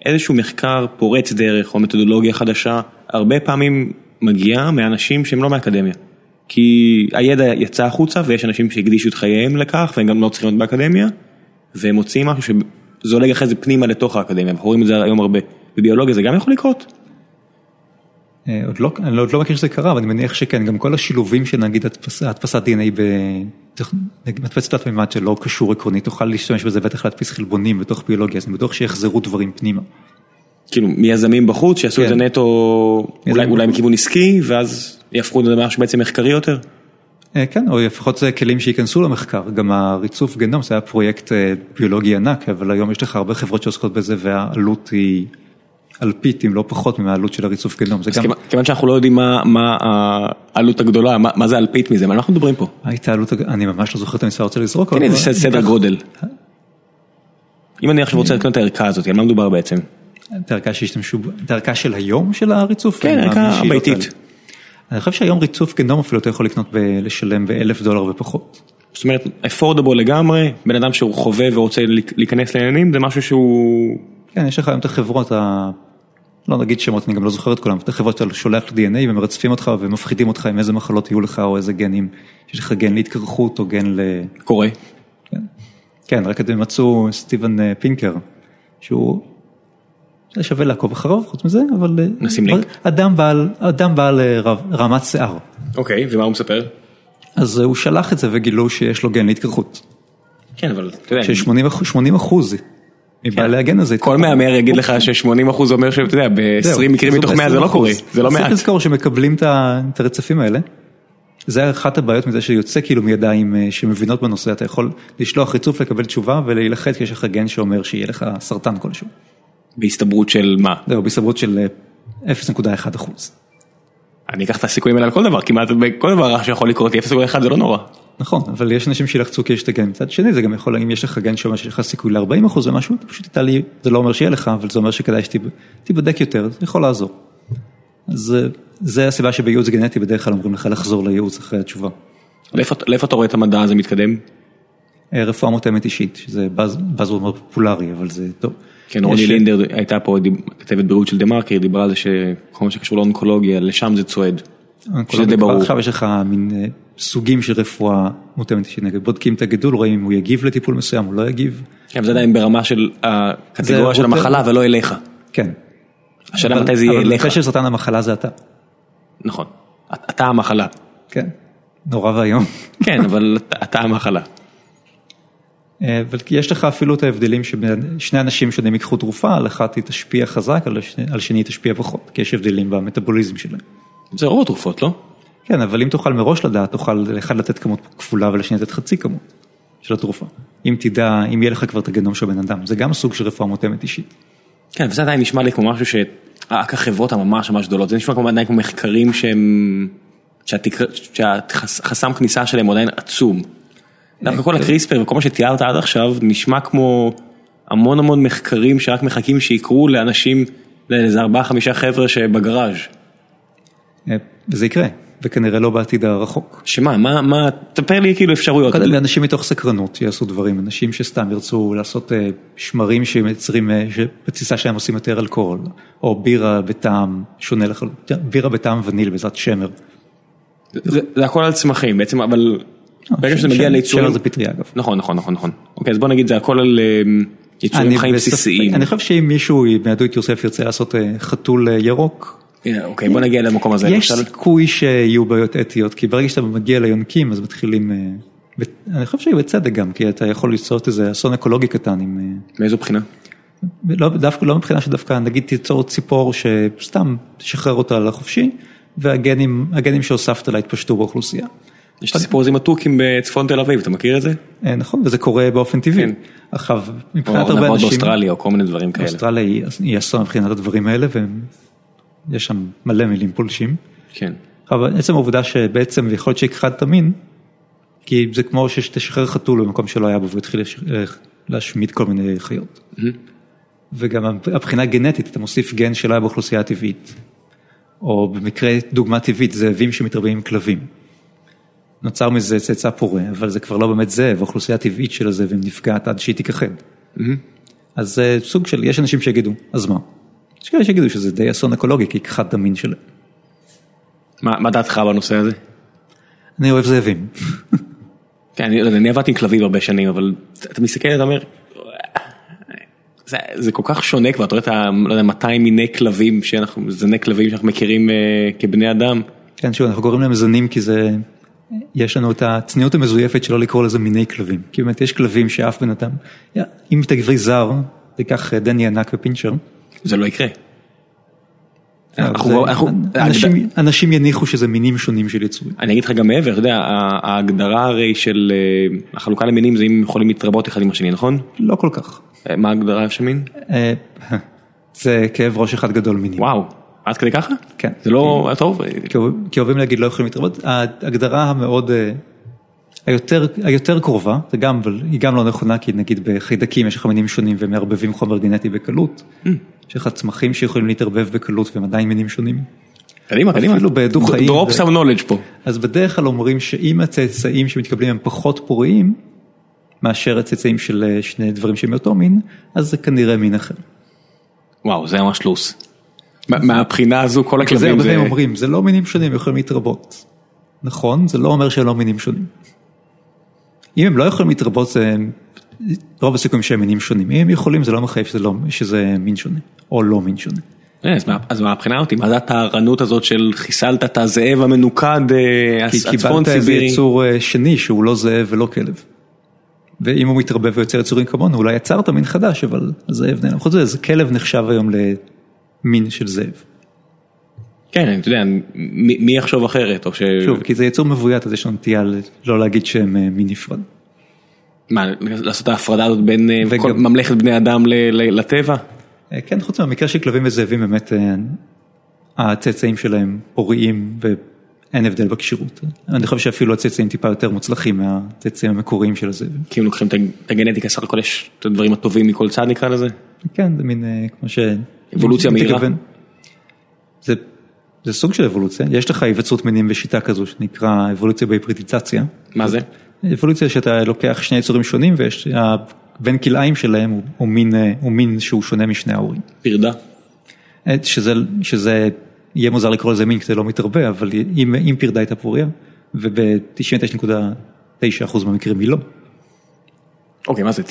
[SPEAKER 1] איזשהו מחקר פורץ דרך או מתודולוגיה חדשה, הרבה פעמים מגיע מאנשים שהם לא מהאקדמיה. כי הידע יצא החוצה ויש אנשים שהקדישו את חייהם לכך והם גם לא צריכים להיות באקדמיה, והם מוצאים משהו שזולג אחרי זה פנימה לתוך האקדמיה, אנחנו רואים את זה היום הרבה. בביולוגיה זה גם יכול לקרות?
[SPEAKER 2] עוד לא, אני עוד לא מכיר שזה קרה, אבל אני מניח שכן, גם כל השילובים של נגיד הדפסת DNA במדפסת תלת מימד שלא קשור עקרונית, תוכל להשתמש בזה בטח להדפיס חלבונים בתוך ביולוגיה, אז אני בטוח שיחזרו דברים פנימה.
[SPEAKER 1] כאילו מיזמים בחוץ שיעשו את זה נטו אולי מכיוון עסקי ואז יהפכו את זה למשהו בעצם מחקרי יותר?
[SPEAKER 2] כן, או לפחות זה כלים שייכנסו למחקר, גם הריצוף גנום זה היה פרויקט ביולוגי ענק, אבל היום יש לך הרבה חברות שעוסקות בזה והעלות היא אלפית אם לא פחות מהעלות של הריצוף גנום.
[SPEAKER 1] אז כיוון שאנחנו לא יודעים מה העלות הגדולה, מה זה אלפית מזה, מה אנחנו מדברים פה?
[SPEAKER 2] הייתה עלות, אני ממש לא זוכר את המספר, רוצה לזרוק.
[SPEAKER 1] תן לי איזה סדר גודל. אם אני עכשיו רוצה לקנות את הערכה הזאת, על מה מדובר בעצם?
[SPEAKER 2] את הערכה שהשתמשו, את הערכה של היום של הריצוף?
[SPEAKER 1] כן, הערכה ביתית.
[SPEAKER 2] אני חושב שהיום ריצוף גנום אפילו אתה יכול לקנות ולשלם באלף דולר ופחות.
[SPEAKER 1] זאת אומרת, אפורדבול לגמרי, בן אדם שהוא חווה ורוצה להיכנס לעניינים, זה משהו שהוא...
[SPEAKER 2] כן, יש לך היום את החברות. לא נגיד שמות, אני גם לא זוכר את כולם, את החברות שאתה שולח ל-DNA ומרצפים אותך ומפחידים אותך עם איזה מחלות יהיו לך או איזה גנים, יש לך גן להתקרחות או גן ל...
[SPEAKER 1] קורה.
[SPEAKER 2] כן, כן רק אתם מצאו סטיבן פינקר, שהוא... זה שווה לעקוב אחריו, חוץ מזה, אבל...
[SPEAKER 1] נשים לינק.
[SPEAKER 2] אדם בעל, אדם בעל רמת שיער.
[SPEAKER 1] אוקיי, ומה הוא מספר?
[SPEAKER 2] אז הוא שלח את זה וגילו שיש לו גן להתקרחות.
[SPEAKER 1] כן, אבל אתה יודע...
[SPEAKER 2] ש-80 אחוז מבעלי הגן הזה.
[SPEAKER 1] כל מהמר יגיד לך ש-80 אחוז אומר שאתה יודע, ב-20 מקרים מתוך 100 זה לא קורה, זה לא מעט.
[SPEAKER 2] צריך לזכור שמקבלים את הרצפים האלה. זה אחת הבעיות מזה שיוצא כאילו מידיים שמבינות בנושא, אתה יכול לשלוח ריצוף לקבל תשובה ולהילחץ כי יש לך גן שאומר שיהיה לך סרטן כלשהו.
[SPEAKER 1] בהסתברות של מה?
[SPEAKER 2] זהו, בהסתברות של 0.1 אחוז.
[SPEAKER 1] אני אקח את הסיכויים האלה על כל דבר, כמעט בכל דבר שיכול לקרות, 0.1 זה לא נורא.
[SPEAKER 2] נכון, אבל יש אנשים שילחצו כי יש את הגן, מצד שני זה גם יכול, אם יש לך גן שאומר שיש לך סיכוי ל-40 אחוז ומשהו, אתה פשוט לי, זה לא אומר שיהיה לך, אבל זה אומר שכדאי שתיבדק יותר, זה יכול לעזור. אז זה הסיבה שבייעוץ גנטי בדרך כלל אומרים לך לחזור לייעוץ אחרי התשובה.
[SPEAKER 1] לאיפה אתה רואה את המדע הזה מתקדם?
[SPEAKER 2] רפואה מותאמת אישית, שזה בז מאוד פופולרי, אבל זה טוב.
[SPEAKER 1] כן, רוני לינדר הייתה פה כתבת בריאות של דה מרקר, דיברה על זה שכל מה שקשור לאונקולוגיה, לשם זה צועד.
[SPEAKER 2] שזה די ברור. עכשיו יש לך מין סוגים של רפואה מותאמת אישית, נגיד בודקים את הגידול, רואים אם הוא יגיב לטיפול מסוים, הוא לא יגיב.
[SPEAKER 1] כן, זה עדיין ברמה של הקטגוריה של המחלה ולא אליך.
[SPEAKER 2] כן.
[SPEAKER 1] השאלה מתי זה יהיה אליך.
[SPEAKER 2] אבל של סרטן המחלה זה אתה.
[SPEAKER 1] נכון, אתה המחלה.
[SPEAKER 2] כן, נורא ואיום.
[SPEAKER 1] כן, אבל אתה המחלה.
[SPEAKER 2] אבל יש לך אפילו את ההבדלים ששני אנשים שונים ייקחו תרופה, על אחת היא תשפיע חזק, על שני היא תשפיע פחות, כי יש הבדלים במטאבוליזם שלהם.
[SPEAKER 1] זה רוב התרופות, לא?
[SPEAKER 2] כן, אבל אם תוכל מראש לדעת, תוכל לאחד לתת כמות כפולה ולשני לתת חצי כמות של התרופה. אם תדע, אם יהיה לך כבר את הגנום של בן אדם, זה גם סוג של רפואה מותאמת אישית.
[SPEAKER 1] כן, וזה עדיין נשמע לי כמו משהו שרק החברות הממש ממש גדולות, זה נשמע כמו עדיין כמו מחקרים שהם, שהחסם כניסה שלהם הוא עדיין עצום. דווקא כל הקריספר וכל מה שתיארת עד עכשיו נשמע כמו המון המון מחקרים שרק מחכים שיקרו לאנשים, לאיזה ארבעה חמישה חבר'ה שבגראז'.
[SPEAKER 2] וזה יקרה, וכנראה לא בעתיד הרחוק.
[SPEAKER 1] שמה, מה, מה, תספר לי כאילו אפשרויות.
[SPEAKER 2] קודם אנשים מתוך סקרנות יעשו דברים, אנשים שסתם ירצו לעשות שמרים שמייצרים, שבתסיסה שלהם עושים יותר אלכוהול, או בירה בטעם שונה לחלוטין, בירה בטעם וניל בעזרת שמר.
[SPEAKER 1] זה, זה הכל על צמחים בעצם, אבל ברגע שזה מגיע ליצורים...
[SPEAKER 2] שבר זה פטריה אגב.
[SPEAKER 1] נכון, נכון, נכון, נכון. אוקיי, אז בוא נגיד זה הכל על אה, יצורים חיים בסיסיים.
[SPEAKER 2] אני חושב שאם מישהו מהדו איט יוסף ירצה לעשות אה, חתול אה, ירוק,
[SPEAKER 1] אה, אוקיי, בוא נגיע למקום הזה.
[SPEAKER 2] יש. סיכוי שיהיו בעיות אתיות, כי ברגע שאתה מגיע ליונקים אז מתחילים, אה, אני חושב שבצדק גם, כי אתה יכול ליצור איזה אסון אקולוגי קטן עם... אה,
[SPEAKER 1] מאיזו בחינה?
[SPEAKER 2] לא, דווקא, לא מבחינה שדווקא נגיד תיצור ציפור שסתם תשחרר אותה לחופשי והגנים הגנים שהוספת לה יתפשטו באוכלוסייה.
[SPEAKER 1] יש את הסיפור הזה עם התוכים בצפון תל אביב, אתה מכיר את זה?
[SPEAKER 2] אה, נכון וזה קורה באופן טבעי.
[SPEAKER 1] כן.
[SPEAKER 2] עכשיו מבחינת
[SPEAKER 1] או
[SPEAKER 2] הרבה אנשים,
[SPEAKER 1] באוסטרליה או כל מיני דברים כאלה.
[SPEAKER 2] אוסטרליה היא, אסון מבחינת הדברים האלה ויש שם מלא מילים פולשים.
[SPEAKER 1] כן.
[SPEAKER 2] אבל עצם העובדה שבעצם יכול להיות שהכחדת מין, כי זה כמו שתשחרר חתול במקום שלא היה בו והוא התחיל לש- אה, להשמיד כל מיני חיות. וגם הבחינה הגנטית, אתה מוסיף גן שלא היה באוכלוסייה הטבעית. או במקרה דוגמה טבעית, זאבים שמתרבים עם כלבים. נוצר מזה צאצא פורה, אבל זה כבר לא באמת זאב, האוכלוסייה הטבעית של הזאבים נפגעת עד שהיא תיכחד. אז זה סוג של, יש אנשים שיגידו, אז מה? יש כאלה שיגידו שזה די אסון אקולוגי, כי הכחדת מין שלהם.
[SPEAKER 1] מה מה דעתך בנושא הזה?
[SPEAKER 2] אני אוהב זאבים.
[SPEAKER 1] כן, אני, לא אני עבדתי עם כלבים הרבה שנים, אבל אתה מסתכל, אתה אומר, זה, זה כל כך שונה כבר, אתה רואה את ה... לא יודע, 200 מיני כלבים, שאנחנו, זני כלבים שאנחנו מכירים אה, כבני אדם.
[SPEAKER 2] כן, שוב, אנחנו קוראים להם זנים כי זה, יש לנו את הצניעות המזויפת שלא לקרוא לזה מיני כלבים. כי באמת יש כלבים שאף בן אדם, אם תגבי זר, תיקח דני ענק ופינצ'ר,
[SPEAKER 1] זה לא יקרה. אנחנו- אנחנו-
[SPEAKER 2] אנשים- אנשים יניחו שזה מינים שונים של יצורים.
[SPEAKER 1] אני אגיד לך גם מעבר, אתה יודע, ההגדרה הרי של אה, החלוקה למינים זה אם יכולים להתרבות אחד עם השני, נכון?
[SPEAKER 2] לא כל כך.
[SPEAKER 1] אה, מה ההגדרה של מין?
[SPEAKER 2] אה, זה כאב ראש אחד גדול מינים.
[SPEAKER 1] וואו, עד כדי ככה?
[SPEAKER 2] כן.
[SPEAKER 1] זה לא טוב?
[SPEAKER 2] כי אוהב- כי אוהבים להגיד לא יכולים להתרבות, ההגדרה המאוד, אה, היותר, היותר קרובה, זה גם, אבל היא גם לא נכונה, כי נגיד בחיידקים יש לך מינים שונים ומערבבים חומר גנטי בקלות, יש לך צמחים שיכולים להתערבב בקלות והם עדיין מינים שונים.
[SPEAKER 1] קדימה, קדימה.
[SPEAKER 2] אפילו בעדו חיים. ו-
[SPEAKER 1] some knowledge פה.
[SPEAKER 2] אז בדרך כלל אומרים שאם הצאצאים שמתקבלים הם פחות פוריים, מאשר הצאצאים של אה, שני דברים שהם מאותו מין, אז זה כנראה מין אחר.
[SPEAKER 1] וואו, זה ממש לוס. מה- מהבחינה הזו כל
[SPEAKER 2] זה
[SPEAKER 1] הכלבים
[SPEAKER 2] הרבה
[SPEAKER 1] זה...
[SPEAKER 2] פעמים אומרים, זה לא מינים שונים, הם יכולים להתרבות. נכון, זה לא אומר שהם לא מינים שונים. אם הם לא יכולים להתרבות, זה רוב הסיכויים שהם מינים שונים. אם הם יכולים, זה לא מחייב שזה, לא, שזה מין שונה, או לא מין שונה.
[SPEAKER 1] אה, אז מה- אז מהבחינה אותי, מה זה הטהרנות הזאת של חיסלת את הזאב המנוקד אה,
[SPEAKER 2] כי
[SPEAKER 1] הצפון
[SPEAKER 2] קיבלת איזה
[SPEAKER 1] סיבירי?
[SPEAKER 2] יצור אה, שני שהוא לא זאב ולא כלב. ואם הוא מתרבה ויוצר יצורים כמונו, אולי יצרת מין חדש, אבל הזאב נעלם. חוץ מזה, כלב נחשב היום למין של זאב.
[SPEAKER 1] כן, אתה יודע, מי מי יחשוב אחרת, או ש...
[SPEAKER 2] שוב, כי זה יצור מבוית, אז יש לנו נטייה לא להגיד שהם מין נפרד.
[SPEAKER 1] מה, לעשות את ההפרדה הזאת בין אה,
[SPEAKER 2] וגם-
[SPEAKER 1] ממלכת בני אדם ל- ל- לטבע?
[SPEAKER 2] אה, כן, חוץ מהמקרה של כלבים וזאבים, באמת אה, הצאצאים שלהם פוריים ואין הבדל בכשירות. אני חושב שאפילו הצאצאים טיפה יותר מוצלחים מהצאצאים המקוריים של הזאבים.
[SPEAKER 1] כי אם לוקחים את הגנטיקה, סך הכל יש את הדברים הטובים מכל צד נקרא לזה?
[SPEAKER 2] כן, זה מין כמו ש...
[SPEAKER 1] אבולוציה מהירה.
[SPEAKER 2] תגוון. זה, זה סוג של אבולוציה, יש לך היווצרות מינים בשיטה כזו שנקרא אבולוציה בהיברידיצציה.
[SPEAKER 1] מה זה?
[SPEAKER 2] אבולוציה שאתה לוקח שני יצורים שונים ויש, בין כלאיים שלהם הוא, הוא, מין, אה, הוא מין שהוא שונה משני ההורים.
[SPEAKER 1] פרדה?
[SPEAKER 2] אה, שזה, שזה יהיה מוזר לקרוא לזה מין כי זה לא מתרבה, אבל אם, אם פרדה הייתה פוריה, וב-99.9% מהמקרים היא לא.
[SPEAKER 1] אוקיי, מה זה? 99.9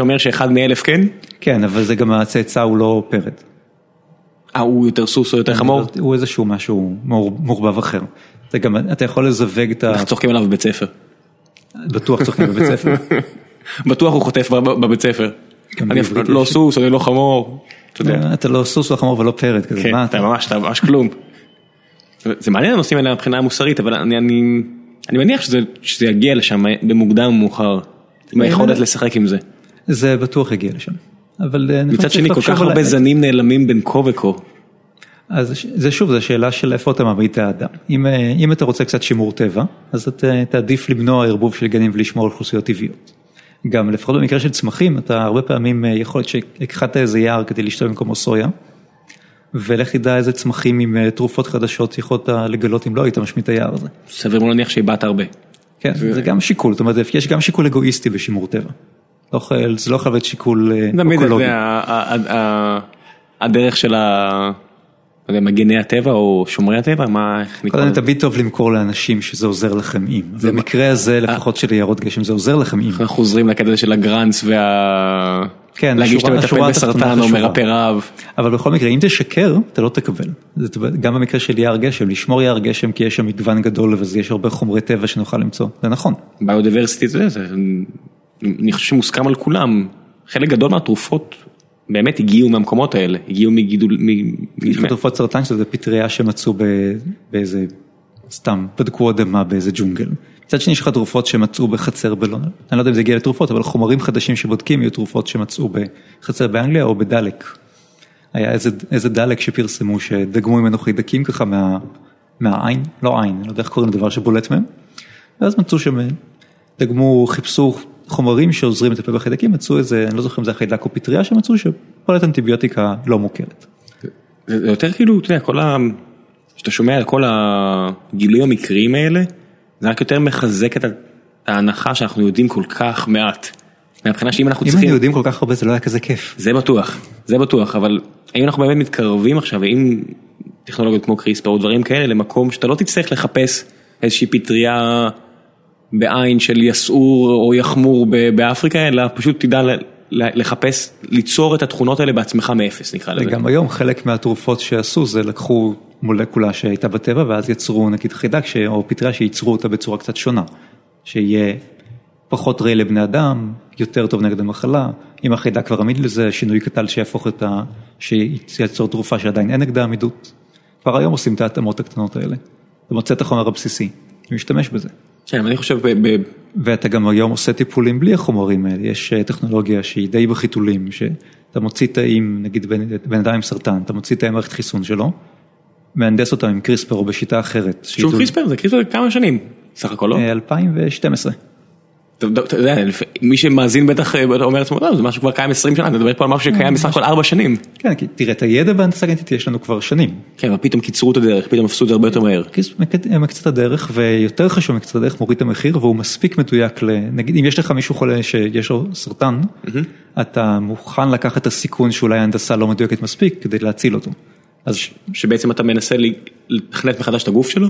[SPEAKER 1] אומר שאחד מאלף כן?
[SPEAKER 2] כן, אבל זה גם הצאצא הוא לא פרד.
[SPEAKER 1] אה, הוא יותר סוס או יותר חמור?
[SPEAKER 2] הוא איזשהו משהו מעור- מעורבב אחר. זה גם, אתה יכול לזווג את ה...
[SPEAKER 1] אנחנו צוחקים עליו בבית ספר.
[SPEAKER 2] בטוח צוחקים בבית ספר.
[SPEAKER 1] בטוח הוא חוטף בב- בבית ספר.
[SPEAKER 2] גם
[SPEAKER 1] אני לא. סוס, אני לא חמור. אתה
[SPEAKER 2] לא סוס או חמור ולא פרד
[SPEAKER 1] כן, אתה? ממש, אתה ממש כלום. זה מעניין הנושאים האלה מבחינה המוסרית, אבל אני, מניח שזה, יגיע לשם במוקדם או מאוחר. עם היכולת לשחק עם זה.
[SPEAKER 2] זה בטוח יגיע לשם. אבל אה,
[SPEAKER 1] מצד שני, כל כך הרבה זנים נעלמים בין כה וכה.
[SPEAKER 2] אז זה שוב, זו שאלה של איפה אתה מעמיד את האדם. אם, אה, אם אתה רוצה קצת שימור טבע, אז אתה תעדיף למנוע ערבוב של גנים ולשמור על אוכלוסיות טבעיות. גם לפחות במקרה של צמחים, אתה הרבה פעמים אה, יכול להיות שהכחדת איזה יער כדי לשתות במקומו סויה, ולך תדע איזה צמחים עם אה, תרופות חדשות יכולת לגלות אם לא היית משמיד את היער הזה.
[SPEAKER 1] סביר מאוד להניח שאיבדת הרבה.
[SPEAKER 2] כן, זה גם שיקול, זאת אומרת, יש גם שיקול אגואיסטי בשימור טבע. לא זה לא חייב להיות שיקול אה,
[SPEAKER 1] תמיד
[SPEAKER 2] אקולוגי.
[SPEAKER 1] זה הדרך של ה... לא מגני הטבע או שומרי הטבע, מה,
[SPEAKER 2] קודם? תמיד טוב למכור לאנשים שזה עוזר לכם אם. במקרה הזה לפחות של יערות גשם זה עוזר לכם אם.
[SPEAKER 1] אנחנו חוזרים לקטע של הגראנץ וה...
[SPEAKER 2] כן,
[SPEAKER 1] להגיד שאתה מטפל בסרטן או. מרפא רעב.
[SPEAKER 2] אבל בכל מקרה אם תשקר אתה לא תקבל. זה גם במקרה של יער גשם, לשמור יער גשם כי יש שם מגוון גדול ויש הרבה חומרי טבע שנוכל למצוא, זה נכון.
[SPEAKER 1] ביודיברסיטי זה, אני חושב שמוסכם על כולם, חלק גדול מהתרופות באמת הגיעו מהמקומות האלה, הגיעו מגידול,
[SPEAKER 2] יש תרופות סרטן שזה פטריה שמצאו ב- באיזה, סתם, בדקו אדמה באיזה ג'ונגל. מצד שני יש לך תרופות שמצאו בחצר בלונדון, אני לא יודע אם זה הגיע לתרופות, אבל חומרים חדשים שבודקים יהיו תרופות שמצאו בחצר באנגליה או בדלק. היה איזה, איזה דלק שפרסמו שדגמו ממנו חיידקים ככה מה, מהעין, לא עין, אני לא יודע איך קוראים לדבר שבולט מהם. ואז מצאו שם, דגמו, חיפשו חומרים שעוזרים לטפל בחיידקים, מצאו איזה, אני לא זוכר אם זה החיידק או פטריה שמצאו שפועלת אנטיביוטיקה לא מוכרת.
[SPEAKER 1] זה יותר כאילו, אתה יודע, כל ה... כשאתה שומע על כל הגילויים המקריים האלה, זה רק יותר מחזק את ההנחה שאנחנו יודעים כל כך מעט. מהבחינה שאם אנחנו
[SPEAKER 2] אם
[SPEAKER 1] צריכים,
[SPEAKER 2] היינו יודעים כל כך הרבה זה לא היה כזה כיף.
[SPEAKER 1] זה בטוח, זה בטוח, אבל האם אנחנו באמת מתקרבים עכשיו עם טכנולוגיות כמו קריספר או דברים כאלה למקום שאתה לא תצטרך לחפש איזושהי פטריה בעין של יסעור או יחמור באפריקה, אלא פשוט תדע לחפש, ליצור את התכונות האלה בעצמך מאפס נקרא לזה.
[SPEAKER 2] וגם היום חלק מהתרופות שעשו זה לקחו מולקולה שהייתה בטבע ואז יצרו נגיד חידק ש... או פטריה שייצרו אותה בצורה קצת שונה. שיהיה פחות רעי לבני אדם, יותר טוב נגד המחלה, אם החידק כבר עמיד לזה, שינוי קטן שיהפוך את ה... שייצור תרופה שעדיין אין נגדה עמידות. כבר היום עושים את ההתאמות הקטנות האלה. אתה מוצא את החומר הבסיסי, ומשתמש בזה.
[SPEAKER 1] כן, אני חושב, ב-
[SPEAKER 2] ואתה גם היום עושה טיפולים בלי החומרים האלה, יש אה, טכנולוגיה שהיא די בחיתולים, שאתה מוציא תאים, נגיד בן, אדם עם סרטן, אתה מוציא תאי מערכת חיסון שלו, מהנדס אותם עם קריספר או בשיטה אחרת.
[SPEAKER 1] שוב קריספר, זה קריספר כמה שנים, סך הכל לא?
[SPEAKER 2] אה, 2012.
[SPEAKER 1] אתה יודע, מי שמאזין בטח אה, אומר לעצמו, "לא, זה משהו כבר קיים 20 שנה, אתה מדבר פה על משהו שקיים בסך הכל 4 שנים.
[SPEAKER 2] כן, כי תראה, את הידע בהנדסה גנטית יש לנו כבר שנים.
[SPEAKER 1] כן, אבל פתאום קיצרו את הדרך, פתאום עשו את זה הרבה יותר מהר.
[SPEAKER 2] מקצת הדרך, ויותר חשוב מקצת הדרך, מוריד את המחיר, והוא מספיק מדויק ל... נגיד, אם יש לך מישהו חולה שיש לו סרטן, אתה מוכן לקחת את הסיכון שאולי ההנדסה לא מדויקת מספיק כדי להציל אותו. אז
[SPEAKER 1] שבעצם אתה מנסה לתכנת מחדש את הגוף שלו?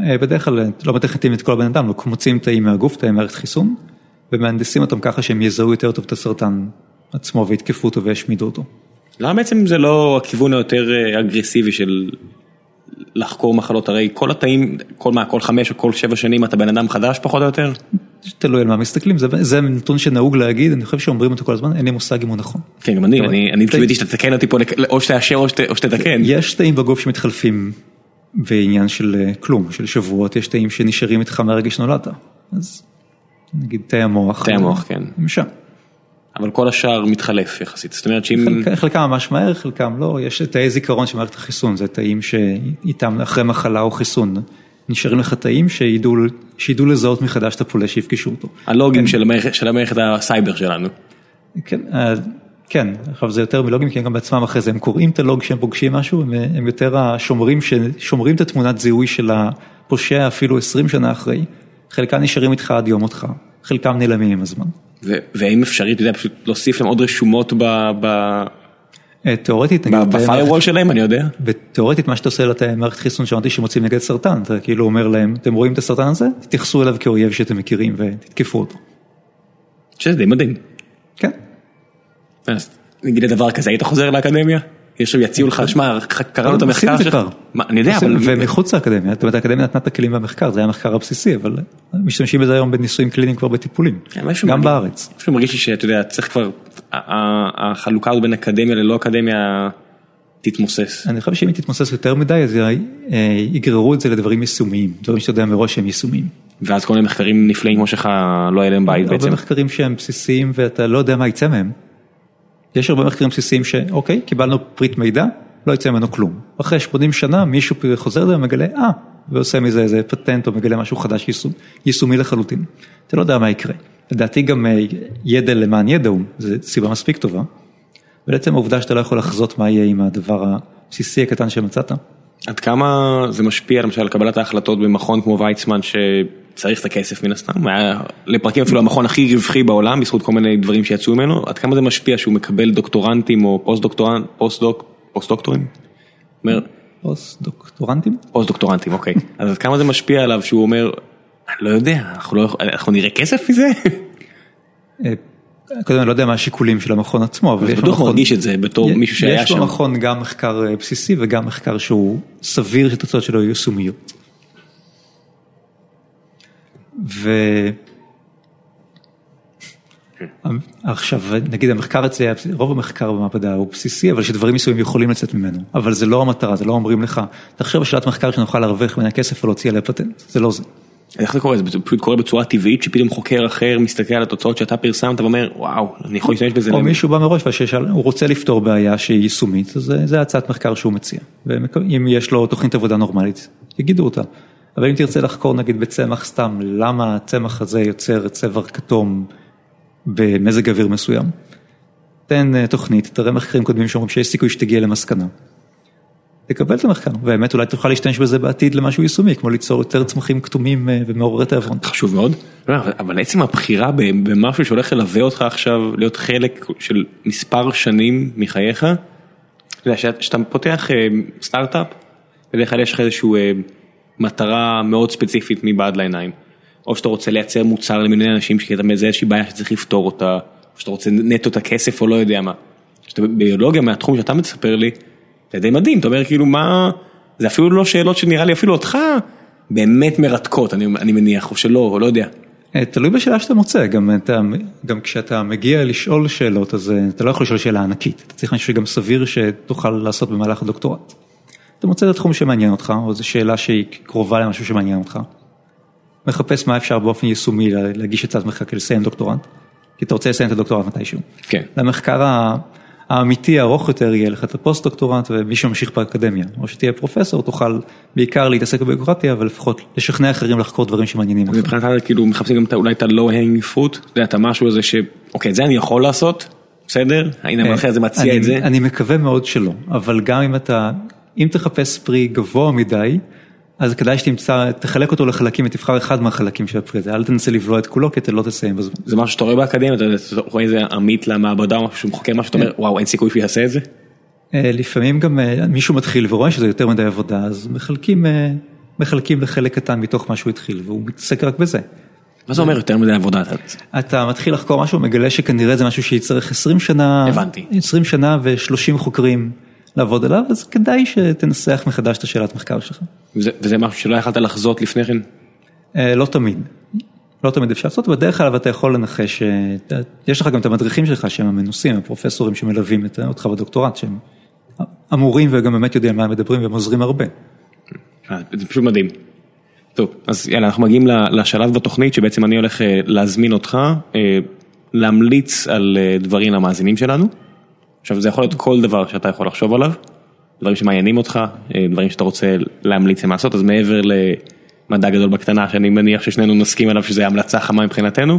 [SPEAKER 2] אה, בדרך כלל לא מתכנתים את כל הבן אדם, רק מוציאים תאים מהגוף, תאי מערכת חיסון, ומהנדסים אותם ככה שהם יזהו יותר טוב את הסרטן עצמו ויתקפו אותו וישמידו אותו.
[SPEAKER 1] למה בעצם זה לא הכיוון היותר אה, אגרסיבי של לחקור מחלות? הרי כל התאים, כל מה, כל חמש או כל שבע שנים אתה בן אדם חדש פחות או יותר?
[SPEAKER 2] תלוי על מה מסתכלים, זה, זה נתון שנהוג להגיד, אני חושב שאומרים אותו כל הזמן, אין לי מושג אם הוא נכון.
[SPEAKER 1] כן, גם אני, אני קיוויתי שתתקן אותי פה, או שתאשר או שת- או שתתקן.
[SPEAKER 2] יש תאים בגוף שמתחלפים בעניין של אה, כלום, של שבועות, יש תאים שנשארים איתך מהרגע שנולדת. אז נגיד תאי המוח.
[SPEAKER 1] תאי המוח, כן.
[SPEAKER 2] הם שם.
[SPEAKER 1] אבל כל השאר מתחלף יחסית, זאת אומרת שאם...
[SPEAKER 2] חלק- חלקם ממש מהר, חלקם לא, יש תאי זיכרון של מערכת החיסון, זה תאים שאיתם אחרי מחלה או חיסון נשארים לך תאים שידעו, שידעו לזהות מחדש את הפולש שיפגשו אותו.
[SPEAKER 1] הלוגים של המערכת- של המערכת הסייבר שלנו.
[SPEAKER 2] כן, אה, כן, עכשיו זה יותר מלוגים, כי הם גם בעצמם אחרי זה, הם קוראים את הלוג כשהם פוגשים משהו, הם, יותר השומרים ששומרים את התמונת זיהוי של הפושע אפילו 20 שנה אחרי, חלקם נשארים איתך עד יום מותך, חלקם נעלמים עם הזמן.
[SPEAKER 1] והאם אפשרי, אתה יודע, פשוט להוסיף להם עוד רשומות ב- ב-
[SPEAKER 2] אה, תיאורטית, נגיד, תאי
[SPEAKER 1] בפיירוול שלהם, אני יודע.
[SPEAKER 2] בתיאורטית מה שאתה עושה לתאי מערכת חיסון שאמרתי שמוצאים נגד סרטן, אתה כאילו אומר להם, אתם רואים את הסרטן הזה? תתייחסו אליו כאויב שאתם מכירים ותתקפו אותו.
[SPEAKER 1] שזה די מדהים.
[SPEAKER 2] כן.
[SPEAKER 1] נגיד לדבר כזה, היית חוזר לאקדמיה? יש יציעו לך, שמע, קראנו את
[SPEAKER 2] עושים
[SPEAKER 1] המחקר שלך. אני יודע, אבל...
[SPEAKER 2] ומחוץ לאקדמיה, זאת אומרת האקדמיה נתנה את הכלים במחקר, זה היה המחקר הבסיסי, אבל משתמשים בזה היום בניסויים קליניים כבר בטיפולים,
[SPEAKER 1] כן,
[SPEAKER 2] גם בארץ.
[SPEAKER 1] משהו מרגיש לי שאתה יודע, צריך כבר, החלוקה הזאת בין אקדמיה ללא אקדמיה תתמוסס.
[SPEAKER 2] אני חושב שאם היא תתמוסס יותר מדי, אז אה, יגררו את זה לדברים יישומיים, דברים שאתה יודע מראש שהם יישומיים.
[SPEAKER 1] ואז כל מיני מחקרים נפלאים כמו שלך לא היה להם בית בעצם.
[SPEAKER 2] הרבה מחקרים שהם בסיסיים ואתה לא יודע מה יצא מהם. יש הרבה מחקרים בסיסיים שאוקיי, קיבלנו פריט מידע, לא יצא ממנו כלום. אחרי 80 שנה מישהו חוזר לזה ומגלה, אה, ועושה מזה איזה פטנט או מגלה משהו חדש יישום, יישומי לחלוטין. אתה לא יודע מה יקרה. לדעתי גם אה, ידע למען ידע הוא, זו סיבה מספיק טובה. ולעצם העובדה שאתה לא יכול לחזות מה יהיה עם הדבר הבסיסי הקטן שמצאת.
[SPEAKER 1] עד כמה זה משפיע למשל על קבלת ההחלטות במכון כמו ויצמן שצריך את הכסף מן הסתם, היה לפרקים אפילו המכון הכי רווחי בעולם בזכות כל מיני דברים שיצאו ממנו, עד כמה זה משפיע שהוא מקבל דוקטורנטים או פוסט דוקטורנט, פוסט דוק, פוסט דוקטורים? אומר,
[SPEAKER 2] פוסט דוקטורנטים.
[SPEAKER 1] פוסט דוקטורנטים, אוקיי. אז עד כמה זה משפיע עליו שהוא אומר, אני לא יודע, אנחנו, לא, אנחנו נראה כסף מזה?
[SPEAKER 2] אה, קודם אני לא יודע מה השיקולים של המכון עצמו, אבל יש
[SPEAKER 1] בטוח מרגיש את זה בתור מישהו שהיה שם.
[SPEAKER 2] יש במכון גם מחקר בסיסי וגם מחקר שהוא סביר שתוצאות שלו יהיו יישומיות. ו... עכשיו נגיד המחקר אצלי, רוב המחקר במעבדה הוא בסיסי אבל שדברים מסוימים יכולים לצאת ממנו, אבל זה לא המטרה, זה לא אומרים לך, תחשוב על שאלת מחקר שנוכל להרוויח ממנה כסף ולהוציא עליה פטנט, זה לא זה.
[SPEAKER 1] איך זה קורה? זה פשוט קורה בצורה טבעית שפתאום חוקר אחר מסתכל על התוצאות שאתה פרסמת ואומר וואו אני יכול להשתמש בזה.
[SPEAKER 2] או מישהו בא מראש והוא רוצה לפתור בעיה שהיא יישומית, אז זה הצעת מחקר שהוא מציע, ואם יש לו תוכנית עבודה נורמלית, יגידו אותה. אבל אם תרצה לחקור נגיד בצמח סתם, למה הצמח הזה יוצר צבע כתום במזג אוויר מסוים, תן אה, תוכנית, תראה מחקרים קודמים שאומרים שיש סיכוי שתגיע למסקנה. תקבל את המחקר, והאמת אולי תוכל להשתמש בזה בעתיד למשהו יישומי, כמו ליצור יותר צמחים כתומים אה, ומעוררי תיאבון.
[SPEAKER 1] חשוב מאוד, לא, אבל עצם הבחירה במשהו שהולך ללווה אותך עכשיו, להיות חלק של מספר שנים מחייך, אתה יודע, כשאתה פותח אה, סטארט-אפ, בדרך כלל יש לך איזושהי מטרה מאוד ספציפית מבעד לעיניים. או שאתה רוצה לייצר מוצר למיני אנשים כי אתה מזהה איזושהי בעיה שצריך לפתור אותה, או שאתה רוצה נטו את הכסף או לא יודע מה. כשאתה ביולוגיה מהתחום שאתה מספר לי, זה די מדהים, אתה אומר כאילו מה, זה אפילו לא שאלות שנראה לי אפילו אותך באמת מרתקות, אני, אני מניח, או שלא, או לא יודע.
[SPEAKER 2] אה, תלוי בשאלה שאתה מוצא, גם, אתה, גם כשאתה מגיע לשאול שאלות אז אה, אתה לא יכול לשאול שאלה ענקית, אתה צריך משהו שגם סביר שתוכל לעשות במהלך הדוקטורט. אתה מוצא את התחום שמעניין אותך, או זו שאלה שהיא קרובה למשהו שמעניין אותך. מחפש מה אפשר באופן יישומי להגיש הצעת מחקר כדי לסיים דוקטורנט, כי אתה רוצה לסיים את הדוקטורנט מתישהו.
[SPEAKER 1] כן.
[SPEAKER 2] למחקר האמיתי הארוך יותר יהיה לך את הפוסט דוקטורנט ומי שממשיך באקדמיה, או שתהיה פרופסור תוכל בעיקר להתעסק בביוגרפיה אבל לפחות לשכנע אחרים לחקור דברים שמעניינים
[SPEAKER 1] אותך. מבחינתך כאילו מחפשים גם אולי את ה-low hanging fruit, אתה יודע, את המשהו הזה שאוקיי את זה אני יכול לעשות, בסדר? הנה המנחה הזה מציע את זה.
[SPEAKER 2] אני מקווה מאוד שלא, אבל גם אם אתה, אם תחפש פרי גבוה מדי, אז כדאי שתמצא, תחלק אותו לחלקים ותבחר אחד מהחלקים של הפרי הזה, אל תנסה לבלוע את כולו כי אתה לא תסיים בזמן.
[SPEAKER 1] זה משהו שאתה רואה באקדמיה, אתה רואה איזה עמית למעבדה משהו שהוא מחכה משהו, אתה אומר וואו אין סיכוי שהוא יעשה את זה?
[SPEAKER 2] אה, לפעמים גם אה, מישהו מתחיל ורואה שזה יותר מדי עבודה, אז מחלקים, אה, מחלקים לחלק קטן מתוך מה שהוא התחיל והוא מתעסק רק בזה.
[SPEAKER 1] מה זה אומר יותר מדי עבודה?
[SPEAKER 2] אתה מתחיל לחקור משהו, מגלה שכנראה זה משהו שיצטרך 20 שנה,
[SPEAKER 1] הבנתי,
[SPEAKER 2] 20 שנה ו-30 חוקרים. לעבוד עליו, אז כדאי שתנסח מחדש את השאלת מחקר שלך.
[SPEAKER 1] וזה, וזה משהו שלא יכלת לחזות לפני כן?
[SPEAKER 2] אה, לא תמיד. לא תמיד אפשר לעשות, בדרך כלל אתה יכול לנחש, אה, יש לך גם את המדריכים שלך שהם המנוסים, הפרופסורים שמלווים אותך בדוקטורט, שהם אמורים וגם באמת יודעים מה הם מדברים והם עוזרים הרבה.
[SPEAKER 1] אה, זה פשוט מדהים. טוב, אז יאללה, אנחנו מגיעים לשלב בתוכנית שבעצם אני הולך להזמין אותך, להמליץ על דברים למאזינים שלנו. עכשיו זה יכול להיות כל דבר שאתה יכול לחשוב עליו, דברים שמעיינים אותך, אה, דברים שאתה רוצה להמליץ למה לעשות, אז מעבר למדע גדול בקטנה שאני מניח ששנינו נסכים עליו שזה המלצה חמה מבחינתנו,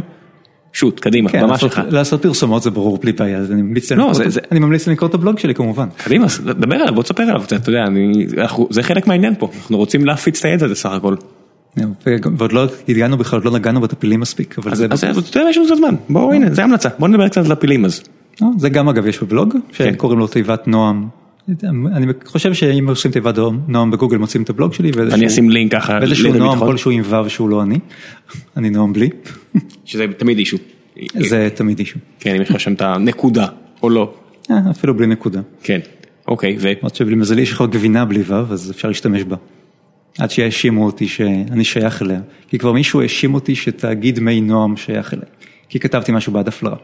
[SPEAKER 1] שוט, קדימה,
[SPEAKER 2] כן,
[SPEAKER 1] במה שלך.
[SPEAKER 2] לעשות פרסומות זה ברור בלי בעיה, אז אני ממליץ
[SPEAKER 1] לא,
[SPEAKER 2] לקרוא את הבלוג שלי כמובן.
[SPEAKER 1] קדימה, דבר עליו, בוא תספר עליו, אתה יודע, זה חלק מהעניין פה, אנחנו רוצים להפיץ את הידע הזה סך הכל.
[SPEAKER 2] ועוד לא הגענו בכלל, עוד לא נגענו בטפילים מספיק.
[SPEAKER 1] אז אתה יודע, יש לנו קצת זמן, בואו הנה, זה המלצה, בואו נדבר קצת על הפילים אז.
[SPEAKER 2] לא, זה גם אגב יש בבלוג, כן. שקוראים לו תיבת נועם. אני חושב שאם עושים תיבת נועם בגוגל מוצאים את הבלוג שלי.
[SPEAKER 1] אני אשים לינק ככה.
[SPEAKER 2] ואיזשהו נועם כלשהו עם וו שהוא לא אני, אני נועם בלי.
[SPEAKER 1] שזה תמיד אישו.
[SPEAKER 2] זה תמיד אישו.
[SPEAKER 1] כן, אם יש לך שם את הנקודה, או לא.
[SPEAKER 2] אה, אפילו בלי נקודה.
[SPEAKER 1] כן, אוקיי, ו...
[SPEAKER 2] עוד שבמזלי יש לך גבינה בלי וו, אז אפשר להשתמש בה. עד שיאשימו אותי שאני שייך אליה. כי כבר מישהו האשים אותי שתאגיד מי נועם שייך אליה. כי כתבתי משהו בעד הפלרה.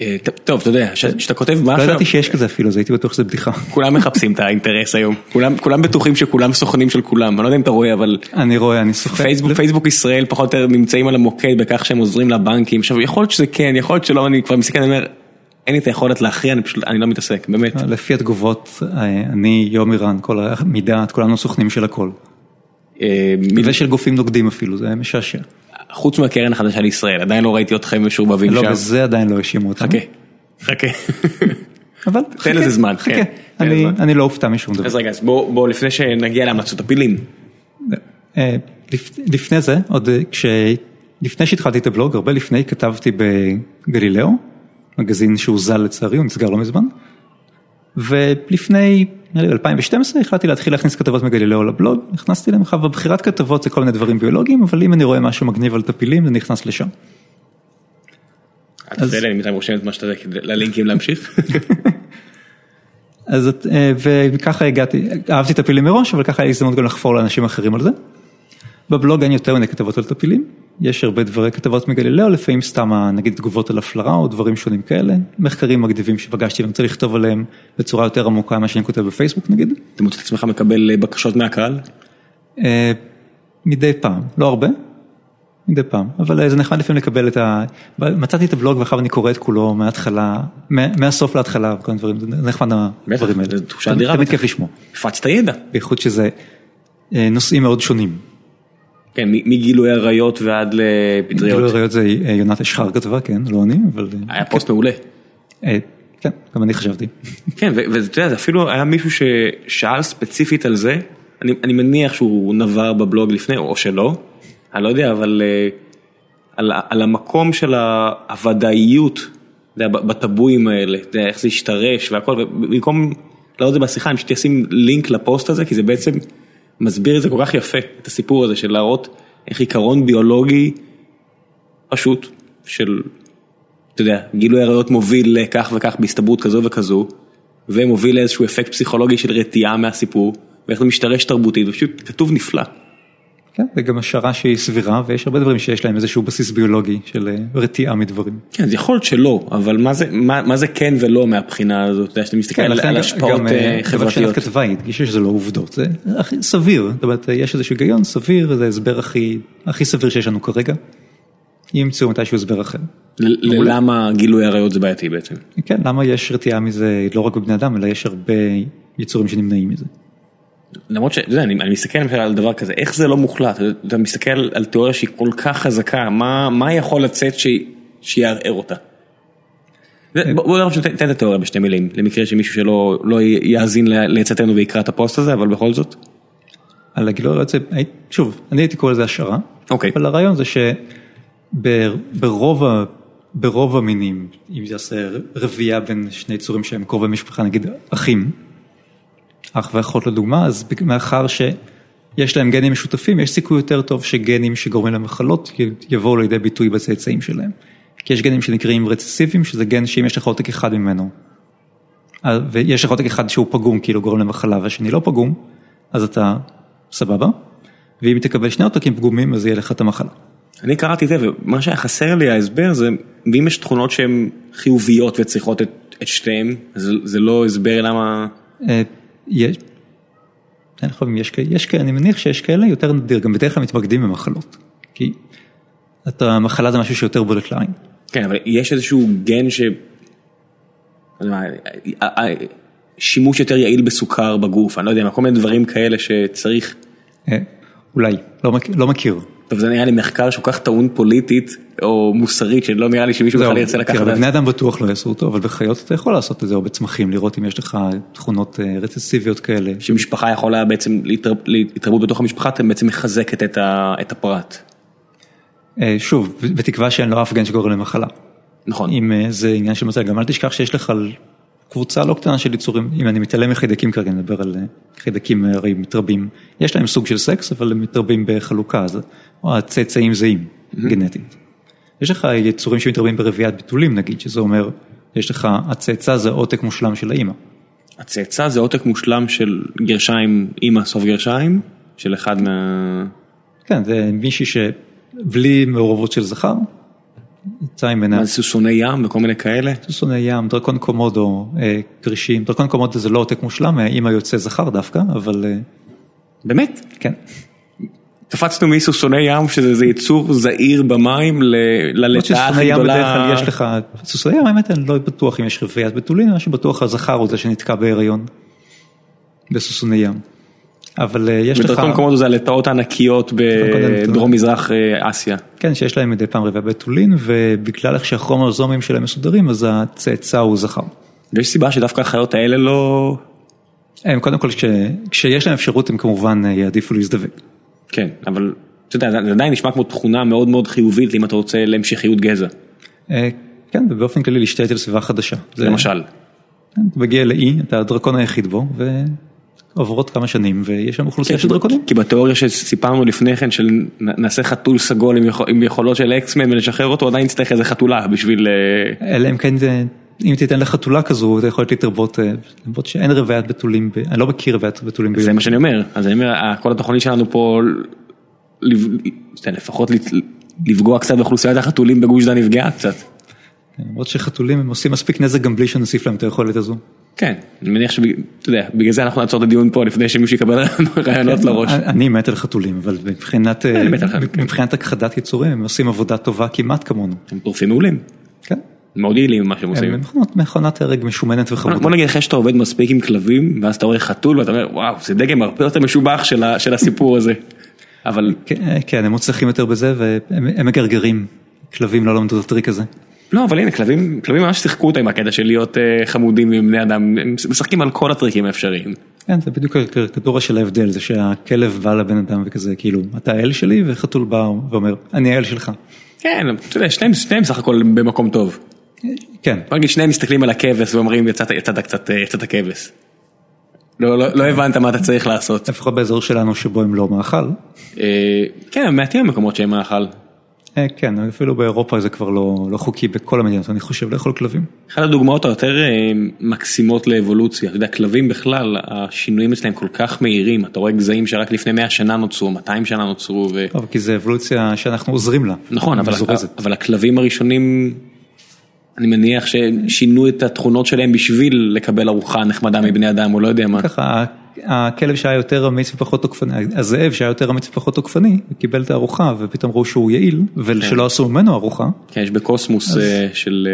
[SPEAKER 1] אה, טוב, אתה יודע, כשאתה כותב משהו...
[SPEAKER 2] לא ידעתי שיש כזה אפילו, אז הייתי בטוח שזה בדיחה.
[SPEAKER 1] כולם מחפשים את האינטרס היום, כולם בטוחים שכולם סוכנים של כולם, אני לא יודע אם אתה רואה, אבל...
[SPEAKER 2] אני רואה, אני סוכן.
[SPEAKER 1] פייסבוק ישראל פחות או יותר נמצאים על המוקד בכך שהם עוזרים לבנקים, עכשיו יכול להיות שזה כן, יכול להיות שלא, אני כבר מסתכל, אני אומר, אין לי את היכולת להכריע, אני פשוט, אני לא מתעסק, באמת.
[SPEAKER 2] לפי התגובות, אה, אני, יומירן, כל המידעת, כולנו סוכנים של הכל. אה, ושל גופים נוגדים אפילו, זה משעשע.
[SPEAKER 1] חוץ מהקרן החדשה לישראל, עדיין לא ראיתי אתכם משורבבים
[SPEAKER 2] שם. לא, בזה עדיין לא האשימו אותם.
[SPEAKER 1] חכה, חכה.
[SPEAKER 2] אבל
[SPEAKER 1] תן לזה זמן,
[SPEAKER 2] חכה, אני לא אופתע משום דבר.
[SPEAKER 1] אז רגע, אז בוא לפני שנגיע להמלצות הפילים.
[SPEAKER 2] אה, לפני זה, עוד כש... לפני שהתחלתי את הבלוג, הרבה לפני כתבתי בגלילאו, מגזין שהוזל לצערי, הוא נסגר לא מזמן. ולפני נראה לי ב-2012 החלטתי להתחיל להכניס כתבות מגלילאו לבלוג, נכנסתי להם, עכשיו בבחירת כתבות זה כל מיני דברים ביולוגיים, אבל אם אני רואה משהו מגניב על טפילים זה נכנס לשם.
[SPEAKER 1] אל תפריע לי, אני רושם את מה שאתה יודע ללינקים להמשיך.
[SPEAKER 2] אז אה, וככה הגעתי, אהבתי טפילים מראש, אבל ככה היה הזדמנות גם לחפור לאנשים אחרים על זה. בבלוג אין יותר מיני כתבות על טפילים, יש הרבה דברי כתבות מגלילאו, לפעמים סתם נגיד תגובות על הפלרה או דברים שונים כאלה, מחקרים מגניבים שפגשתי ואני רוצה לכתוב עליהם בצורה יותר עמוקה ממה שאני כותב בפייסבוק נגיד.
[SPEAKER 1] אתה מוצא את עצמך מקבל אה, בקשות מהקהל?
[SPEAKER 2] אה, מדי פעם, לא הרבה, מדי פעם, אבל אה, זה נחמד לפעמים לקבל את ה... מצאתי את הבלוג ואחר אני קורא את כולו מההתחלה, מהסוף להתחלה וכל מיני דברים, זה נחמד הדברים האלה. תמיד כיף לשמוע.
[SPEAKER 1] הפצת ידע.
[SPEAKER 2] בייחוד שזה נושאים מאוד שונים.
[SPEAKER 1] כן, מגילוי עריות ועד לפטריות.
[SPEAKER 2] גילוי עריות זה אה, יונת אשחר כתבה, כן, לא אני, אבל...
[SPEAKER 1] אה, היה פוסט מעולה.
[SPEAKER 2] אה, כן, גם אני חשבתי.
[SPEAKER 1] כן, ואתה יודע, אפילו היה מישהו ששאל ספציפית על זה, אני, אני מניח שהוא נבר בבלוג לפני, או שלא, אני לא יודע, אבל על, על המקום של הוודאיות, האלה, אתה יודע, איך זה השתרש והכל, ובמקום להראות את זה בשיחה, אני פשוט אשים לינק לפוסט הזה, כי זה בעצם... מסביר את זה כל כך יפה, את הסיפור הזה של להראות איך עיקרון ביולוגי פשוט של, אתה יודע, גילוי עריות מוביל לכך וכך בהסתברות כזו וכזו, ומוביל לאיזשהו אפקט פסיכולוגי של רתיעה מהסיפור, ואיך זה משתרש תרבותית, ופשוט כתוב נפלא.
[SPEAKER 2] כן, זה גם השערה שהיא סבירה ויש הרבה דברים שיש להם איזשהו בסיס ביולוגי של אה, רתיעה מדברים.
[SPEAKER 1] כן, זה יכול להיות שלא, אבל מה זה, מה, מה זה כן ולא מהבחינה הזאת, אתה יודע, שאתה מסתכל כן, על, על השפעות גם, אה, חברתיות.
[SPEAKER 2] אבל כתבה היא הדגישה שזה לא עובדות, זה הכי סביר, זאת אומרת יש איזשהו היגיון סביר, זה ההסבר הכי, הכי סביר שיש לנו כרגע. ימצאו מתישהו הסבר אחר.
[SPEAKER 1] למה גילוי עריות זה בעייתי בעצם?
[SPEAKER 2] כן, למה יש רתיעה מזה לא רק בבני אדם, אלא יש הרבה יצורים שנמנעים מזה.
[SPEAKER 1] למרות שאתה יודע, אני, אני מסתכל למשל על דבר כזה, איך זה לא מוחלט, אתה מסתכל על תיאוריה שהיא כל כך חזקה, מה, מה יכול לצאת שיערער אותה? בוא נראה שתן את התיאוריה בשתי מילים, למקרה שמישהו שלא לא יאזין לעצתנו ויקרא את הפוסט הזה, אבל בכל זאת.
[SPEAKER 2] על הגילוי הרצף, שוב, אני הייתי קורא לזה השערה,
[SPEAKER 1] אוקיי.
[SPEAKER 2] אבל הרעיון זה שברוב המינים, אם זה יעשה רבייה בין שני צורים שהם קרובי משפחה, נגיד אחים, אח ואחות לדוגמה, אז מאחר שיש להם גנים משותפים, יש סיכוי יותר טוב שגנים שגורמים למחלות יבואו לידי ביטוי בצאצאים שלהם. כי יש גנים שנקראים רצסיביים, שזה גן שאם יש לך עותק אחד ממנו, ויש לך עותק אחד שהוא פגום, כאילו גורם למחלה, והשני לא פגום, אז אתה סבבה, ואם תקבל שני עותקים פגומים, אז יהיה לך את המחלה.
[SPEAKER 1] אני קראתי את זה, ומה שהיה חסר לי ההסבר זה, ואם יש תכונות שהן חיוביות וצריכות את, את שתיהן, זה, זה לא הסבר למה...
[SPEAKER 2] יש, אני חושב אם יש כאלה, יש כאלה, אני מניח שיש כאלה יותר נדיר, גם בדרך כלל מתמקדים במחלות, כי את המחלה זה משהו שיותר בולט לעין.
[SPEAKER 1] כן, אבל יש איזשהו גן ש... שימוש יותר יעיל בסוכר בגוף, אני לא יודע, כל מיני דברים כאלה שצריך.
[SPEAKER 2] אה, אולי, לא, לא מכיר.
[SPEAKER 1] טוב זה נראה לי מחקר שהוא כך טעון פוליטית או מוסרית שלא נראה לי שמישהו בכלל ירצה לקחת.
[SPEAKER 2] בני אדם בטוח לא יעשו אותו אבל בחיות אתה יכול לעשות את זה או בצמחים לראות אם יש לך תכונות אה, רצסיביות כאלה.
[SPEAKER 1] שמשפחה יכולה בעצם להתרבות בתוך המשפחה אתה בעצם מחזקת את הפרט.
[SPEAKER 2] אה, שוב בתקווה שאין לו אף גן שגורם למחלה.
[SPEAKER 1] נכון.
[SPEAKER 2] אם אה, זה עניין של מזל גם אל תשכח שיש לך קבוצה לא קטנה של יצורים, אם אני מתעלם מחיידקים כרגע, אני מדבר על חיידקים הרי מתרבים, יש להם סוג של סקס אבל הם מתרבים בחלוקה, אז הצאצאים זהים גנטית. יש לך יצורים שמתרבים ברביית ביטולים נגיד, שזה אומר, יש לך, הצאצא זה עותק מושלם של האימא.
[SPEAKER 1] הצאצא זה עותק מושלם של גרשיים, אימא סוף גרשיים, של אחד מה...
[SPEAKER 2] כן, זה מישהי שבלי מעורבות של זכר, יצא ממנה.
[SPEAKER 1] מה זה סוסוני ים וכל מיני כאלה?
[SPEAKER 2] סוסוני ים, דרקון קומודו, אה, גרישים, דרקון קומודו זה לא עותק מושלם, אימא יוצא זכר דווקא, אבל... אה,
[SPEAKER 1] באמת?
[SPEAKER 2] כן.
[SPEAKER 1] קפצנו מסוסוני ים שזה יצור זעיר במים ללטאה הכי גדולה. בדרך
[SPEAKER 2] כלל יש לך, סוסוני ים האמת אני לא בטוח אם יש רביית בתולין, מה שבטוח הזכר הוא זה שנתקע בהיריון. בסוסוני ים. אבל אה, יש לך...
[SPEAKER 1] בדרכון קומודו זה הלטאות הענקיות בדרום מזרח אה, אסיה.
[SPEAKER 2] כן, שיש להם מדי פעם רבייה בתולין, ובגלל איך שהכרומוזומים שלהם מסודרים, אז הצאצא הוא זכר.
[SPEAKER 1] ויש סיבה שדווקא החיות האלה לא...
[SPEAKER 2] הם קודם כל, כשיש להם אפשרות הם כמובן אה, יעדיפו להזדווג.
[SPEAKER 1] כן, אבל אתה יודע, זה עדיין נשמע כמו תכונה מאוד מאוד חיובית אם אתה רוצה להמשכיות גזע.
[SPEAKER 2] כן, ובאופן כללי להשתלט על סביבה חדשה.
[SPEAKER 1] למשל.
[SPEAKER 2] כן, אתה מגיע לאי, אתה הדרקון היחיד בו, עוברות כמה שנים ויש שם אוכלוסייה של דרקונים.
[SPEAKER 1] כי בתיאוריה שסיפרנו לפני כן של נעשה חתול סגול עם יכולות של אקסמן ונשחרר אותו עדיין צריך איזה חתולה בשביל...
[SPEAKER 2] אלא אם כן אם תיתן לחתולה כזו אתה יכול להתרבות, למרות שאין רביית בתולים, אני לא מכיר רביית בתולים.
[SPEAKER 1] זה מה שאני אומר, אז אני אומר, כל התוכנית שלנו פה, לפחות לפגוע קצת באוכלוסיית החתולים בגוש דן נפגעה קצת.
[SPEAKER 2] למרות שחתולים הם עושים מספיק נזק גם בלי שנוסיף להם את היכולת הזו.
[SPEAKER 1] כן, אני מניח שאתה יודע, בגלל זה אנחנו נעצור את הדיון פה לפני שמישהו יקבל רעיונות לראש.
[SPEAKER 2] אני מת על חתולים, אבל מבחינת הכחדת יצורים הם עושים עבודה טובה כמעט כמונו.
[SPEAKER 1] הם טורפים מעולים.
[SPEAKER 2] כן.
[SPEAKER 1] מאוד יעילים מה שהם עושים.
[SPEAKER 2] הם מכונת הרג משומנת וחמודה.
[SPEAKER 1] בוא נגיד אחרי שאתה עובד מספיק עם כלבים, ואז אתה רואה חתול ואתה אומר וואו זה דגם הרבה יותר משובח של הסיפור הזה. אבל...
[SPEAKER 2] כן, הם מוצלחים יותר בזה והם מגרגרים. כלבים לא למדו את הטריק הזה.
[SPEAKER 1] לא, אבל הנה, כלבים, כלבים ממש שיחקו אותה עם הקטע של להיות חמודים עם בני אדם, הם משחקים על כל הטריקים האפשריים.
[SPEAKER 2] כן, זה בדיוק הקריקטורה של ההבדל, זה שהכלב בא לבן אדם וכזה, כאילו, אתה האל שלי, וחתול בא ואומר, אני האל שלך.
[SPEAKER 1] כן, אתה יודע, שניהם סך הכל במקום טוב.
[SPEAKER 2] כן.
[SPEAKER 1] בוא נגיד, שניהם מסתכלים על הכבש ואומרים, יצאת קצת, יצאת כבש. לא הבנת מה אתה צריך לעשות.
[SPEAKER 2] לפחות באזור שלנו שבו הם לא מאכל.
[SPEAKER 1] כן, מעטים המקומות שהם מאכל.
[SPEAKER 2] כן, אפילו באירופה זה כבר לא חוקי בכל המדינות, אני חושב, לאכול כלבים.
[SPEAKER 1] אחת הדוגמאות היותר מקסימות לאבולוציה, אתה יודע, כלבים בכלל, השינויים אצלם כל כך מהירים, אתה רואה גזעים שרק לפני 100 שנה נוצרו, 200 שנה נוצרו.
[SPEAKER 2] אבל כי זה אבולוציה שאנחנו עוזרים לה.
[SPEAKER 1] נכון, אבל הכלבים הראשונים, אני מניח ששינו את התכונות שלהם בשביל לקבל ארוחה נחמדה מבני אדם, או לא יודע מה.
[SPEAKER 2] ככה. הכלב שהיה יותר אמיץ ופחות תוקפני, הזאב שהיה יותר אמיץ ופחות תוקפני, קיבל את הארוחה ופתאום ראו שהוא יעיל, ושלא עשו ממנו ארוחה.
[SPEAKER 1] כן, יש בקוסמוס של,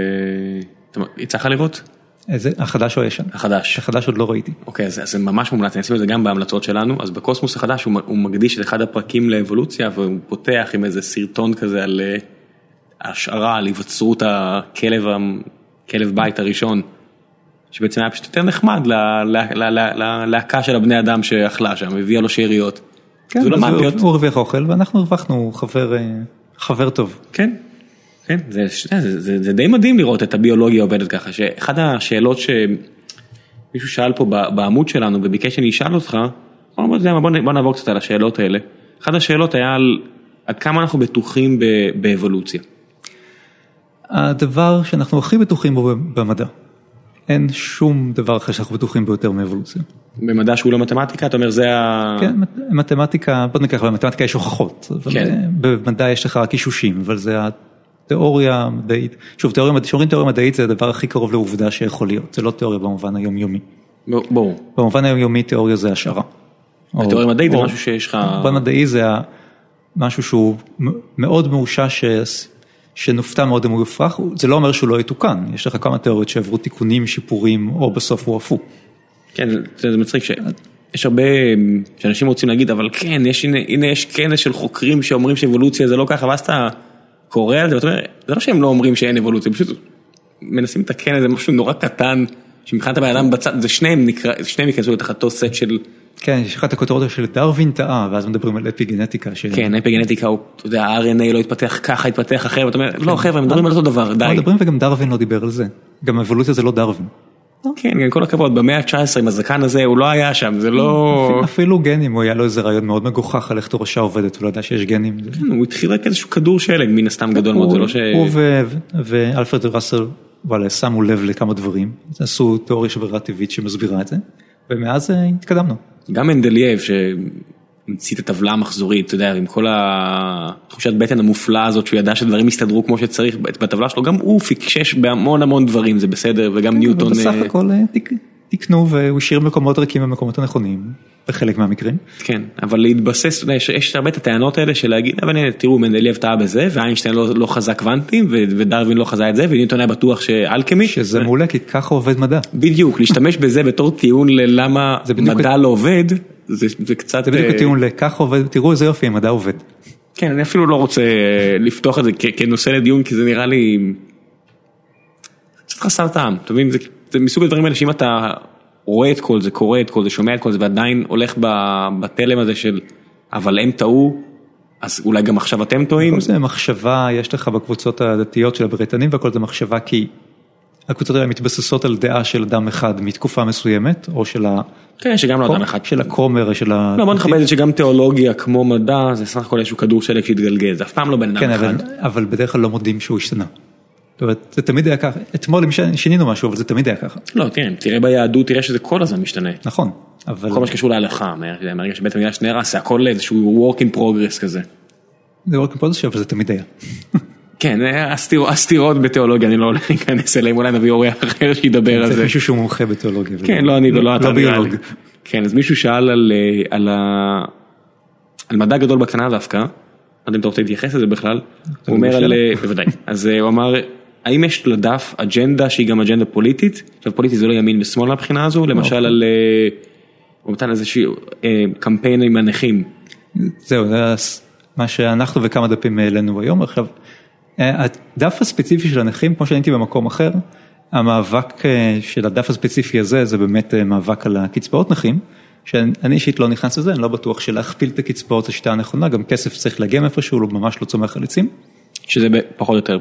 [SPEAKER 1] יצא לך לראות?
[SPEAKER 2] איזה, החדש או הישן?
[SPEAKER 1] החדש.
[SPEAKER 2] החדש עוד לא ראיתי.
[SPEAKER 1] אוקיי, אז זה ממש מומלץ, אני אשים את זה גם בהמלצות שלנו, אז בקוסמוס החדש הוא מקדיש את אחד הפרקים לאבולוציה, והוא פותח עם איזה סרטון כזה על השערה, על היווצרות הכלב, כלב בית הראשון. שבעצם היה פשוט יותר נחמד ללהקה של הבני אדם שאכלה שם, הביאה לו שאריות.
[SPEAKER 2] כן, הוא הרוויח אוכל ואנחנו הרווחנו חבר טוב.
[SPEAKER 1] כן, כן, זה די מדהים לראות את הביולוגיה עובדת ככה, שאחת השאלות שמישהו שאל פה בעמוד שלנו וביקש שאני אשאל אותך, בוא נעבור קצת על השאלות האלה. אחת השאלות היה על עד כמה אנחנו בטוחים באבולוציה.
[SPEAKER 2] הדבר שאנחנו הכי בטוחים בו במדע. אין שום דבר אחר שאנחנו בטוחים ביותר מאבולוציה.
[SPEAKER 1] במדע שהוא לא מתמטיקה, אתה אומר זה ה...
[SPEAKER 2] כן, מתמטיקה, בוא נקרא, במתמטיקה יש הוכחות, כן. במדע יש לך רק אישושים, אבל זה התיאוריה המדעית, שוב, כשאומרים תיאוריה מדעית זה הדבר הכי קרוב לעובדה שיכול להיות, זה לא תיאוריה במובן היומיומי.
[SPEAKER 1] ברור.
[SPEAKER 2] במובן היומיומי תיאוריה זה השערה.
[SPEAKER 1] תיאוריה מדעית זה משהו שיש לך...
[SPEAKER 2] במובן מדעי זה משהו שהוא מאוד מאושש שנופתע מאוד אם הוא יופרך, זה לא אומר שהוא לא יתוקן, יש לך כמה תיאוריות שעברו תיקונים, שיפורים, או בסוף הוא עפו.
[SPEAKER 1] כן, זה מצחיק שיש הרבה, שאנשים רוצים להגיד, אבל כן, יש, הנה, הנה יש כנס של חוקרים שאומרים שאבולוציה זה לא ככה, ואז אתה קורא על זה ואתה אומר, זה לא שהם לא אומרים שאין אבולוציה, פשוט מנסים לתקן איזה משהו נורא קטן, שמבחינת הבן אדם בצד, זה שניהם נקרא, שניהם ייכנסו לתחת אותו סט של...
[SPEAKER 2] כן, יש לך את הכותרות של דרווין טעה, ואז מדברים על אפי גנטיקה.
[SPEAKER 1] כן, אפי גנטיקה הוא, אתה יודע, ה-RNA לא התפתח ככה, התפתח אחרת, ואתה אומר, לא חבר'ה, הם מדברים על אותו דבר, די.
[SPEAKER 2] מדברים וגם דרווין לא דיבר על זה, גם אבולוציה זה לא דרווין.
[SPEAKER 1] כן, עם כל הכבוד, במאה ה-19 עם הזקן הזה, הוא לא היה שם, זה לא...
[SPEAKER 2] אפילו גנים, הוא היה לו איזה רעיון מאוד מגוחך על איך תורשה עובדת, הוא לא ידע שיש גנים.
[SPEAKER 1] כן, הוא התחיל רק איזשהו כדור שלג, מן הסתם גדול מאוד, זה לא ש...
[SPEAKER 2] הוא ואלפרד ראסל וואלאס, שמו לב לכמה דברים, עשו תיאוריה של ברירה טבעית שמסבירה את זה, ומאז התקדמנו.
[SPEAKER 1] גם מנדלייב שהמציא את הטבלה המחזורית, אתה יודע, עם כל התחושת בטן המופלאה הזאת שהוא ידע שדברים יסתדרו כמו שצריך בטבלה שלו, גם הוא פיקשש בהמון המון דברים, זה בסדר, וגם ניוטון...
[SPEAKER 2] בסך הכל תקנו והוא השאיר מקומות ריקים במקומות הנכונים, בחלק מהמקרים.
[SPEAKER 1] כן, אבל להתבסס, יש הרבה את הטענות האלה של להגיד, אבל הנה תראו מנדלייב טעה בזה, ואיינשטיין לא חזה קוונטים, ודרווין לא חזה את זה, וניוטון היה בטוח שאלכימי.
[SPEAKER 2] שזה מעולה, כי ככה עובד מדע.
[SPEAKER 1] בדיוק, להשתמש בזה בתור טיעון ללמה מדע לא עובד, זה קצת...
[SPEAKER 2] זה בדיוק הטיעון לככה עובד, תראו איזה יופי, המדע עובד.
[SPEAKER 1] כן, אני אפילו לא רוצה לפתוח את זה כנושא לדיון, כי זה נראה לי קצת חסר טעם, אתה מבין? זה מסוג הדברים האלה שאם אתה רואה את כל זה, קורא את כל זה, שומע את כל זה ועדיין הולך בתלם הזה של אבל הם טעו, אז אולי גם עכשיו אתם טועים?
[SPEAKER 2] כל זה מחשבה יש לך בקבוצות הדתיות של הבריטנים והכל זה מחשבה כי הקבוצות האלה מתבססות על דעה של אדם אחד מתקופה מסוימת, או של ה...
[SPEAKER 1] כן, שגם לא אדם אחד.
[SPEAKER 2] של הכומר, של ה...
[SPEAKER 1] לא, בוא נכבד את שגם תיאולוגיה כמו מדע זה סך הכל איזשהו כדור שלג שהתגלגל, זה אף פעם לא בן אדם
[SPEAKER 2] כן,
[SPEAKER 1] אחד.
[SPEAKER 2] אבל, אבל בדרך כלל לא מודים שהוא השתנה. זה תמיד היה ככה, אתמול שינינו משהו, אבל זה תמיד היה ככה.
[SPEAKER 1] לא, כן, תראה ביהדות, תראה שזה כל הזמן משתנה.
[SPEAKER 2] נכון, אבל...
[SPEAKER 1] כל מה שקשור להלכה, מה- מהרגע שבית המקדש נהרס, זה הכל איזשהו work in progress כזה.
[SPEAKER 2] זה לא כמו זה, אבל זה תמיד היה.
[SPEAKER 1] כן, הסתיר- הסתירות בתיאולוגיה, אני לא הולך להיכנס אליהם, אולי נביא אורח אחר שידבר על זה.
[SPEAKER 2] מישהו שהוא מומחה בתיאולוגיה.
[SPEAKER 1] כן, לא אני ולא אתה.
[SPEAKER 2] לא ביולוג.
[SPEAKER 1] כן, אז מישהו שאל על, אה, מדע גדול בקטנה דווקא, לא יודע אם אתה רוצה להתייחס לזה בכלל, הוא אומר על, אה, בוודאי, אז אה, הוא אמר, האם יש לדף אג'נדה שהיא גם אג'נדה פוליטית? עכשיו פוליטית זה לא ימין ושמאל מהבחינה הזו, למשל על, אה, הוא נתן איזשהו אה, קמפיין עם הנכים.
[SPEAKER 2] זהו, זה מה שאנחנו וכמה דפים העלינו היום. עכשיו, אה, הדף הספציפי של הנכים, כמו שאני הייתי במקום אחר, המאבק של הדף הספציפי הזה, זה באמת מאבק על הקצבאות נכים, שאני אישית לא נכנס לזה, אני לא בטוח שלהכפיל את הקצבאות זו שיטה הנכונה, גם כסף צריך להגיע מאיפשהו, הוא ממש לא צומח על עצים.
[SPEAKER 1] שזה פחות או יותר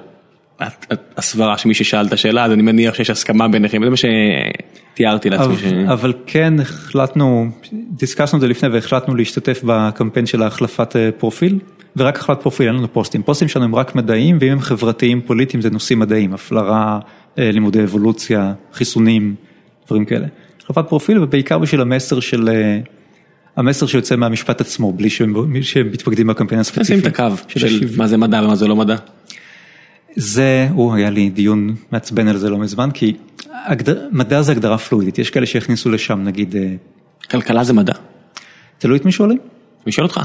[SPEAKER 1] הסברה שמי ששאל את השאלה אז אני מניח שיש הסכמה ביניכם זה מה שתיארתי לעצמי. ש...
[SPEAKER 2] אבל, אבל כן החלטנו, דיסקסנו את זה לפני והחלטנו להשתתף בקמפיין של החלפת אה, פרופיל, ורק החלפת פרופיל, אין לנו פוסטים, פוסטים שלנו הם רק מדעיים, ואם הם חברתיים פוליטיים זה נושאים מדעיים, הפלרה, אה, לימודי אבולוציה, חיסונים, דברים כאלה. החלפת פרופיל ובעיקר בשביל המסר של, אה, המסר שיוצא מהמשפט עצמו, בלי שהם מתפקדים בקמפיין
[SPEAKER 1] נשים
[SPEAKER 2] הספציפי.
[SPEAKER 1] את הקו של. מה זה מדע ומה זה לא מדע.
[SPEAKER 2] זה, הוא היה לי דיון מעצבן על זה לא מזמן, כי הגדר, מדע זה הגדרה פלואידית, יש כאלה שהכניסו לשם נגיד, אה,
[SPEAKER 1] כלכלה זה מדע.
[SPEAKER 2] תלוי את מי שואלים.
[SPEAKER 1] אני שואל אותך.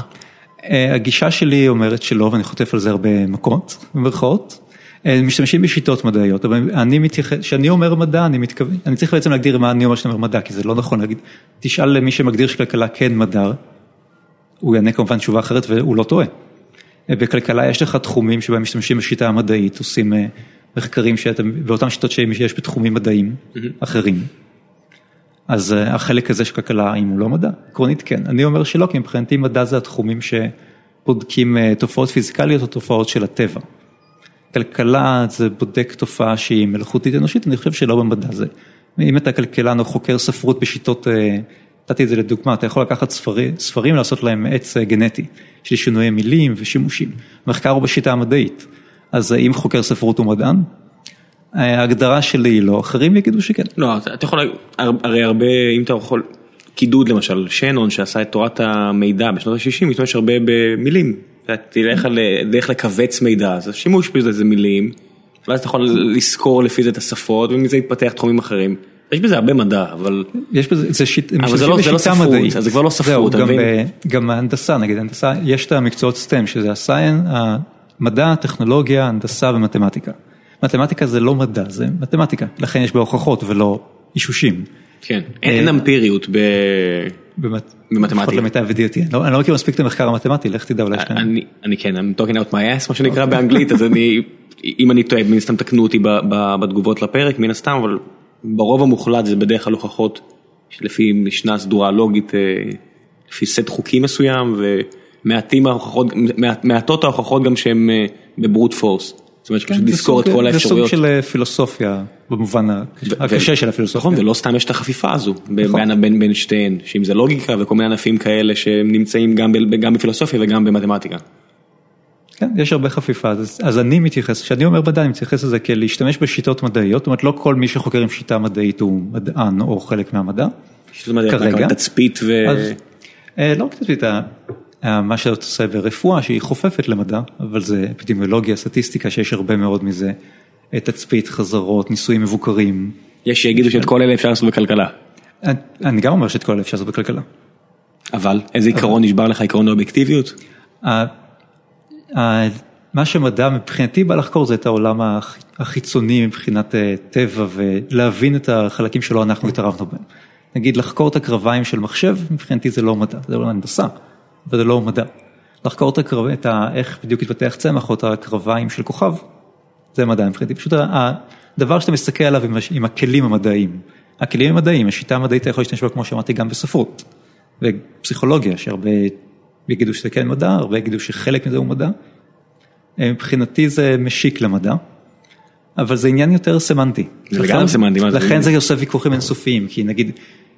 [SPEAKER 2] אה, הגישה שלי אומרת שלא, ואני חוטף על זה הרבה מכות, במרכאות. אה, משתמשים בשיטות מדעיות, אבל אני מתייחס, כשאני אומר מדע, אני מתכוון, אני צריך בעצם להגדיר מה אני אומר שאני אומר מדע, כי זה לא נכון להגיד, תשאל למי שמגדיר שכלכלה כן מדע, הוא יענה כמובן תשובה אחרת והוא לא טועה. בכלכלה יש לך תחומים שבהם משתמשים בשיטה המדעית, עושים אה, מחקרים שאתה, באותן שיטות שיש בתחומים מדעיים אחרים. אז אה, החלק הזה של כלכלה, האם הוא לא מדע? עקרונית כן. אני אומר שלא, כי מבחינתי מדע זה התחומים שבודקים אה, תופעות פיזיקליות או תופעות של הטבע. כלכלה זה בודק תופעה שהיא מלאכותית אנושית, אני חושב שלא במדע זה. אם אתה כלכלן או חוקר ספרות בשיטות, נתתי את זה לדוגמה, אתה יכול לקחת ספרי, ספרים לעשות להם עץ אה, גנטי, של שינויי מילים ושימושים. מחקר הוא בשיטה המדעית. אז אה, אם חוקר ספרות הוא מדען, אה, ההגדרה שלי היא לא, אחרים יגידו שכן.
[SPEAKER 1] לא, אתה יכול, הרי הרבה, אם אתה יכול, קידוד למשל, שנון שעשה את תורת המידע בשנות ה-60, משתמש הרבה במילים. תלך על דרך לכווץ מידע, אז השימוש בזה זה מילים, ואז אתה יכול לזכור לפי זה את השפות, ומזה יתפתח תחומים אחרים. יש בזה הרבה מדע, אבל
[SPEAKER 2] יש בזה, זה שיט,
[SPEAKER 1] אבל זה לא- זה לא ספרות,
[SPEAKER 2] מדעית.
[SPEAKER 1] אז זה כבר לא ספרות,
[SPEAKER 2] זהו,
[SPEAKER 1] אתה
[SPEAKER 2] גם
[SPEAKER 1] מבין?
[SPEAKER 2] גם ההנדסה, נגיד הנדסה, יש את המקצועות סטם, שזה הסיין, המדע, הטכנולוגיה, הנדסה ומתמטיקה. מתמטיקה זה לא מדע, זה מתמטיקה, לכן יש בה הוכחות ולא אישושים.
[SPEAKER 1] כן, אין אמפיריות ב...
[SPEAKER 2] באמת,
[SPEAKER 1] במתמטיקה.
[SPEAKER 2] לפחות למיטב ידיעתי, אני לא- אני לא מכיר מספיק את המחקר המתמטי, לך תדע אולי שניים.
[SPEAKER 1] אני, אני כן, I'm talking out my ass מה שנקרא באנגלית, אז אני, אם אני טועה, מן הסתם תקנו אותי ב- ב- בתגובות לפרק, מן הסתם, אבל ברוב המוחלט זה בדרך כלל הוכחות שלפי משנה סדורה לוגית, אה, לפי סט חוקים מסוים, ומעטים ההוכחות, מעט- מעטות ההוכחות גם שהן אה, בברוט פורס. זאת אומרת,
[SPEAKER 2] כן,
[SPEAKER 1] פשוט
[SPEAKER 2] זה
[SPEAKER 1] לזכור את כל
[SPEAKER 2] זה
[SPEAKER 1] האפשרויות.
[SPEAKER 2] סוג של אה, פילוסופיה, במובן הקשה של הפילוסופיה.
[SPEAKER 1] נכון, ולא סתם יש את החפיפה הזו בין,
[SPEAKER 2] נכון.
[SPEAKER 1] בין, שתיהן, שאם זה לוגיקה וכל מיני ענפים כאלה שהם נמצאים גם, ב, גם בפילוסופיה וגם במתמטיקה.
[SPEAKER 2] כן, יש הרבה חפיפה, אז, אז אני מתייחס, כשאני אומר מדע אני מתייחס לזה כלהשתמש בשיטות מדעיות, זאת אומרת לא כל מי שחוקר עם שיטה מדעית הוא מדען או חלק מהמדע.
[SPEAKER 1] זאת אומרת,
[SPEAKER 2] כרגע.
[SPEAKER 1] תצפית ו...
[SPEAKER 2] אז, אה, לא רק תצפית, ה- ה- מה שאתה עושה ברפואה שהיא חופפת למדע, אבל זה אפידמיולוגיה, סטטיסטיקה שיש הרבה מאוד מזה, אה, תצפית, חזרות, ניסויים מבוקרים.
[SPEAKER 1] יש שיגידו שאת כל אלה אפשר לעשות בכלכלה.
[SPEAKER 2] אני- אני גם אומר שאת כל אלה אפשר לעשות בכלכלה.
[SPEAKER 1] אבל איזה עיקרון נשבר לך עיקרון האובייקטיביות?
[SPEAKER 2] מה שמדע מבחינתי בא לחקור זה את העולם הח- החיצוני מבחינת אה, טבע ולהבין את החלקים שלא אנחנו התערבנו בהם. נגיד לחקור את הקרביים של מחשב, מבחינתי זה לא מדע, זה לא הנדסה, אבל זה לא מדע. לחקור את, הקרב, את ה, איך בדיוק התפתח צמח או את הקרביים של כוכב, זה מדע מבחינתי. פשוט הדבר שאתה מסתכל עליו עם, עם הכלים המדעיים. הכלים המדעיים, השיטה המדעית אתה יכול להשתמש בה כמו שאמרתי גם בספרות. ופסיכולוגיה, שהרבה יגידו שזה כן מדע, הרבה יגידו שחלק מזה הוא מדע. אה, מבחינתי זה משיק למדע. אבל זה עניין יותר סמנטי.
[SPEAKER 1] זה לגמרי סמנטי?
[SPEAKER 2] לכן זה עושה ויכוחים אינסופיים, כי נגיד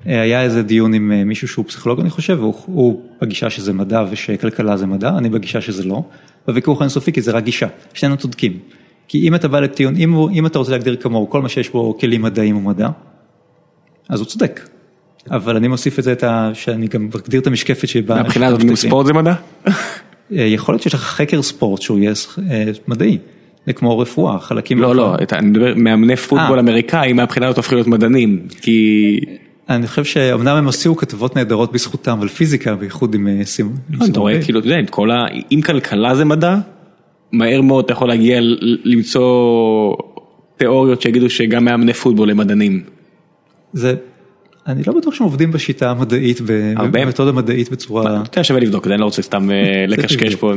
[SPEAKER 2] היה איזה דיון עם אה, מישהו שהוא פסיכולוג אני חושב, והוא בגישה שזה מדע ושכלכלה זה מדע, אני בגישה שזה לא, והוויכוח אינסופי כי זה רק גישה, שנינו צודקים. כי אם אתה בא לטיעון, אם, אם אתה רוצה להגדיר כמוהו, כל מה שיש בו כלים מדעיים הוא מדע, אז הוא צודק. אבל אני מוסיף את זה. שאני גם מגדיר את המשקפת שבה...
[SPEAKER 1] מהבחינה הזאת ספורט זה מדע?
[SPEAKER 2] אה, יכול להיות שיש לך חקר ספורט שהוא יהיה אה, מדעי. זה כמו רפואה, חלקים...
[SPEAKER 1] לא, לא, אני מדבר מאמני פוטבול
[SPEAKER 2] אה.
[SPEAKER 1] אמריקאים, מהבחינה הזאת הופכים להיות מדענים, כי...
[SPEAKER 2] אני חושב שאומנם הם הוציאו כתבות נהדרות בזכותם, על פיזיקה, בייחוד עם סימון.
[SPEAKER 1] אתה רואה, כאילו, אתה יודע, כל ה... אם כלכלה זה מדע, מהר מאוד אתה יכול להגיע למצוא תיאוריות שיגידו שגם מאמני פוטבול הם מדענים.
[SPEAKER 2] זה, אני לא בטוח שהם עובדים בשיטה המדעית, במתודה מדעית בצורה...
[SPEAKER 1] אתה שווה לבדוק, אני לא רוצה סתם לקשקש פה,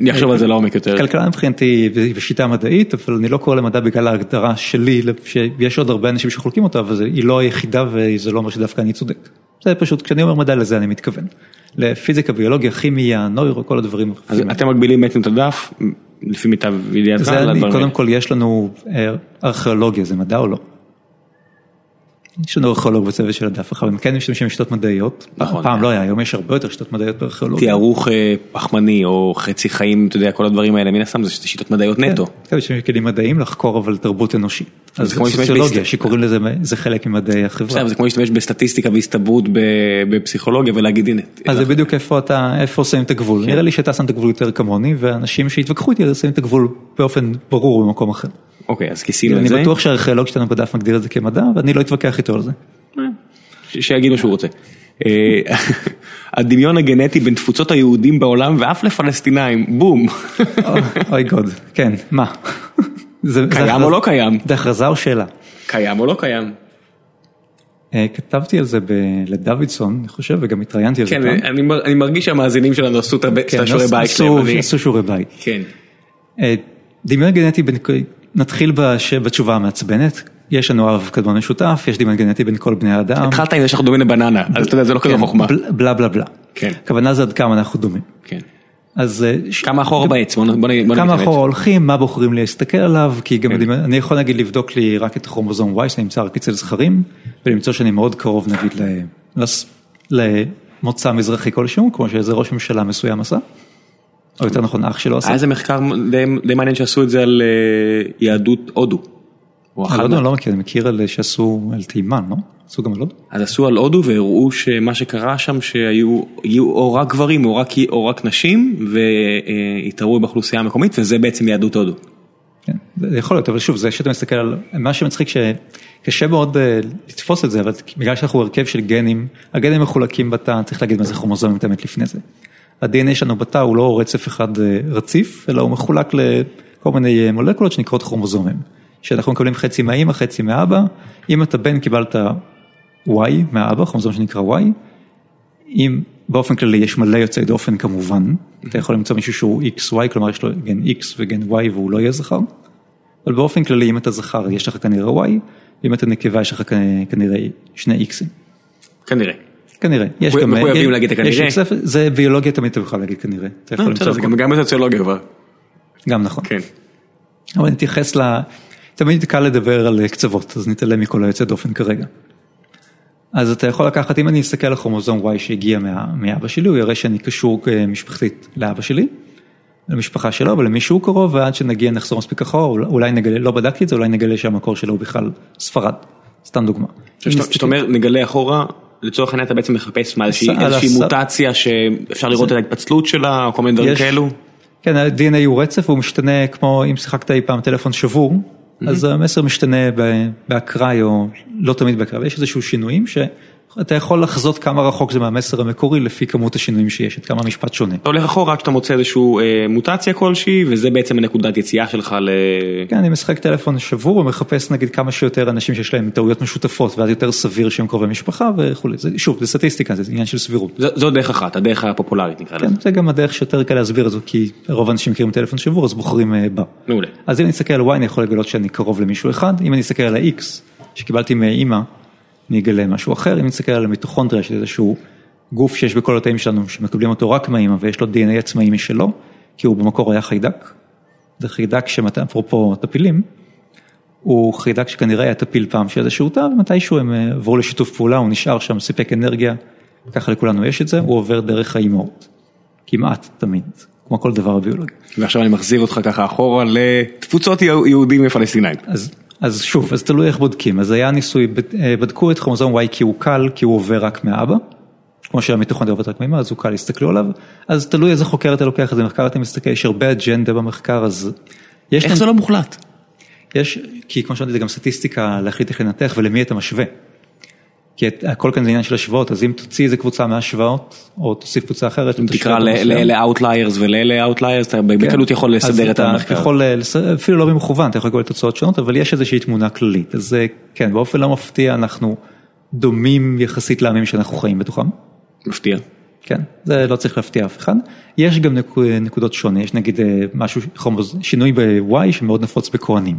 [SPEAKER 1] אני אחשוב על זה לעומק יותר.
[SPEAKER 2] כלכלה מבחינתי בשיטה מדעית, אבל אני לא קורא למדע בגלל ההגדרה שלי, שיש עוד הרבה אנשים שחולקים אותה, אבל היא לא היחידה וזה לא אומר שדווקא אני צודק. זה פשוט, כשאני אומר מדע לזה אני מתכוון. לפיזיקה, ביולוגיה, כימיה, נוירו, כל הדברים.
[SPEAKER 1] אז אתם מגבילים בעצם את הדף, לפי מיטב ידיעתך?
[SPEAKER 2] קודם כל יש לנו ארכיאולוגיה, זה מדע או לא? יש לנו ארכיאולוג בצוות של הדף, אבל הם כן משתמשים בשיטות מדעיות,
[SPEAKER 1] נכון.
[SPEAKER 2] פעם לא היה, היום יש הרבה יותר שיטות מדעיות בארכיאולוגיה.
[SPEAKER 1] תיארוך פחמני או חצי חיים, אתה יודע, כל הדברים האלה, מן הסתם זה שיטות מדעיות נטו.
[SPEAKER 2] כן, יש כלים מדעיים לחקור אבל תרבות אנושית. אז כמו סוציולוגיה שקוראים לזה, זה חלק ממדעי החברה.
[SPEAKER 1] זה כמו להשתמש בסטטיסטיקה והסתברות בפסיכולוגיה ולהגיד הנה.
[SPEAKER 2] אז זה בדיוק איפה אתה, איפה שמים את הגבול, נראה לי שאתה שם את הגבול יותר כמוני, ואנשים שהתווכחו איתי שמים את הגבול באופן ברור במקום אחר.
[SPEAKER 1] אוקיי, אז כיסינו את זה.
[SPEAKER 2] אני בטוח שהארכיאולוג שלנו בדף מגדיר את זה כמדע, ואני לא אתווכח איתו על זה.
[SPEAKER 1] שיגיד מה שהוא רוצה. הדמיון הגנטי בין תפוצות היהודים בעולם ואף לפלסטינאים, בום.
[SPEAKER 2] אוי גוד, כן, מה?
[SPEAKER 1] קיים או לא קיים?
[SPEAKER 2] זה הכרזה או שאלה?
[SPEAKER 1] קיים או לא קיים?
[SPEAKER 2] כתבתי על זה לדוידסון, אני חושב, וגם התראיינתי על זה.
[SPEAKER 1] כן, אני מרגיש שהמאזינים שלנו עשו את השיעורי בית שלהם.
[SPEAKER 2] עשו שיעורי בית.
[SPEAKER 1] כן.
[SPEAKER 2] דמיון גנטי, נתחיל בתשובה המעצבנת. יש לנו אב קדמון משותף, יש דמיון גנטי בין כל בני האדם.
[SPEAKER 1] התחלת עם זה שאנחנו דומים לבננה, אז אתה יודע, זה לא כזה חוכמה.
[SPEAKER 2] בלה בלה בלה.
[SPEAKER 1] כן.
[SPEAKER 2] הכוונה זה עד כמה אנחנו דומים.
[SPEAKER 1] כן.
[SPEAKER 2] אז...
[SPEAKER 1] כמה אחורה בעץ, בוא נגיד.
[SPEAKER 2] כמה אחורה הולכים, מה בוחרים להסתכל עליו, כי גם אני יכול נגיד לבדוק לי רק את הכרומוזום Y שנמצא רק אצל זכרים, ולמצוא שאני מאוד קרוב נגיד למוצא מזרחי כלשהו, כמו שאיזה ראש ממשלה מסוים עשה. או יותר נכון אח שלו עשה.
[SPEAKER 1] היה איזה מחקר די מעניין שעשו את זה על יהדות הודו.
[SPEAKER 2] על הודו אני לא מכיר, אני מכיר על שעשו על תימן, לא? עשו גם על הודו?
[SPEAKER 1] אז עשו על הודו והראו שמה שקרה שם שהיו או רק גברים או רק נשים והתערבו באוכלוסייה המקומית וזה בעצם יהדות הודו.
[SPEAKER 2] כן, זה יכול להיות, אבל שוב, זה שאתה מסתכל על מה שמצחיק שקשה מאוד לתפוס את זה, אבל בגלל שאנחנו הרכב של גנים, הגנים מחולקים בתא, צריך להגיד מה זה כרומוזומים תמיד לפני זה. ה-DNA שלנו בתא הוא לא רצף אחד רציף, אלא הוא מחולק לכל מיני מולקולות שנקראות כרומוזומים. שאנחנו מקבלים חצי מהאמא, חצי מהאבא, אם אתה בן קיבלת Y מהאבא, כרומוזום שנקרא Y, אם באופן כללי יש מלא יוצאי דופן כמובן, אתה יכול למצוא מישהו שהוא XY, כלומר יש לו גן X וגן Y והוא לא יהיה זכר, אבל באופן כללי אם אתה זכר יש לך כנראה Y, ואם אתה נקבה יש לך כנראה שני Xים.
[SPEAKER 1] כנראה.
[SPEAKER 2] כנראה,
[SPEAKER 1] יש גם, מחויבים להגיד את הכנראה,
[SPEAKER 2] זה ביולוגיה תמיד אתה יכול להגיד כנראה, אתה יכול למצוא,
[SPEAKER 1] זה גם בסוציולוגיה כבר,
[SPEAKER 2] גם נכון,
[SPEAKER 1] כן,
[SPEAKER 2] אבל נתייחס ל... תמיד קל לדבר על קצוות, אז נתעלם מכל היוצא דופן כרגע. אז אתה יכול לקחת, אם אני אסתכל על כרומוזום Y שהגיע מאבא שלי, הוא יראה שאני קשור משפחתית לאבא שלי, למשפחה שלו ולמישהו קרוב, ועד שנגיע נחזור מספיק אחורה, אולי נגלה, לא בדקתי את זה, אולי נגלה שהמקור שלו הוא בכלל ספרד, סתם דוגמה.
[SPEAKER 1] כשאתה אומר נגלה אחורה, לצורך העניין אתה בעצם מחפש מה איזושהי מוטציה שאפשר לראות את ההתפצלות שלה, או כל מיני דברים כאלו?
[SPEAKER 2] כן, ה-DNA הוא רצף, הוא משתנה כמו אם שיחקת אי פעם טלפון שבור. אז המסר משתנה באקראי או לא תמיד באקראי, יש איזשהו שינויים שאתה יכול לחזות כמה רחוק זה מהמסר המקורי לפי כמות השינויים שיש, את כמה המשפט שונה.
[SPEAKER 1] אתה הולך אחורה רק כשאתה מוצא איזשהו מוטציה כלשהי וזה בעצם הנקודת יציאה שלך ל...
[SPEAKER 2] כן, אני משחק טלפון שבור ומחפש נגיד כמה שיותר אנשים שיש להם טעויות משותפות ואז יותר סביר שהם קרובי משפחה וכולי, שוב זה סטטיסטיקה, זה עניין של סבירות.
[SPEAKER 1] זו דרך אחת, הדרך הפופולרית נקרא לזה.
[SPEAKER 2] כן, זה גם הדרך שיותר קל להסביר את זה כי רוב האנשים מכירים טלפון שבור אז בוחרים בה.
[SPEAKER 1] מעולה.
[SPEAKER 2] אז אם אני אסתכל על Y אני יכול לגלות שאני קרוב למישהו אחד, אם אני אסתכל על ה-X שקיבלתי מאמא אני אגלה משהו אחר, אם נסתכל על המיטוכונדריה, שזה איזשהו גוף שיש בכל התאים שלנו, שמקבלים אותו רק מהאמא ויש לו DNA עצמאי משלו, כי הוא במקור היה חיידק, זה חיידק שמתאים, אפרופו טפילים, הוא חיידק שכנראה היה טפיל פעם של איזשהו תא, ומתישהו הם אה, עברו לשיתוף פעולה, הוא נשאר שם, סיפק אנרגיה, ככה לכולנו יש את זה, הוא עובר דרך האימהות. כמעט תמיד, כמו כל דבר ביולוגי.
[SPEAKER 1] ועכשיו אני מחזיר אותך ככה אחורה לתפוצות יהודים ופלסטינאים.
[SPEAKER 2] אז, אז שוב, אז תלוי איך בודקים, אז היה ניסוי, אה, בדקו את כרומוזום Y כי הוא קל, כי הוא עובר רק מאבא, כמו שהמיטוכונדריה עוברת רק מאמא, אז הוא קל, הסתכלו עליו, אז תלוי איזה חוקר אתה לוקח, איזה מחקר אתה מסתכל, יש הרבה אג'נדה במחקר, אז...
[SPEAKER 1] איך להם... זה לא מוחלט?
[SPEAKER 2] יש, כי כמו שאמרתי, זה גם סטטיסטיקה להחליט איך לנתח ולמי אתה משווה. כי הכל כאן זה עניין של השוואות, אז אם תוציא איזה קבוצה מהשוואות, או תוסיף קבוצה אחרת,
[SPEAKER 1] אם תקרא לאלה Outliers ולאלה Outliers, אתה בקלות יכול לסדר את המחקר.
[SPEAKER 2] יכול, אפילו לא במכוון, אתה יכול לקבל תוצאות שונות, אבל יש איזושהי תמונה כללית, אז כן, באופן לא מפתיע אנחנו דומים יחסית לעמים שאנחנו חיים בתוכם.
[SPEAKER 1] מפתיע.
[SPEAKER 2] כן, זה לא צריך להפתיע אף אחד. יש גם נקודות שונות, יש נגיד אה, משהו, שינוי ב-Y שמאוד נפוץ בכהנים.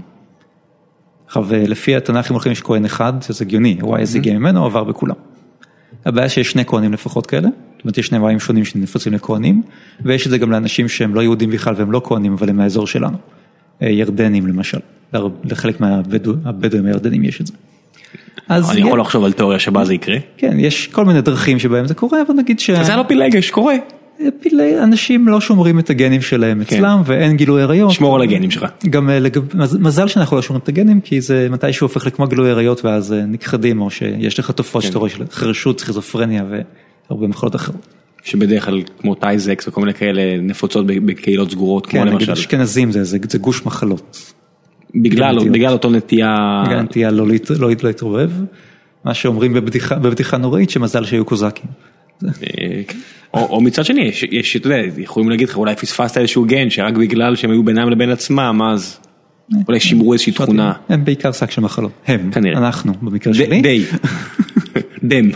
[SPEAKER 2] עכשיו לפי התנ"ך הם הולכים יש כהן אחד, זה הגיוני, Y זה הגיע ממנו, עבר בכולם. הבעיה שיש שני כהנים לפחות כאלה, זאת אומרת יש שני ויים שונים שנפוצים לכהנים, ויש את זה גם לאנשים שהם לא יהודים בכלל והם לא כהנים, אבל הם מהאזור שלנו. אה, ירדנים למשל, לחלק מהבדואים הירדנים יש את זה.
[SPEAKER 1] אני יכול לחשוב על תיאוריה שבה זה יקרה.
[SPEAKER 2] כן, יש כל מיני דרכים שבהם זה קורה, אבל נגיד ש...
[SPEAKER 1] זה לא פילגש, קורה.
[SPEAKER 2] פילי, אנשים לא שומרים את הגנים שלהם כן. אצלם ואין גילוי עריות.
[SPEAKER 1] שמור על הגנים שלך.
[SPEAKER 2] גם אה, מזל שאנחנו לא שומרים את הגנים כי זה מתישהו הופך לכמו גילוי עריות ואז אה, נכחדים או שיש לך תופעות כן. שאתה רואה של חרשות, סכיזופרניה והרבה מחלות אחרות.
[SPEAKER 1] שבדרך כלל כמו טייזקס וכל מיני כאלה נפוצות בקהילות סגורות
[SPEAKER 2] כמו
[SPEAKER 1] כן,
[SPEAKER 2] למשל. כן, נגיד אשכנזים זה, זה, זה גוש מחלות.
[SPEAKER 1] בגלל, בגלל אותו נטייה.
[SPEAKER 2] בגלל נטייה לא, לא להתרובב. מה שאומרים בבדיחה, בבדיחה נוראית שמזל שהיו קוזקים.
[SPEAKER 1] אה. או מצד שני, יש, אתה יודע, יכולים להגיד לך, אולי פספסת איזשהו גן שרק בגלל שהם היו בינם לבין עצמם, אז אולי שימרו איזושהי תכונה.
[SPEAKER 2] הם בעיקר שק של מחלות.
[SPEAKER 1] הם, כנראה.
[SPEAKER 2] אנחנו, במקרה שלי.
[SPEAKER 1] די. דם.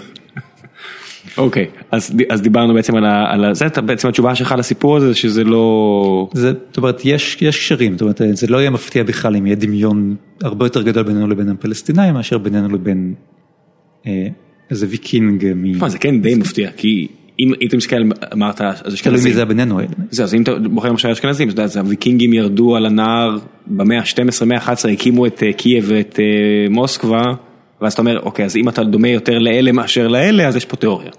[SPEAKER 1] אוקיי, אז, אז דיברנו בעצם על, ה, על זה, בעצם התשובה שלך לסיפור הזה שזה לא...
[SPEAKER 2] זה, זאת אומרת, יש, יש קשרים, זאת אומרת, זה לא יהיה מפתיע בכלל אם יהיה דמיון הרבה יותר גדול בינינו לבין הפלסטינאים מאשר בינינו לבין אה, איזה ויקינג מ...
[SPEAKER 1] זה כן די מפתיע, כי אם היית מסתכל, אמרת, אז
[SPEAKER 2] אשכנזים. תלוי מי זה בינינו.
[SPEAKER 1] זה, אז אם אתה בוחר למשל אשכנזים, אז הוויקינגים ירדו על הנהר במאה ה-12, מאה ה-11, הקימו את אה, קייב ואת אה, מוסקבה, ואז אתה אומר, אוקיי, אז אם אתה דומה יותר לאלה מאשר לאלה, אז יש פה תיאוריה.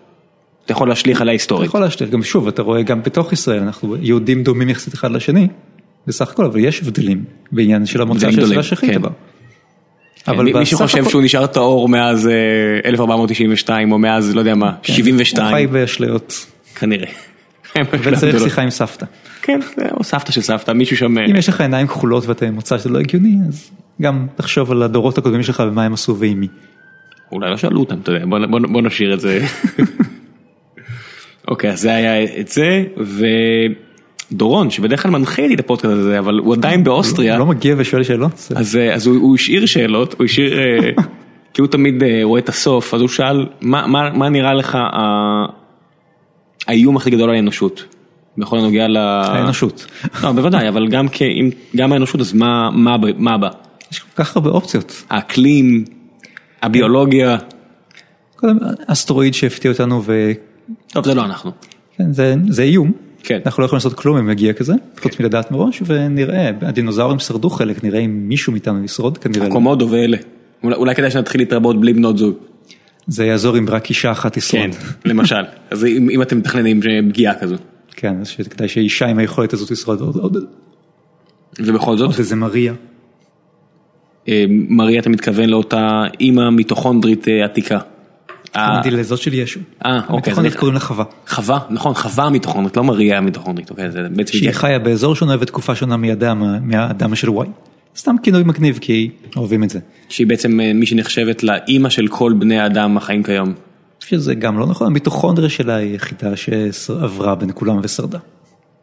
[SPEAKER 1] אתה יכול להשליך על ההיסטוריה.
[SPEAKER 2] אתה יכול להשליך, גם שוב, אתה רואה גם בתוך ישראל, אנחנו יהודים דומים יחסית אחד לשני, בסך הכל, אבל יש הבדלים בעניין של המוצא של שחית בה.
[SPEAKER 1] אבל מי שחושב שהוא נשאר טהור מאז 1492 או מאז לא יודע מה, 72.
[SPEAKER 2] הוא חי באשליות.
[SPEAKER 1] כנראה.
[SPEAKER 2] וצריך שיחה עם סבתא.
[SPEAKER 1] כן, או סבתא של סבתא, מישהו שם...
[SPEAKER 2] אם יש לך עיניים כחולות ואתה מוצא שזה לא הגיוני, אז גם תחשוב על הדורות הקודמים שלך ומה הם עשו ועם מי.
[SPEAKER 1] אולי לא שאלו אותם, אתה יודע, בוא נשאיר את זה. אוקיי, אז זה היה את זה, ו... דורון שבדרך כלל מנחה לי את הפודקאסט הזה אבל הוא עדיין באוסטריה.
[SPEAKER 2] הוא לא מגיע ושואל שאלות?
[SPEAKER 1] אז אה, אז הוא השאיר שאלות, הוא השאיר, אה, כי הוא תמיד אה, רואה את הסוף, אז הוא שאל מה נראה לך האיום הכי גדול על האנושות? בכל הנוגע ל...
[SPEAKER 2] האנושות.
[SPEAKER 1] לא, בוודאי, אבל גם גם האנושות, אז מה הבא?
[SPEAKER 2] יש כל כך הרבה אופציות.
[SPEAKER 1] האקלים, הביולוגיה.
[SPEAKER 2] קודם, אסטרואיד שהפתיע אותנו ו...
[SPEAKER 1] טוב, זה לא אנחנו.
[SPEAKER 2] כן, זה איום.
[SPEAKER 1] כן.
[SPEAKER 2] אנחנו לא יכולים לעשות כלום אם יגיע כזה, חוץ מלדעת מראש, ונראה, הדינוזאורים שרדו חלק, נראה אם מישהו מאיתנו ישרוד, כנראה
[SPEAKER 1] לא. הקומודו ואלה. אולי כדאי שנתחיל להתרבות בלי בנות זוג.
[SPEAKER 2] זה יעזור אם רק אישה אחת תשרוד.
[SPEAKER 1] כן, למשל. אז אם אתם מתכננים פגיעה כזו.
[SPEAKER 2] כן, אז כדאי שאישה עם היכולת הזאת תשרוד עוד.
[SPEAKER 1] ובכל זאת?
[SPEAKER 2] עוד איזה מריה.
[SPEAKER 1] אה, מריה אתה מתכוון לאותה אימא מיטוכונדרית אה, עתיקה.
[SPEAKER 2] התכוונתי לזאת של ישו.
[SPEAKER 1] אה, אוקיי.
[SPEAKER 2] מיטוכונדרית קוראים לה חווה.
[SPEAKER 1] חווה, נכון, חווה מיטוכונדרית, לא מריה המיטוכונדרית, אוקיי, זה בעצם...
[SPEAKER 2] שהיא חיה באזור שונה ותקופה שונה מהאדם של וואי. סתם כינוי מגניב כי אוהבים את זה.
[SPEAKER 1] שהיא בעצם אה, מי שנחשבת לאימא של כל בני האדם החיים כיום.
[SPEAKER 2] שזה גם לא נכון, המיטוכונדריה שלה היא יחידה שעברה בין כולם ושרדה.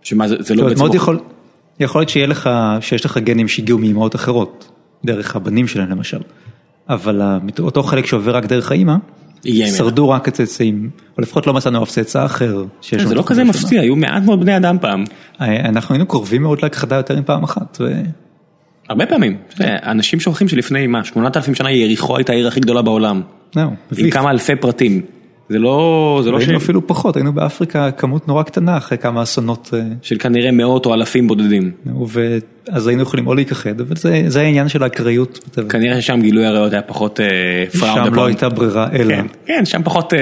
[SPEAKER 1] שמה זה לא בעצם...
[SPEAKER 2] יכול יכול להיות שיהיה לך, שיש לך גנים שהגיעו מאמהות אחרות, דרך הבנים שלהם למשל, אבל אותו חלק שעובר רק דרך האימא, שרדו רק הצאצאים, או לפחות לא מצאנו אף צאצא אחר.
[SPEAKER 1] זה לא כזה מפתיע, היו מעט מאוד בני אדם פעם.
[SPEAKER 2] אה, אנחנו היינו קרובים מאוד להכחדה יותר מפעם אחת.
[SPEAKER 1] הרבה פעמים, אנשים שוכחים שלפני מה, 8,000 שנה יריחו הייתה העיר הכי גדולה בעולם. עם כמה אלפי פרטים. זה לא, זה לא
[SPEAKER 2] היינו אפילו פחות, היינו באפריקה כמות נורא קטנה אחרי כמה אסונות.
[SPEAKER 1] של כנראה מאות או אלפים בודדים.
[SPEAKER 2] אז היינו יכולים או להיכחד, אבל זה, זה העניין של האקראיות.
[SPEAKER 1] כנראה ששם גילוי עריות היה פחות
[SPEAKER 2] פראונד. שם לא הייתה ברירה אלא.
[SPEAKER 1] כן, כן, שם פחות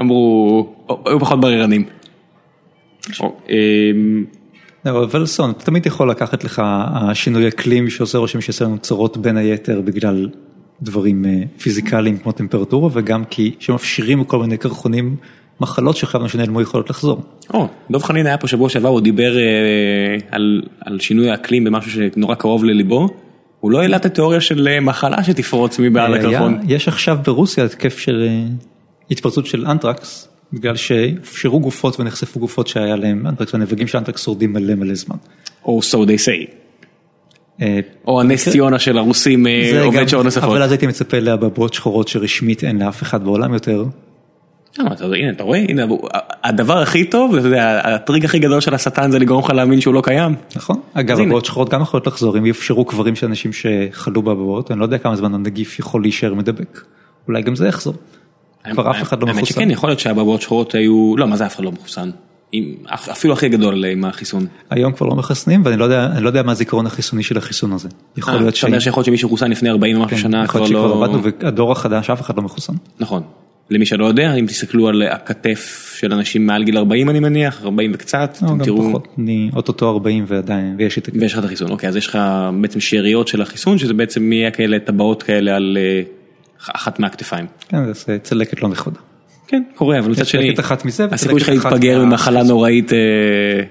[SPEAKER 1] אמרו, היו פחות בררנים.
[SPEAKER 2] אבל סון, אתה תמיד יכול לקחת לך השינוי אקלים שעושה רושם שעושה לנו צרות בין היתר בגלל דברים פיזיקליים כמו טמפרטורה וגם כי שמפשירים כל מיני קרחונים מחלות שחשבנו שנעלמו יכולות לחזור.
[SPEAKER 1] או, דב חנין היה פה שבוע שעבר, הוא דיבר על, על שינוי האקלים במשהו שנורא קרוב לליבו. הוא לא העלה את התיאוריה של מחלה שתפרוץ מבעד הקרחון.
[SPEAKER 2] יש עכשיו ברוסיה התקף של התפרצות של אנטרקס. בגלל שהופשרו גופות ונחשפו גופות שהיה להם אנטרקס והנבגים של אנטרקס שורדים מלא מלא זמן.
[SPEAKER 1] או so they say. או הנס ציונה של הרוסים עובד שעות נוספות.
[SPEAKER 2] אבל אז הייתי מצפה לאבעבועות שחורות שרשמית אין לאף אחד בעולם יותר.
[SPEAKER 1] הנה אתה רואה, הנה הדבר הכי טוב, הטריק הכי גדול של השטן זה לגרום לך להאמין שהוא לא קיים.
[SPEAKER 2] נכון, אגב אבעבועות שחורות גם יכולות לחזור אם יאפשרו קברים של אנשים שחלו באבעבועות, אני לא יודע כמה זמן הנגיף יכול להישאר מדבק, אולי גם זה יחזור. כבר אף אחד לא מחוסן.
[SPEAKER 1] האמת שכן, יכול להיות שהבבואות שחורות היו, לא, מה זה אף אחד לא מחוסן? אפילו הכי גדול עם החיסון.
[SPEAKER 2] היום כבר לא מחסנים ואני לא יודע מה הזיכרון החיסוני של החיסון הזה.
[SPEAKER 1] יכול להיות שיכול להיות שמי שחוסן לפני 40 ומשהו שנה
[SPEAKER 2] כבר לא... יכול להיות שכבר עבדנו והדור החדש אף אחד לא מחוסן.
[SPEAKER 1] נכון. למי שלא יודע, אם תסתכלו על הכתף של אנשים מעל גיל 40 אני מניח, 40 וקצת,
[SPEAKER 2] אתם תראו... אני אוטוטו 40 ועדיין, ויש לי.
[SPEAKER 1] ויש לך את החיסון, אוקיי, אז יש לך בעצם שאריות של החיסון, שזה בעצם יהיה כאלה טבעות כאלה על אחת מהכתפיים.
[SPEAKER 2] כן, זה צלקת לא נכבדה.
[SPEAKER 1] כן, קורה, אבל מצד שני, הסיכוי שלך להתפגר ממחלה נוראית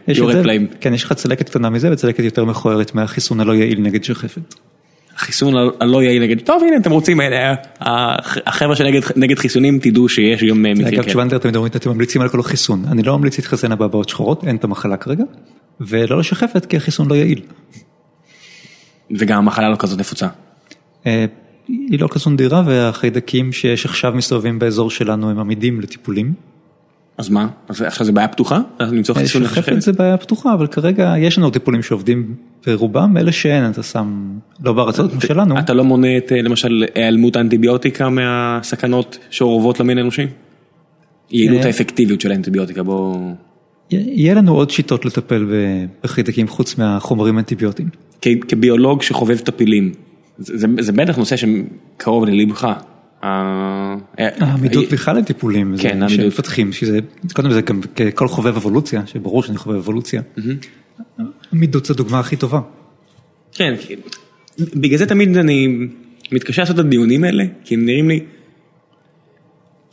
[SPEAKER 1] יורד פלאים.
[SPEAKER 2] כן, יש לך צלקת קטנה מזה וצלקת יותר מכוערת מהחיסון הלא יעיל נגד שחפת.
[SPEAKER 1] החיסון הלא יעיל נגד, טוב הנה אתם רוצים, החבר'ה שנגד חיסונים תדעו שיש גם מקרים כאלה.
[SPEAKER 2] אגב, תשובה תמיד אומרים, אתם ממליצים על כל החיסון, אני לא ממליץ להתחסן הבאות שחורות, אין את המחלה כרגע, ולא לשחפת כי החיסון לא יעיל.
[SPEAKER 1] וגם המחלה לא כזאת נפוצה.
[SPEAKER 2] היא לא כזו נדירה והחיידקים שיש עכשיו מסתובבים באזור שלנו הם עמידים לטיפולים.
[SPEAKER 1] אז מה? אז עכשיו זה בעיה פתוחה? למצוא חיסון
[SPEAKER 2] לשחפת זה בעיה פתוחה אבל כרגע יש לנו טיפולים שעובדים ברובם אלה שאין אתה שם לא בארצות כמו שלנו.
[SPEAKER 1] אתה לא מונה את למשל היעלמות האנטיביוטיקה מהסכנות שאורבות למין האנושי? יעילות האפקטיביות של האנטיביוטיקה בוא.
[SPEAKER 2] יהיה לנו עוד שיטות לטפל בחיידקים חוץ מהחומרים האנטיביוטיים.
[SPEAKER 1] כביולוג שחובב טפילים. זה בטח נושא שקרוב ללבך.
[SPEAKER 2] העמידות בכלל לטיפולים,
[SPEAKER 1] כן,
[SPEAKER 2] שמפתחים, קודם זה גם כל חובב אבולוציה, שברור שאני חובב אבולוציה, עמידות זה הדוגמה הכי טובה.
[SPEAKER 1] כן, בגלל זה תמיד אני מתקשה לעשות את הדיונים האלה, כי הם נראים לי,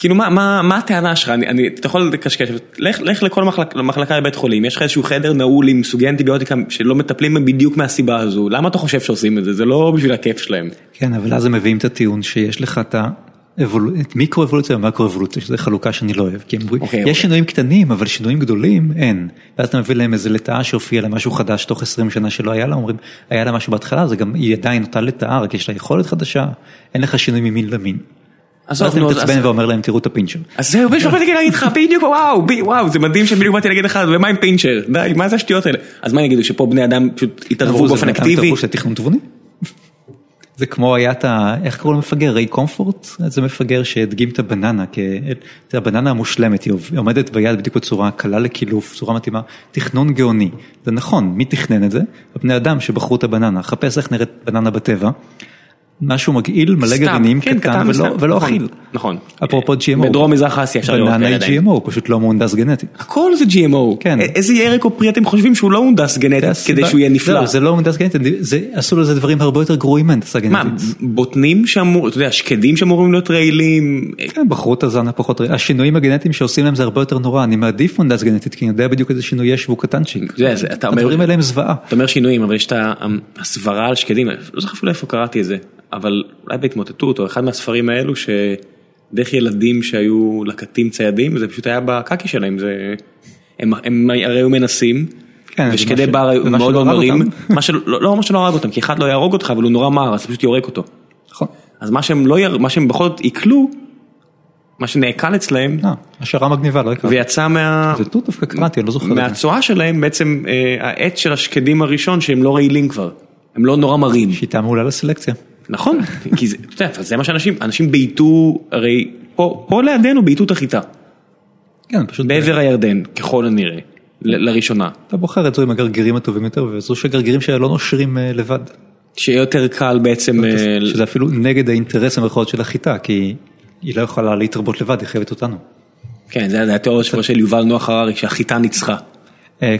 [SPEAKER 1] כאילו מה הטענה שלך, אתה יכול לקשקש, לך לכל מחלקה בבית חולים, יש לך איזשהו חדר נעול עם סוגי אנטיביוטיקה שלא מטפלים בדיוק מהסיבה הזו, למה אתה חושב שעושים את זה, זה לא בשביל הכיף שלהם.
[SPEAKER 2] כן, אבל אז הם מביאים את הטיעון שיש לך את המיקרו אבולוציה ומקרו אבולוציה, שזו חלוקה שאני לא אוהב, כי הם אומרים, יש שינויים קטנים, אבל שינויים גדולים אין, ואז אתה מביא להם איזה לטאה שהופיע להם משהו חדש תוך 20 שנה שלא היה לה, אומרים, היה לה משהו בהתחלה, זה גם, היא עדיין אותה לטאה, רק יש לה יכולת חדשה, אין לך שינוי ממין למין. אז אתה מתעצבן ואומר להם תראו את הפינצ'ר.
[SPEAKER 1] אז זהו, בדיוק באתי להגיד לך, בדיוק וואו, וואו, זה מדהים שבדיוק באתי להגיד לך, ומה עם פינצ'ר, די, מה זה השטויות האלה? אז מה יגידו, שפה בני אדם פשוט יתערבו באופן אקטיבי?
[SPEAKER 2] התערבו של תכנון תבוני? זה כמו היה את ה... איך קראו למפגר? ריי קומפורט? זה מפגר שהדגים את הבננה, זה הבננה המושלמת, היא עומדת ביד בדיוק בצורה קלה לקילוף, צורה מתאימה, תכנון גאוני. זה נכון, מי תכנן את זה? הבני אדם שבחרו את הבננה, חפש איך נראית בננה בטבע. משהו מגעיל, מלא גרעינים,
[SPEAKER 1] כן,
[SPEAKER 2] קטן ולא אכיל.
[SPEAKER 1] נכון.
[SPEAKER 2] אפרופו GMO.
[SPEAKER 1] בדרום מזרח אסיה אפשר
[SPEAKER 2] לראות כאלה עדיין. היא GMO, פשוט לא מהונדס גנטית.
[SPEAKER 1] הכל זה GMO. כן. איזה ירק או פרי אתם חושבים שהוא לא מהונדס גנטית כדי שהוא יהיה נפלא?
[SPEAKER 2] לא, זה לא מהונדס גנטית, עשו לזה דברים הרבה יותר גרועים מהנדסה גנטית.
[SPEAKER 1] מה, בוטנים שאמור, אתה יודע, שקדים שאמורים להיות רעילים?
[SPEAKER 2] כן, בחרו את הזן הפחות רעיל. השינויים הגנטיים שעושים להם זה הרבה יותר נורא, אני מעדיף מהונדס גנטית, כי אני יודע בדיוק איזה שינוי יש והוא קטנצ'יק. הדברים האלה הם זוועה.
[SPEAKER 1] אתה אומר שינויים, אבל יש את הסברה על שקדים, לא זוכר אפילו איפה קראתי את זה. אבל אולי בהתמוטטות או אחד מהספרים האלו שדרך ילדים שהיו לקטים ציידים זה פשוט היה בקקי שלהם זה הם, הם הרי היו מנסים.
[SPEAKER 2] כן,
[SPEAKER 1] ושקדי בר היו מאוד מאוד מרים, מה שלא לא לא הרג אותם, כי אחד לא יהרוג אותך אבל הוא נורא מר אז פשוט יורק אותו.
[SPEAKER 2] נכון.
[SPEAKER 1] אז מה שהם לא, מה שהם בכל זאת עיכלו, מה שנעכל אצלהם,
[SPEAKER 2] השערה מגניבה לא הכרתי,
[SPEAKER 1] ויצא מה...
[SPEAKER 2] זה טוט דווקא קראתי, אני לא זוכר,
[SPEAKER 1] מהצואה שלהם בעצם העץ של השקדים הראשון שהם לא רעילים כבר, הם לא נורא מרים.
[SPEAKER 2] שיטה מעולה לסלקציה.
[SPEAKER 1] נכון, כי זה, אתה יודע, זה מה שאנשים, אנשים בעיטו, הרי פה, פה לידינו בעיטו את החיטה.
[SPEAKER 2] כן, פשוט
[SPEAKER 1] בעבר הירדן, ככל הנראה, לראשונה.
[SPEAKER 2] אתה בוחר את זו עם הגרגירים הטובים יותר, וזו שהגרגירים שלה לא נושרים אה, לבד.
[SPEAKER 1] שיהיה יותר קל בעצם... אה,
[SPEAKER 2] שזה אפילו נגד האינטרס המרכאות של החיטה, כי היא לא יכולה להתרבות לבד, היא חייבת אותנו.
[SPEAKER 1] כן, זה זה התיאוריה שלו של יובל נוח הררי, שהחיטה ניצחה.
[SPEAKER 2] אה,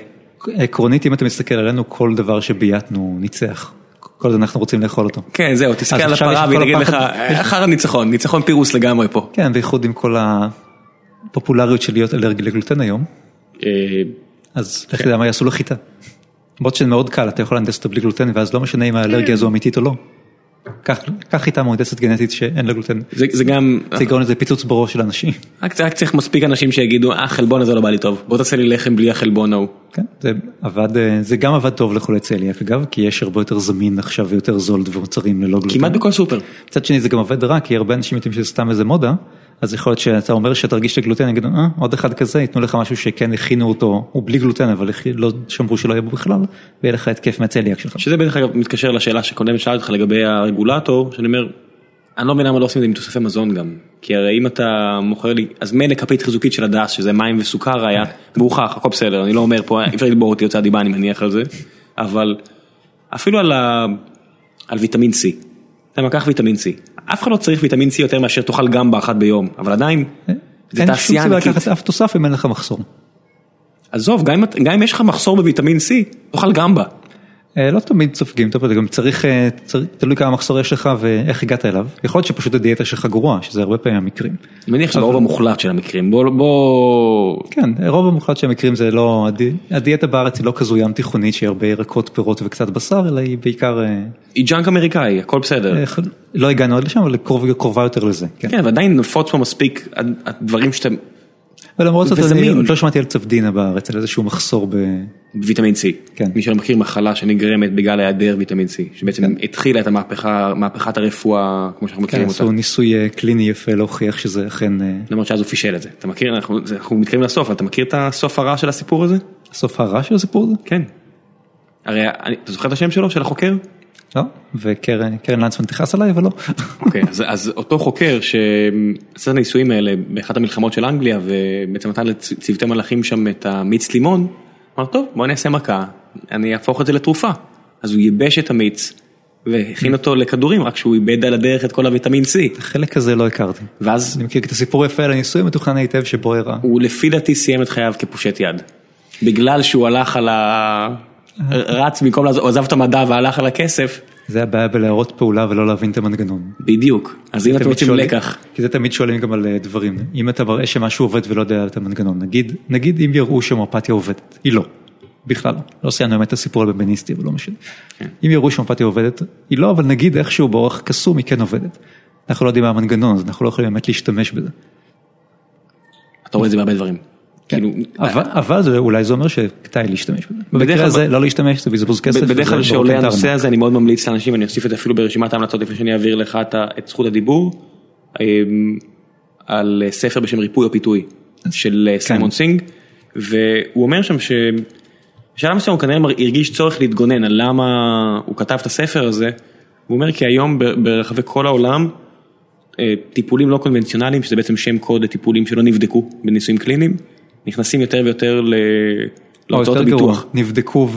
[SPEAKER 2] עקרונית, אם אתה מסתכל עלינו, כל דבר שבייתנו ניצח. כל עוד אנחנו רוצים לאכול אותו.
[SPEAKER 1] כן, זהו, תסתכל
[SPEAKER 2] אז
[SPEAKER 1] על הפרה והיא תגיד לך,
[SPEAKER 2] הפחד-
[SPEAKER 1] "אה, אחר הניצחון, ניצחון פירוס לגמרי פה.
[SPEAKER 2] כן, בייחוד עם כל הפופולריות של להיות אלרגי לגלוטן היום,
[SPEAKER 1] אה,
[SPEAKER 2] אז לך תדע מה יעשו לחיטה. למרות שזה מאוד קל, אתה יכול להנדס אותה בלי גלוטן, ואז לא משנה אם
[SPEAKER 1] כן.
[SPEAKER 2] האלרגיה הזו אמיתית או לא. קח חיטה מהונדסת גנטית שאין לה גלוטן.
[SPEAKER 1] זה זה גם,
[SPEAKER 2] זה יגרום לזה פיצוץ בראש של אנשים.
[SPEAKER 1] רק צריך מספיק אנשים שיגידו, אה, החלבון הזה לא בא לי טוב, בוא תעשה לי לחם בלי החלבון ההוא.
[SPEAKER 2] כן, זה עבד, אה, זה גם עבד טוב לחולי צליאק אגב, כי יש הרבה יותר זמין עכשיו ויותר זול ומוצרים ללא גלוטן.
[SPEAKER 1] כמעט בכל סופר.
[SPEAKER 2] מצד שני זה גם עובד רע, כי הרבה אנשים יודעים שזה סתם איזה מודה, אז יכול להיות שאתה אומר שאתה רגיש לגלוטן, יגידו, אה, עוד אחד כזה, ייתנו לך משהו שכן הכינו אותו, הוא בלי גלוטן, אבל לא שמרו שלא יהיה בו בכלל, ויהיה לך התקף מהצליאק שלך.
[SPEAKER 1] שזה בדרך אגב מתקשר לשאלה שקודמת שאלתי אותך לגבי הרגולטור, שאני אומר, אני לא מבין למה לא עושים את זה עם תוספי מזון גם, כי הרי אם אתה מוכר לי, אז מילא כפית חיזוקית של הדס, שזה מים וסוכר היה, מוכח, הכל בסדר, אני לא אומר פה, אי אפשר לתבור אותי הוצאת דיבה, אני מניח על זה, אבל אפילו על, ה... על ויטמין C, אתה לקח ויטמין C, אף אחד לא צריך ויטמין C יותר מאשר תאכל גמבה אחת ביום, אבל עדיין, זה
[SPEAKER 2] אין שום
[SPEAKER 1] תעשייה
[SPEAKER 2] סיבה
[SPEAKER 1] ענקית.
[SPEAKER 2] לקחת אף תוסף אם אין לך מחסור.
[SPEAKER 1] עזוב, גם אם, את- גם אם יש לך מחסור בוויטמין C, תאכל גמבה.
[SPEAKER 2] אה, לא תמיד סופגים, אתה גם צריך, אה, צריך- תלוי כמה מחסור יש לך ואיך הגעת אליו. יכול להיות שפשוט הדיאטה שלך גרועה, שזה הרבה פעמים המקרים.
[SPEAKER 1] אני מניח שזה הרוב המוחלט של המקרים, בוא, בוא,
[SPEAKER 2] כן, רוב המוחלט של המקרים זה לא, הדי- הדיאטה בארץ היא לא כזו ים תיכונית שהיא הרבה ירקות, פירות וקצת בשר, אלא היא בעיקר, אה,
[SPEAKER 1] היא junk אמריקאי, הכל בסדר.
[SPEAKER 2] לא הגענו עד לשם, אבל קרוב- קרובה יותר לזה. כן.
[SPEAKER 1] כן, ועדיין נפוץ פה מספיק הד- הדברים שאתם,
[SPEAKER 2] ולמרות זאת. אני עוד לא שמעתי על צפדינה בארץ, על איזשהו מחסור ב...
[SPEAKER 1] ויטמין C.
[SPEAKER 2] כן.
[SPEAKER 1] מי שלא מכיר מחלה שנגרמת בגלל היעדר ויטמין C, שבעצם התחילה את המהפכה, מהפכת הרפואה, כמו שאנחנו
[SPEAKER 2] כן,
[SPEAKER 1] מכירים אותה.
[SPEAKER 2] עשו ניסוי אה, קליני יפה להוכיח שזה אכן אה,
[SPEAKER 1] למרות שאז הוא פישל את זה. אתה מכיר, אנחנו זה- אנחנו מתקרבים לסוף, אתה מכיר את הסוף הרע של הסיפור הזה?
[SPEAKER 2] הסוף הרע של הסיפור הזה?
[SPEAKER 1] כן. הרי אני- אתה זוכר את השם שלו, של החוקר?
[SPEAKER 2] לא, וקרן קרן לנצמן תכעס עליי, אבל לא.
[SPEAKER 1] אוקיי, אז, אז אותו חוקר שעשה את הניסויים האלה באחת המלחמות של אנגליה ובעצם נתן לצוותי מלאכים שם את המיץ לימון, אמר טוב בוא אני אעשה מכה, אני אהפוך את זה לתרופה. אז הוא ייבש את המיץ והכין אותו לכדורים רק שהוא איבד על הדרך את כל הוויטמין C.
[SPEAKER 2] החלק הזה לא הכרתי.
[SPEAKER 1] ואז
[SPEAKER 2] אני מכיר את הסיפור היפה על הניסוי המתוכנן היטב שבו הראה.
[SPEAKER 1] הוא לפי דעתי סיים את חייו כפושט יד. בגלל שהוא הלך על ה... רץ במקום לעזוב, הוא עזב את המדע והלך על הכסף,
[SPEAKER 2] זה הבעיה בלהראות פעולה ולא להבין את המנגנון.
[SPEAKER 1] בדיוק. אז אם אתם רוצים
[SPEAKER 2] שואלים-
[SPEAKER 1] לקח,
[SPEAKER 2] כי זה תמיד שואלים גם על אה, דברים. אם אתה מראה שמשהו עובד ולא יודע את המנגנון, נגיד, נגיד אם יראו שהומופתיה עובדת, היא לא. בכלל לא. לא סיימנו באמת את הסיפור על בבניסטי, אבל לא משנה.
[SPEAKER 1] כן.
[SPEAKER 2] אם יראו שהומופתיה עובדת, היא לא, אבל נגיד איכשהו באורח קסום היא כן עובדת. אנחנו לא יודעים מה המנגנון, אז אנחנו לא יכולים באמת להשתמש בזה.
[SPEAKER 1] אתה רואה את זה בהרבה דברים. כאילו,
[SPEAKER 2] אבל, אבל זה, אולי זה אומר שכדאי להשתמש בזה. במקרה הזה לא להשתמש, זה בזבוז כסף.
[SPEAKER 1] בדרך כלל
[SPEAKER 2] את
[SPEAKER 1] הנושא. הזה אני מאוד ממליץ לאנשים, אני אוסיף את זה אפילו ברשימת ההמלצות לפני שאני אעביר לך את זכות הדיבור, אמ, על ספר בשם ריפוי או פיתוי של
[SPEAKER 2] כן.
[SPEAKER 1] אה, סיימון סינג, והוא אומר שם שבשלב מסוים הוא כנראה הרגיש צורך להתגונן על למה הוא כתב את הספר הזה, הוא אומר כי היום ברחבי כל העולם אה, טיפולים לא קונבנציונליים, שזה בעצם שם קוד לטיפולים שלא נבדקו בניסויים קליניים, נכנסים יותר ויותר ל-
[SPEAKER 2] או
[SPEAKER 1] להוצאות הביטוח.
[SPEAKER 2] נבדקו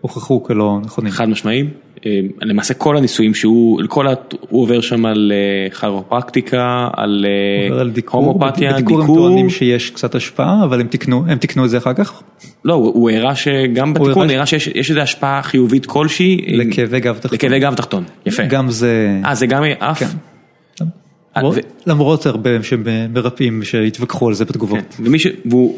[SPEAKER 2] והוכחו כלא נכונים.
[SPEAKER 1] חד משמעיים. אה, למעשה כל הניסויים שהוא, כל ה... הוא עובר שם על אה, כירופרקטיקה, על אה,
[SPEAKER 2] על דיקור,
[SPEAKER 1] הומופתיה,
[SPEAKER 2] בדיקור הם
[SPEAKER 1] דיקור.
[SPEAKER 2] טוענים שיש קצת השפעה, אבל הם תיקנו, הם תיקנו את זה אחר כך,
[SPEAKER 1] לא, הוא הראה שגם בתיקון,
[SPEAKER 2] הראה-
[SPEAKER 1] הראה שיש יש איזו השפעה חיובית כלשהי.
[SPEAKER 2] לכאבי גב תחתון.
[SPEAKER 1] לכאבי גב תחתון. יפה.
[SPEAKER 2] גם זה,
[SPEAKER 1] אה, זה גם אף?
[SPEAKER 2] כן.
[SPEAKER 1] אה,
[SPEAKER 2] למרות- הרבה שמרפאים שהתווכחו על זה בתגובות.
[SPEAKER 1] כן.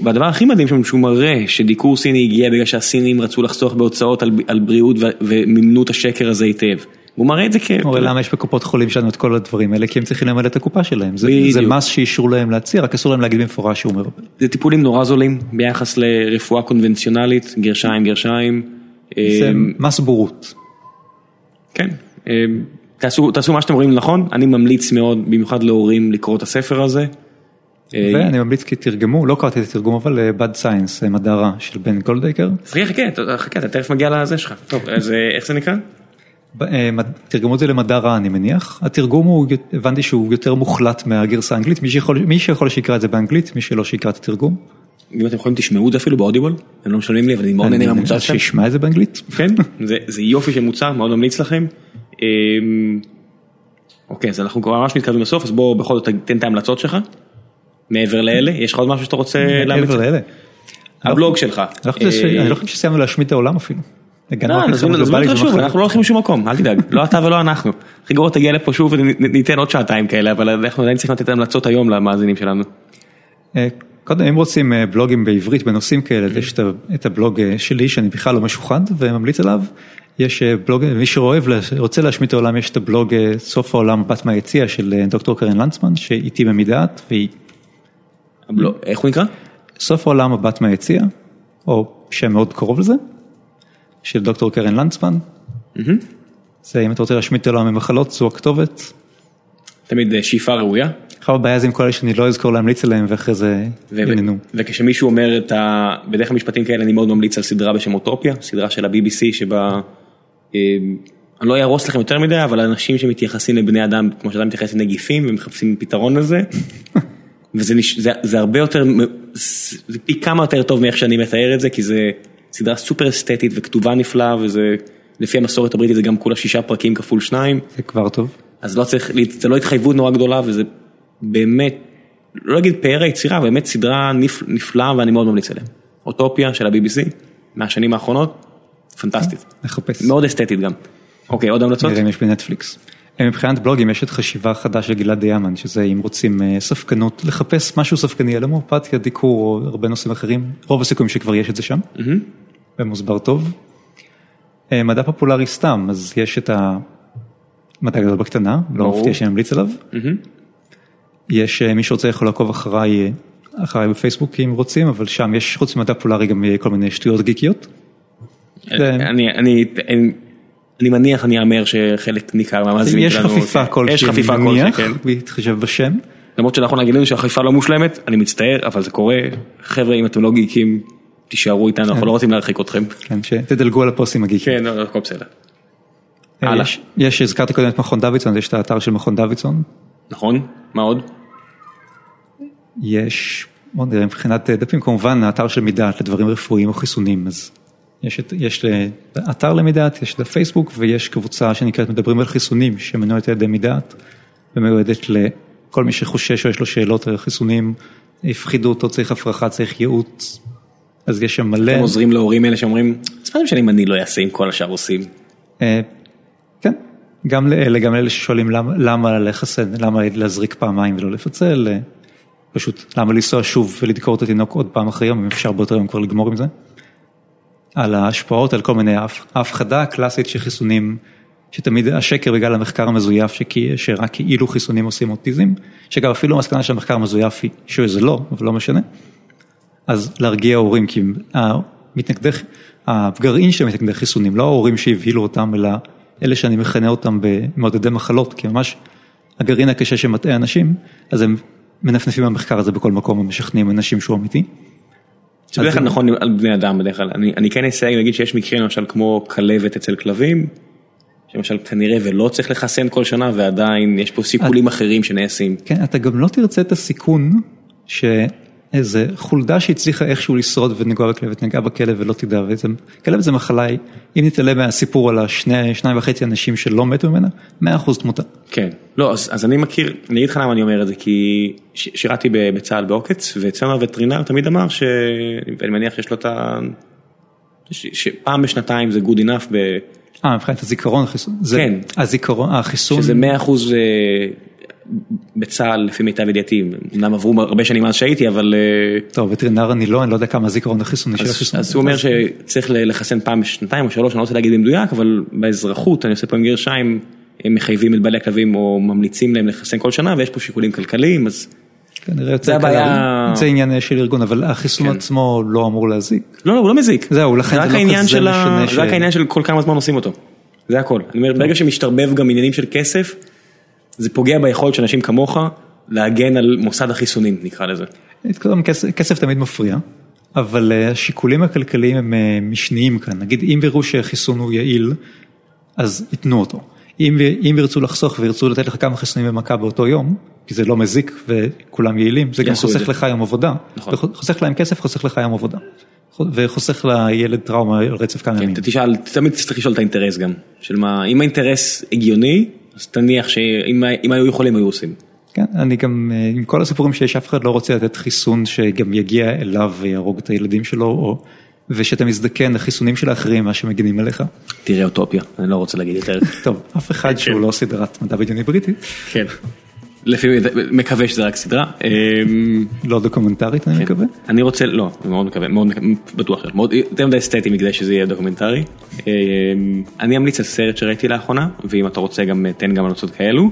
[SPEAKER 1] והדבר הכי מדהים שם שהוא מראה שדיקור סיני הגיע בגלל שהסינים רצו לחסוך בהוצאות על, בריאות. ומימנו את השקר הזה היטב. הוא מראה את זה כ...
[SPEAKER 2] הרי למה יש בקופות חולים שלנו את כל הדברים האלה? כי הם צריכים למלא את הקופה שלהם. זה, מס שאישרו להם להציע, רק אסור להם להגיד במפורש שהוא מרפא.
[SPEAKER 1] זה טיפולים נורא זולים ביחס לרפואה קונבנציונלית, גרשיים גרשיים.
[SPEAKER 2] זה
[SPEAKER 1] אה,
[SPEAKER 2] מס בורות.
[SPEAKER 1] כן. תעשו, תעשו מה שאתם רואים נכון, אני ממליץ מאוד, במיוחד להורים, לקרוא את הספר הזה.
[SPEAKER 2] ואני ממליץ כי תרגמו, לא קראתי את התרגום, אבל Bad Science, אה, מדע רע של בן גולדייקר.
[SPEAKER 1] חכה, חכה, אתה- חכה, אתה תכף מגיע לזה שלך. טוב, אז אה, איך זה נקרא?
[SPEAKER 2] אה, תרגמו את זה למדע רע אני מניח, התרגום הוא, הבנתי שהוא יותר מוחלט מהגרסה האנגלית, מי שיכול, מי שיכול שיקרא את זה באנגלית, מי שלא שיקרא את התרגום.
[SPEAKER 1] אם אתם יכולים תשמעו את זה אפילו באודיבול, הם לא משלמים לי אבל אני מאוד נהנה מהמוצר שלהם.
[SPEAKER 2] שישמע את זה באנגלית.
[SPEAKER 1] כן, זה, זה יופי של מוצר, מאוד ממליץ לכם. אמ, אוקיי, אז אנחנו כבר ממש מתקרבים לסוף, אז בוא בכל זאת תן את ההמלצות שלך. מעבר לאלה, יש לך עוד משהו שאתה רוצה להמליץ?
[SPEAKER 2] מעבר לאלה.
[SPEAKER 1] הבלוג שלך.
[SPEAKER 2] אני לא חושב שסיימנו להשמיד את העולם אפילו.
[SPEAKER 1] לא, אנחנו לא הולכים לשום מקום, אל תדאג, לא אתה ולא אנחנו. הכי גרוע תגיע לפה שוב וניתן עוד שעתיים כאלה, אבל אנחנו עדיין צריכים לתת המלצות היום למאזינים שלנו.
[SPEAKER 2] קודם אם רוצים בלוגים בעברית בנושאים כאלה, יש את הבלוג שלי שאני בכלל לא משוחד וממליץ עליו. יש בלוג, מי שרוצה להשמיד את העולם, יש את הבלוג סוף העולם בת מהיציע של דוקטור קרן לנצמן, שאיתי במדעת, והיא...
[SPEAKER 1] איך הוא נקרא?
[SPEAKER 2] סוף העולם הבת מהיציע, או שם מאוד קרוב לזה. של דוקטור קרן לנצמן. זה אם אתה רוצה להשמיד את העולם ממחלות זו הכתובת.
[SPEAKER 1] תמיד שאיפה ראויה.
[SPEAKER 2] עכשיו הבעיה זה עם כל אלה שאני לא אזכור להמליץ עליהם ואחרי זה יננו.
[SPEAKER 1] וכשמישהו אומר את ה... בדרך כלל משפטים כאלה אני מאוד ממליץ על סדרה בשם אוטופיה, סדרה של ה-BBC שבה, אני לא אהרוס לכם יותר מדי, אבל אנשים שמתייחסים לבני אדם כמו שאתה מתייחס לנגיפים ומחפשים פתרון לזה. וזה הרבה יותר, זה פי כמה יותר טוב מאיך שאני מתאר את זה כי זה. סדרה סופר אסתטית וכתובה נפלאה וזה לפי המסורת הבריטית זה גם כולה שישה פרקים כפול שניים.
[SPEAKER 2] זה כבר טוב.
[SPEAKER 1] אז לא צריך, זה לא התחייבות נורא גדולה וזה באמת, לא אגיד פאר היצירה, באמת סדרה נפלאה ואני מאוד ממליץ עליה. אוטופיה של ה-BBC מהשנים האחרונות, פנטסטית.
[SPEAKER 2] נחפש.
[SPEAKER 1] מאוד אסתטית גם. אוקיי, עוד המלצות?
[SPEAKER 2] נראה אם יש בנטפליקס. מבחינת בלוגים יש את חשיבה חדש של גלעד דיאמן, שזה אם רוצים ספקנות, לחפש משהו ספקני על הומואפתיה, דיקור או הרבה נושאים אחרים, רוב הסיכויים שכבר יש את זה שם. ומוסבר טוב. מדע פופולרי סתם, אז יש את המדע גדול בקטנה, לא מפתיע שאני ממליץ עליו. יש מי שרוצה יכול לעקוב אחריי, אחריי בפייסבוק אם רוצים, אבל שם יש חוץ ממדע פופולרי גם כל מיני שטויות גיקיות.
[SPEAKER 1] אני מניח, אני אאמר שחלק ניכר מהמאזינים
[SPEAKER 2] שלנו, יש חפיפה כלשהי, יש חפיפה כלשהי, כן. בהתחשב בשם.
[SPEAKER 1] למרות שאנחנו נגיד לנו שהחפיפה לא מושלמת, אני מצטער, אבל זה קורה, חבר'ה אם אתם לא גיקים. תישארו איתנו, אנחנו לא רוצים להרחיק אתכם.
[SPEAKER 2] כן, שתדלגו על הפוסטים הגיקים.
[SPEAKER 1] כן, הכל בסדר.
[SPEAKER 2] יש, הזכרת קודם את מכון דוידסון, יש את האתר של מכון דוידסון.
[SPEAKER 1] נכון, מה עוד?
[SPEAKER 2] יש, בוא נראה, מבחינת דפים, כמובן האתר של מידעת לדברים רפואיים או חיסונים, אז יש, יש אתר למידעת, יש את הפייסבוק ויש קבוצה שנקראת מדברים על חיסונים, שמנוהלת על ידי מידעת, ומיועדת לכל מי שחושש או יש לו שאלות על חיסונים, הפחידו אותו, צריך הפרחה, צריך ייעוץ, אז יש שם מלא.
[SPEAKER 1] אתם עוזרים להורים האלה שאומרים, זה מה משנה אם אני לא אעשה אם כל השאר עושים.
[SPEAKER 2] כן, גם לאלה, גם לאלה ששואלים למה לחסן, למה להזריק פעמיים ולא לפצל, פשוט למה לנסוע שוב ולדקור את התינוק עוד פעם אחרי יום, אם אפשר באותו יום כבר לגמור עם זה. על ההשפעות, על כל מיני, ההפחדה הקלאסית חיסונים, שתמיד השקר בגלל המחקר המזויף שרק כאילו חיסונים עושים אוטיזם, שגם אפילו המסקנה של המחקר המזויף היא שזה לא, אבל לא משנה. אז להרגיע הורים, כי המתנגדי, הגרעין של מתנגדי חיסונים, לא ההורים שהבהילו אותם, אלא אלה שאני מכנה אותם במעודדי מחלות, כי ממש הגרעין הקשה שמטעה אנשים, אז הם מנפנפים במחקר הזה בכל מקום ומשכנעים אנשים שהוא אמיתי.
[SPEAKER 1] זה בדרך כלל נכון על בני אדם בדרך כלל, אני, אני כן אסייג להגיד שיש מקרים למשל כמו כלבת אצל כלבים, שלמשל כנראה ולא צריך לחסן כל שנה ועדיין יש פה סיכולים אחרים שנעשים.
[SPEAKER 2] כן, אתה גם לא תרצה את הסיכון ש... איזה חולדה שהצליחה איכשהו לשרוד ונגוע בכלבת, נגעה בכלב ולא תדע, וזה, כלב זה מחלה, אם נתעלם מהסיפור על השני, שניים וחצי אנשים שלא מתו ממנה, מאה אחוז תמותה.
[SPEAKER 1] כן, לא, אז, אז אני מכיר, אני אגיד לך למה אני אומר את זה, כי שירתי בצה"ל בעוקץ, ואצלנו הווטרינר תמיד אמר, ש... ואני מניח שיש לו את ה... שפעם בשנתיים זה good enough ב...
[SPEAKER 2] אה, מבחינת הזיכרון, החיסון,
[SPEAKER 1] כן,
[SPEAKER 2] הזיכרון, החיסון,
[SPEAKER 1] שזה מאה אחוז אה, בצה"ל לפי מיטב ידיעתי, אמנם עברו הרבה שנים מאז שהייתי אבל...
[SPEAKER 2] טוב וטרינר אני לא, אני לא יודע כמה זיכרון החיסוני של החיסון.
[SPEAKER 1] אז הוא אומר שצריך לחסן פעם בשנתיים או שלוש, אני לא רוצה להגיד במדויק, אבל באזרחות, אני עושה פה עם גרשיים, הם מחייבים את בעלי הכלבים או ממליצים להם לחסן כל שנה ויש פה שיקולים כלכליים, אז...
[SPEAKER 2] זה הבעיה... זה עניין של ארגון, אבל החיסון כן. עצמו לא אמור להזיק.
[SPEAKER 1] לא, לא, הוא לא מזיק.
[SPEAKER 2] זהו, לכן זה לא כזה משנה
[SPEAKER 1] ש... זה רק העניין של כל כמה זמן עושים אותו. זה הכל. אני אומר, ברגע שמשתרבב גם עניינים של כסף, זה פוגע ביכולת של אנשים כמוך להגן על מוסד החיסונים נקרא לזה.
[SPEAKER 2] כסף, כסף תמיד מפריע, אבל השיקולים הכלכליים הם משניים כאן, נגיד אם יראו שחיסון הוא יעיל, אז ייתנו אותו. אם, אם ירצו לחסוך וירצו לתת לך כמה חיסונים במכה באותו יום, כי זה לא מזיק וכולם יעילים, זה גם חוסך לך יום עבודה. נכון. חוסך להם כסף, חוסך לך יום עבודה. וחוסך לילד טראומה על רצף כמה
[SPEAKER 1] כן,
[SPEAKER 2] ימים.
[SPEAKER 1] תשאל, תמיד תצטרך לשאול את האינטרס גם, של מה, אם האינטרס הגיוני, אז תניח שאם היו יכולים היו עושים.
[SPEAKER 2] כן, אני גם, עם כל הסיפורים שיש, אף אחד לא רוצה לתת חיסון שגם יגיע אליו ויהרוג את הילדים שלו, או, ושאתה מזדקן, החיסונים של האחרים, מה שמגינים עליך.
[SPEAKER 1] תראה אוטופיה, אני לא רוצה להגיד יותר.
[SPEAKER 2] טוב, אף אחד שהוא לא סדרת מדע בדיוני בריטית.
[SPEAKER 1] כן. לפי, מקווה שזה רק סדרה.
[SPEAKER 2] לא דוקומנטרית אני מקווה.
[SPEAKER 1] אני רוצה, לא, מאוד מקווה, מאוד בטוח, יותר מדי אסתטי מכדי שזה יהיה דוקומנטרי. אני אמליץ על סרט שראיתי לאחרונה, ואם אתה רוצה גם תן גם המלצות כאלו.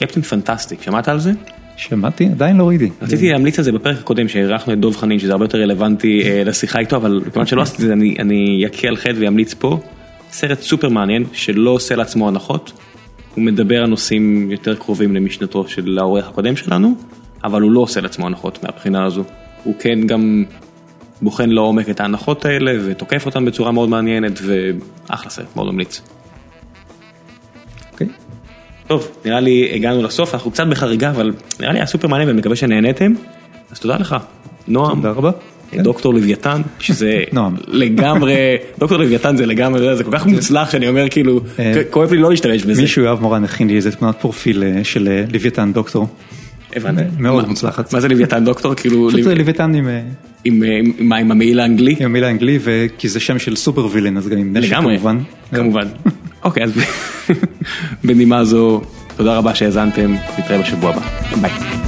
[SPEAKER 1] Captain Fantastic, שמעת על זה?
[SPEAKER 2] שמעתי, עדיין לא ראיתי.
[SPEAKER 1] רציתי להמליץ על זה בפרק הקודם שאירחנו את דוב חנין שזה הרבה יותר רלוונטי לשיחה איתו, אבל כיוון שלא עשיתי את זה אני אכה על חטא ואמליץ פה. סרט סופר מעניין שלא עושה לעצמו הנחות. הוא מדבר על נושאים יותר קרובים למשנתו של העורך הקודם שלנו, אבל הוא לא עושה לעצמו הנחות מהבחינה הזו. הוא כן גם בוחן לעומק את ההנחות האלה ותוקף אותן בצורה מאוד מעניינת ואחלה סרט, מאוד ממליץ.
[SPEAKER 2] אוקיי.
[SPEAKER 1] טוב, נראה לי הגענו לסוף, אנחנו קצת בחריגה, אבל נראה לי היה סופר מעניין ואני מקווה שנהנתם, אז תודה לך, נועם.
[SPEAKER 2] תודה רבה.
[SPEAKER 1] דוקטור לוויתן, שזה לגמרי, דוקטור לוויתן זה לגמרי, זה כל כך מוצלח שאני אומר כאילו, כואב לי לא להשתמש בזה.
[SPEAKER 2] מישהו יואב מורן הכין לי איזה תמונת פרופיל של לוויתן דוקטור.
[SPEAKER 1] הבנתי.
[SPEAKER 2] מאוד מוצלחת.
[SPEAKER 1] מה זה לוויתן דוקטור? כאילו...
[SPEAKER 2] פשוט לוויתן עם...
[SPEAKER 1] עם מה, עם המעיל האנגלי?
[SPEAKER 2] עם המעיל האנגלי, וכי זה שם של סופר וילן, אז גם עם נשק כמובן.
[SPEAKER 1] כמובן. אוקיי, אז בנימה זו, תודה רבה שהאזנתם, נתראה בשבוע הבא. ביי.